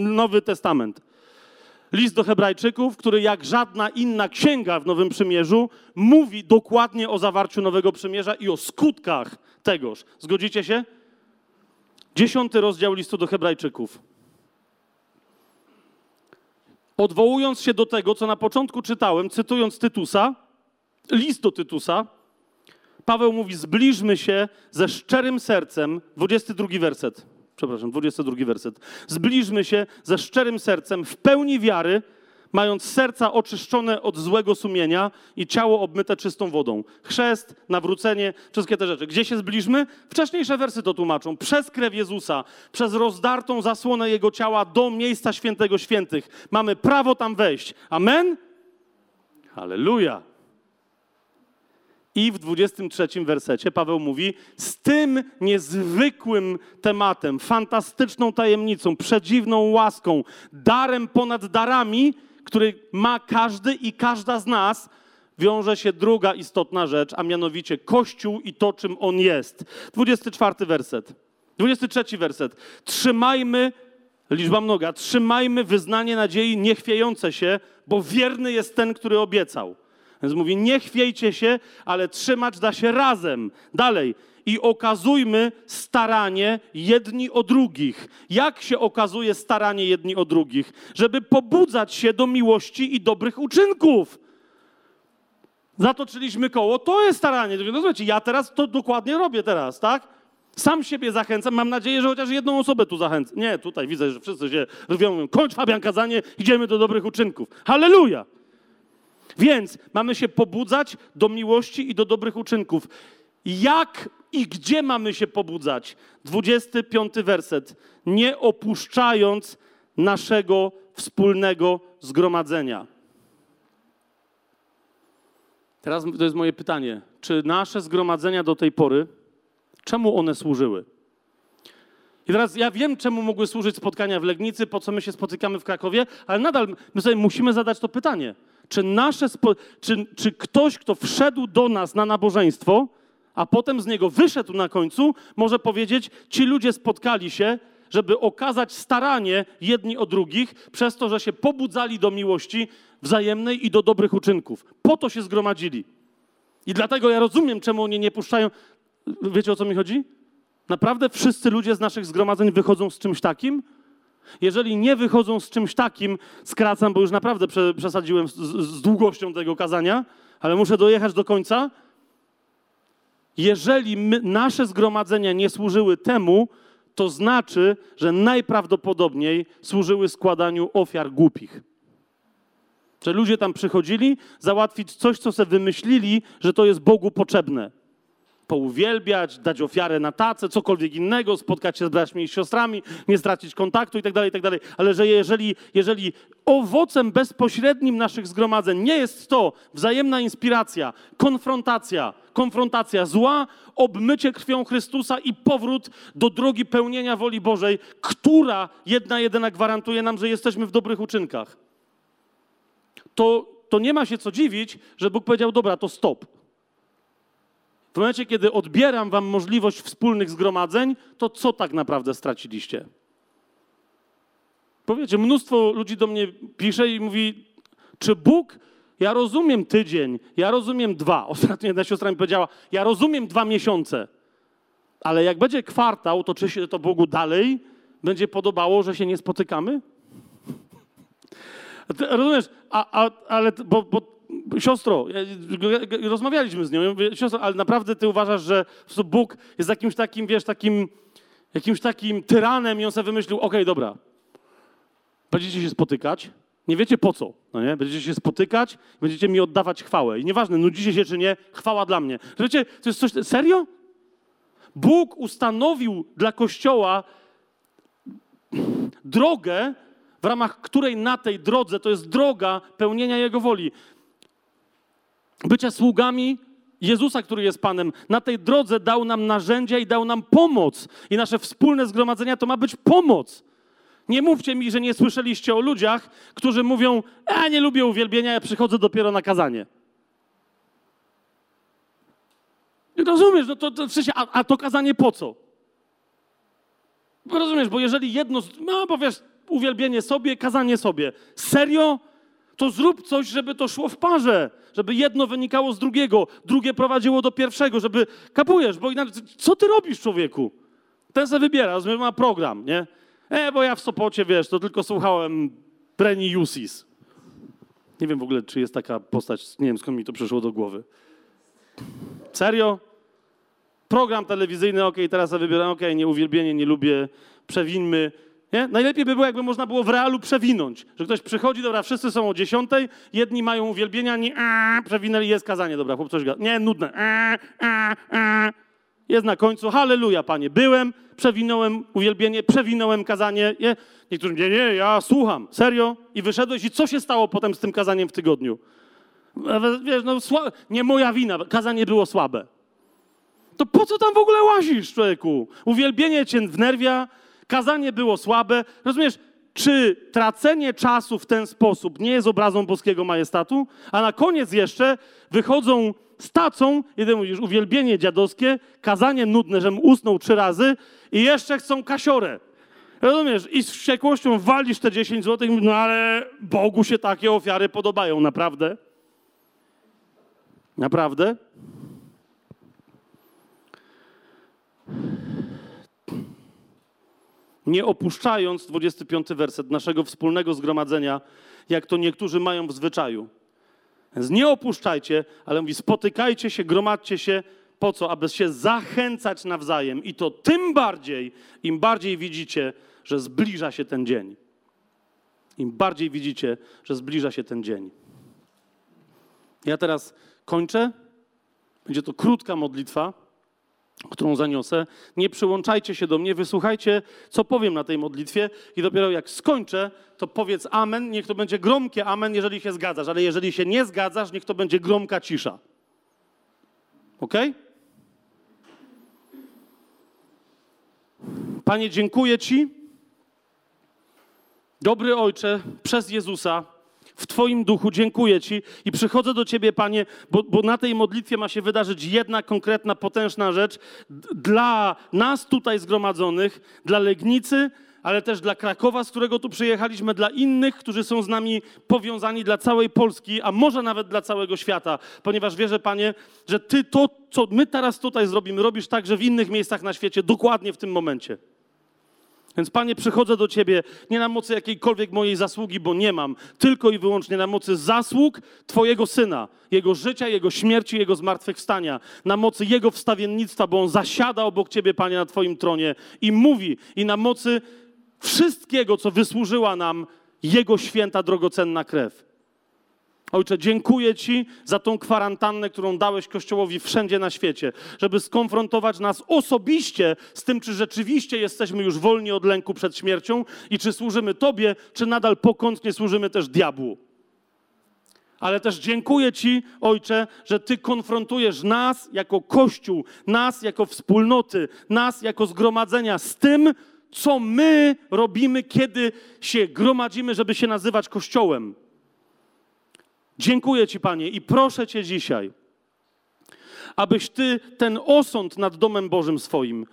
Nowy Testament. List do Hebrajczyków, który jak żadna inna księga w Nowym Przymierzu mówi dokładnie o zawarciu Nowego Przymierza i o skutkach tegoż. Zgodzicie się? Dziesiąty rozdział listu do Hebrajczyków. Odwołując się do tego, co na początku czytałem, cytując Tytusa, list do Tytusa, Paweł mówi: Zbliżmy się ze szczerym sercem, 22 werset przepraszam, 22 werset. Zbliżmy się ze szczerym sercem, w pełni wiary, mając serca oczyszczone od złego sumienia i ciało obmyte czystą wodą. Chrzest, nawrócenie, wszystkie te rzeczy. Gdzie się zbliżmy? Wcześniejsze wersy to tłumaczą. Przez krew Jezusa, przez rozdartą zasłonę Jego ciała do miejsca świętego świętych. Mamy prawo tam wejść. Amen? Halleluja. I w 23 wersecie Paweł mówi: Z tym niezwykłym tematem, fantastyczną tajemnicą, przedziwną łaską, darem ponad darami, który ma każdy i każda z nas, wiąże się druga istotna rzecz, a mianowicie Kościół i to, czym on jest. 24 werset. 23 werset. Trzymajmy, liczba mnoga, trzymajmy wyznanie nadziei niechwiejące się, bo wierny jest ten, który obiecał. Więc mówi, nie chwiejcie się, ale trzymać da się razem. Dalej. I okazujmy staranie jedni o drugich. Jak się okazuje staranie jedni o drugich? Żeby pobudzać się do miłości i dobrych uczynków. Zatoczyliśmy koło, to jest staranie. No ja teraz to dokładnie robię teraz, tak? Sam siebie zachęcam. Mam nadzieję, że chociaż jedną osobę tu zachęcę. Nie, tutaj widzę, że wszyscy się rwią. Kończ Fabian kazanie, idziemy do dobrych uczynków. Halleluja! Więc mamy się pobudzać do miłości i do dobrych uczynków. Jak i gdzie mamy się pobudzać? 25 werset. Nie opuszczając naszego wspólnego zgromadzenia. Teraz to jest moje pytanie. Czy nasze zgromadzenia do tej pory, czemu one służyły? I teraz ja wiem, czemu mogły służyć spotkania w Legnicy, po co my się spotykamy w Krakowie, ale nadal my sobie musimy zadać to pytanie. Czy, nasze czy, czy ktoś, kto wszedł do nas na nabożeństwo, a potem z niego wyszedł na końcu, może powiedzieć, ci ludzie spotkali się, żeby okazać staranie jedni o drugich, przez to, że się pobudzali do miłości wzajemnej i do dobrych uczynków. Po to się zgromadzili. I dlatego ja rozumiem, czemu oni nie puszczają. Wiecie o co mi chodzi? Naprawdę wszyscy ludzie z naszych zgromadzeń wychodzą z czymś takim? Jeżeli nie wychodzą z czymś takim, skracam, bo już naprawdę przesadziłem z, z długością tego kazania, ale muszę dojechać do końca. Jeżeli my, nasze zgromadzenia nie służyły temu, to znaczy, że najprawdopodobniej służyły składaniu ofiar głupich. Że ludzie tam przychodzili załatwić coś, co sobie wymyślili, że to jest Bogu potrzebne pouwielbiać, dać ofiarę na tacę, cokolwiek innego, spotkać się z braćmi i siostrami, nie stracić kontaktu itd., tak itd. Tak Ale że jeżeli, jeżeli owocem bezpośrednim naszych zgromadzeń nie jest to wzajemna inspiracja, konfrontacja, konfrontacja zła, obmycie krwią Chrystusa i powrót do drogi pełnienia woli Bożej, która jedna jedyna gwarantuje nam, że jesteśmy w dobrych uczynkach, to, to nie ma się co dziwić, że Bóg powiedział, dobra, to stop w momencie, kiedy odbieram wam możliwość wspólnych zgromadzeń, to co tak naprawdę straciliście? Powiecie, mnóstwo ludzi do mnie pisze i mówi, czy Bóg, ja rozumiem tydzień, ja rozumiem dwa. *laughs* Ostatnio jedna siostra mi powiedziała, ja rozumiem dwa miesiące, ale jak będzie kwartał, to czy się to Bogu dalej będzie podobało, że się nie spotykamy? *laughs* Rozumiesz, a, a, ale bo, bo siostro, rozmawialiśmy z nią, mówię, siostro, ale naprawdę ty uważasz, że Bóg jest jakimś takim, wiesz, takim jakimś takim tyranem i on sobie wymyślił, okej, dobra, będziecie się spotykać, nie wiecie po co, no nie? Będziecie się spotykać, będziecie mi oddawać chwałę. I nieważne, nudzicie się czy nie, chwała dla mnie. Wiecie, to jest coś, serio? Bóg ustanowił dla Kościoła drogę, w ramach której na tej drodze to jest droga pełnienia Jego woli. Bycia sługami Jezusa, który jest Panem, na tej drodze dał nam narzędzia i dał nam pomoc. I nasze wspólne zgromadzenia to ma być pomoc. Nie mówcie mi, że nie słyszeliście o ludziach, którzy mówią: Ja nie lubię uwielbienia, ja przychodzę dopiero na kazanie. Rozumiesz, no to, to w sensie, a, a to kazanie po co? Rozumiesz, bo jeżeli jedno, no bo wiesz, uwielbienie sobie, kazanie sobie. Serio? To zrób coś, żeby to szło w parze, żeby jedno wynikało z drugiego, drugie prowadziło do pierwszego, żeby, kapujesz, bo inaczej, co ty robisz człowieku? Ten se wybiera, rozumiem, ma program, nie? E, bo ja w Sopocie, wiesz, to tylko słuchałem Preni Jusis. Nie wiem w ogóle, czy jest taka postać, nie wiem skąd mi to przyszło do głowy. Serio? Program telewizyjny, okay, teraz ja wybieram, okay, nie uwielbienie, nie lubię, przewinmy. Nie? Najlepiej by było, jakby można było w realu przewinąć. Że ktoś przychodzi, dobra, wszyscy są o dziesiątej, jedni mają uwielbienia, nie, a, przewinęli, jest kazanie, dobra, chłop coś gada. Nie, nudne. A, a, a. Jest na końcu, halleluja, panie, byłem, przewinąłem uwielbienie, przewinąłem kazanie. Nie? Niektórzy, nie, nie, ja słucham, serio. I wyszedłeś i co się stało potem z tym kazaniem w tygodniu? Wiesz, no, nie moja wina, kazanie było słabe. To po co tam w ogóle łazisz, człowieku? Uwielbienie cię wnerwia, kazanie było słabe. Rozumiesz, czy tracenie czasu w ten sposób nie jest obrazą boskiego majestatu? A na koniec jeszcze wychodzą z tacą, jeden mówisz, uwielbienie dziadowskie, kazanie nudne, żem usnął trzy razy i jeszcze chcą kasiorę. Rozumiesz? I z wściekłością walisz te 10 zł, no ale Bogu się takie ofiary podobają, naprawdę? Naprawdę? Nie opuszczając, 25 werset, naszego wspólnego zgromadzenia, jak to niektórzy mają w zwyczaju. Więc nie opuszczajcie, ale mówi, spotykajcie się, gromadźcie się. Po co? Aby się zachęcać nawzajem. I to tym bardziej, im bardziej widzicie, że zbliża się ten dzień. Im bardziej widzicie, że zbliża się ten dzień. Ja teraz kończę. Będzie to krótka modlitwa, którą zaniosę. Nie przyłączajcie się do mnie, wysłuchajcie, co powiem na tej modlitwie, i dopiero jak skończę, to powiedz amen. Niech to będzie gromkie amen, jeżeli się zgadzasz, ale jeżeli się nie zgadzasz, niech to będzie gromka cisza. Ok? Panie, dziękuję Ci, dobry Ojcze, przez Jezusa w Twoim duchu. Dziękuję Ci i przychodzę do Ciebie, Panie, bo, bo na tej modlitwie ma się wydarzyć jedna konkretna, potężna rzecz dla nas tutaj zgromadzonych, dla Legnicy, ale też dla Krakowa, z którego tu przyjechaliśmy, dla innych, którzy są z nami powiązani, dla całej Polski, a może nawet dla całego świata, ponieważ wierzę, Panie, że Ty to, co my teraz tutaj zrobimy, robisz także w innych miejscach na świecie, dokładnie w tym momencie. Więc Panie, przychodzę do Ciebie nie na mocy jakiejkolwiek mojej zasługi, bo nie mam, tylko i wyłącznie na mocy zasług Twojego Syna, Jego życia, Jego śmierci, Jego zmartwychwstania, na mocy Jego wstawiennictwa, bo On zasiada obok Ciebie, Panie, na Twoim tronie i mówi, i na mocy wszystkiego, co wysłużyła nam Jego święta, drogocenna krew. Ojcze, dziękuję Ci za tą kwarantannę, którą dałeś Kościołowi wszędzie na świecie, żeby skonfrontować nas osobiście z tym, czy rzeczywiście jesteśmy już wolni od lęku przed śmiercią i czy służymy Tobie, czy nadal pokątnie służymy też diabłu. Ale też dziękuję Ci, Ojcze, że Ty konfrontujesz nas jako Kościół, nas jako wspólnoty, nas jako zgromadzenia z tym, co my robimy, kiedy się gromadzimy, żeby się nazywać Kościołem. Dziękuję Ci, Panie, i proszę Cię dzisiaj, abyś Ty ten osąd nad domem Bożym swoim,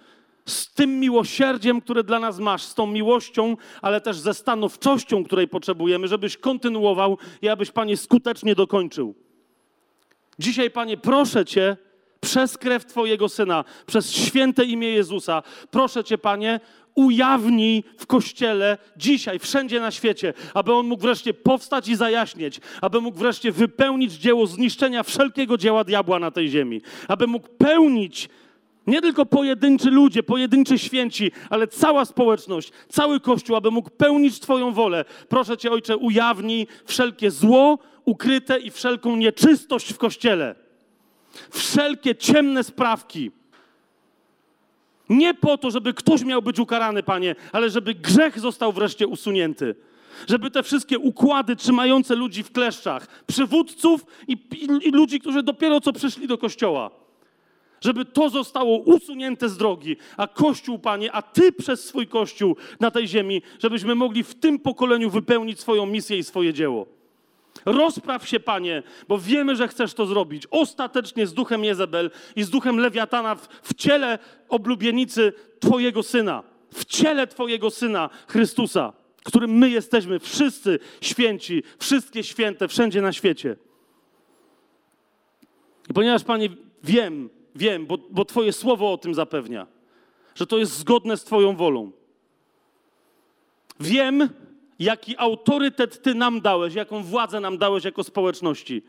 z tym miłosierdziem, które dla nas masz, z tą miłością, ale też ze stanowczością, której potrzebujemy, żebyś kontynuował i abyś, Panie, skutecznie dokończył. Dzisiaj, Panie, proszę Cię, przez krew Twojego Syna, przez święte imię Jezusa, proszę Cię, Panie, ujawnij w Kościele dzisiaj, wszędzie na świecie, aby on mógł wreszcie powstać i zajaśnieć, aby mógł wreszcie wypełnić dzieło zniszczenia wszelkiego dzieła diabła na tej ziemi, aby mógł pełnić Nie tylko pojedynczy ludzie, pojedynczy święci, ale cała społeczność, cały Kościół, aby mógł pełnić Twoją wolę. Proszę Cię, Ojcze, ujawnij wszelkie zło ukryte i wszelką nieczystość w Kościele. Wszelkie ciemne sprawki. Nie po to, żeby ktoś miał być ukarany, Panie, ale żeby grzech został wreszcie usunięty. Żeby te wszystkie układy trzymające ludzi w kleszczach, przywódców i, i, i ludzi, którzy dopiero co przyszli do kościoła, żeby to zostało usunięte z drogi, a Kościół, Panie, a Ty przez swój Kościół na tej ziemi, żebyśmy mogli w tym pokoleniu wypełnić swoją misję i swoje dzieło. Rozpraw się, Panie, bo wiemy, że chcesz to zrobić. Ostatecznie z duchem Jezebel i z duchem Lewiatana w, w ciele oblubienicy Twojego Syna. W ciele Twojego Syna, Chrystusa, którym my jesteśmy, wszyscy święci, wszystkie święte, wszędzie na świecie. I ponieważ, Panie, wiem, wiem, bo, bo Twoje słowo o tym zapewnia, że to jest zgodne z Twoją wolą. Wiem, jaki autorytet Ty nam dałeś, jaką władzę nam dałeś jako społeczności.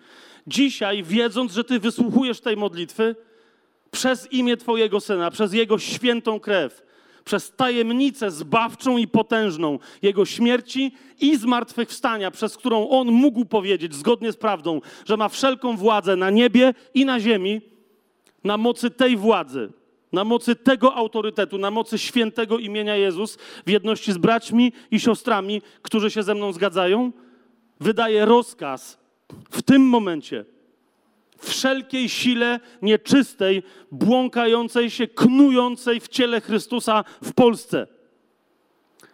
Dzisiaj, wiedząc, że Ty wysłuchujesz tej modlitwy, przez imię Twojego Syna, przez Jego świętą krew, przez tajemnicę zbawczą i potężną Jego śmierci i zmartwychwstania, przez którą On mógł powiedzieć, zgodnie z prawdą, że ma wszelką władzę na niebie i na ziemi, na mocy tej władzy, na mocy tego autorytetu, na mocy świętego imienia Jezus, w jedności z braćmi i siostrami, którzy się ze mną zgadzają, wydaje rozkaz w tym momencie wszelkiej sile nieczystej, błąkającej się, knującej w ciele Chrystusa w Polsce.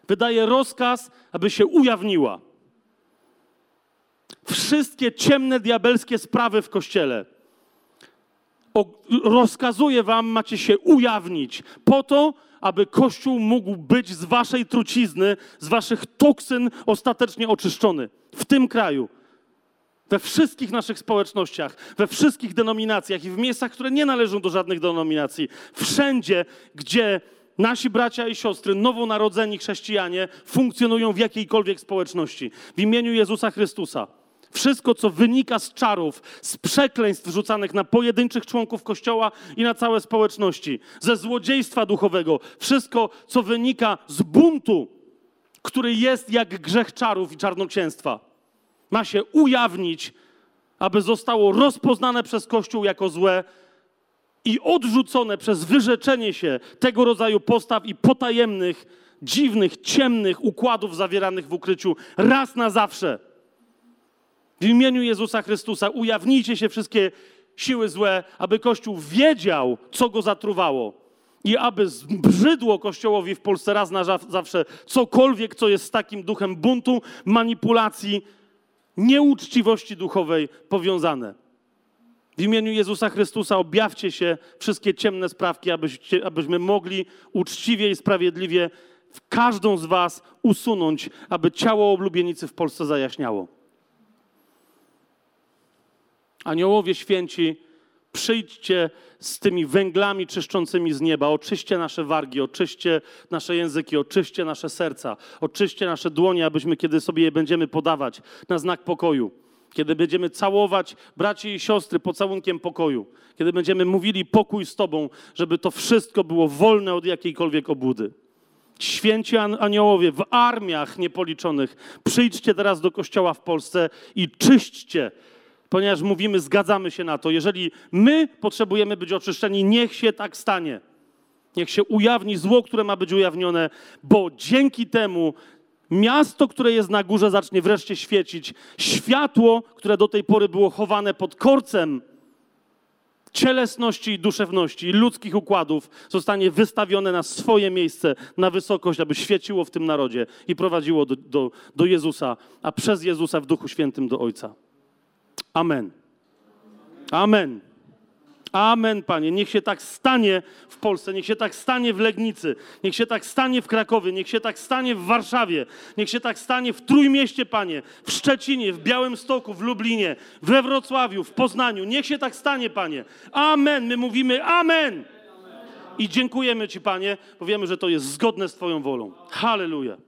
Wydaje rozkaz, aby się ujawniła. Wszystkie ciemne, diabelskie sprawy w Kościele rozkazuje wam, macie się ujawnić po to, aby Kościół mógł być z waszej trucizny, z waszych toksyn ostatecznie oczyszczony w tym kraju. We wszystkich naszych społecznościach, we wszystkich denominacjach i w miejscach, które nie należą do żadnych denominacji. Wszędzie, gdzie nasi bracia i siostry, nowonarodzeni chrześcijanie, funkcjonują w jakiejkolwiek społeczności. W imieniu Jezusa Chrystusa. Wszystko, co wynika z czarów, z przekleństw rzucanych na pojedynczych członków Kościoła i na całe społeczności, ze złodziejstwa duchowego, wszystko, co wynika z buntu, który jest jak grzech czarów i czarnoksięstwa, ma się ujawnić, aby zostało rozpoznane przez Kościół jako złe i odrzucone przez wyrzeczenie się tego rodzaju postaw i potajemnych, dziwnych, ciemnych układów zawieranych w ukryciu raz na zawsze. W imieniu Jezusa Chrystusa ujawnijcie się wszystkie siły złe, aby Kościół wiedział, co go zatruwało. I aby zbrzydło Kościołowi w Polsce raz na zawsze cokolwiek, co jest z takim duchem buntu, manipulacji, nieuczciwości duchowej powiązane. W imieniu Jezusa Chrystusa objawcie się wszystkie ciemne sprawki, abyście, abyśmy mogli uczciwie i sprawiedliwie w każdą z Was usunąć, aby ciało oblubienicy w Polsce zajaśniało. Aniołowie święci, przyjdźcie z tymi węglami czyszczącymi z nieba, oczyście nasze wargi, oczyście nasze języki, oczyście nasze serca, oczyście nasze dłonie, abyśmy, kiedy sobie je będziemy podawać na znak pokoju, kiedy będziemy całować braci i siostry pocałunkiem pokoju, kiedy będziemy mówili pokój z Tobą, żeby to wszystko było wolne od jakiejkolwiek obłudy. Święci aniołowie w armiach niepoliczonych, przyjdźcie teraz do kościoła w Polsce i czyśćcie ponieważ mówimy, zgadzamy się na to. Jeżeli my potrzebujemy być oczyszczeni, niech się tak stanie. Niech się ujawni zło, które ma być ujawnione, bo dzięki temu miasto, które jest na górze, zacznie wreszcie świecić. Światło, które do tej pory było chowane pod korcem cielesności i duszewności, ludzkich układów, zostanie wystawione na swoje miejsce, na wysokość, aby świeciło w tym narodzie i prowadziło do, do, do Jezusa, a przez Jezusa w Duchu Świętym do Ojca. Amen. Amen. Amen, Panie. Niech się tak stanie w Polsce, niech się tak stanie w Legnicy, niech się tak stanie w Krakowie, niech się tak stanie w Warszawie, niech się tak stanie w Trójmieście, Panie, w Szczecinie, w Białymstoku, w Lublinie, we Wrocławiu, w Poznaniu. Niech się tak stanie, Panie. Amen. My mówimy amen. I dziękujemy Ci, Panie, bo wiemy, że to jest zgodne z Twoją wolą. Hallelujah.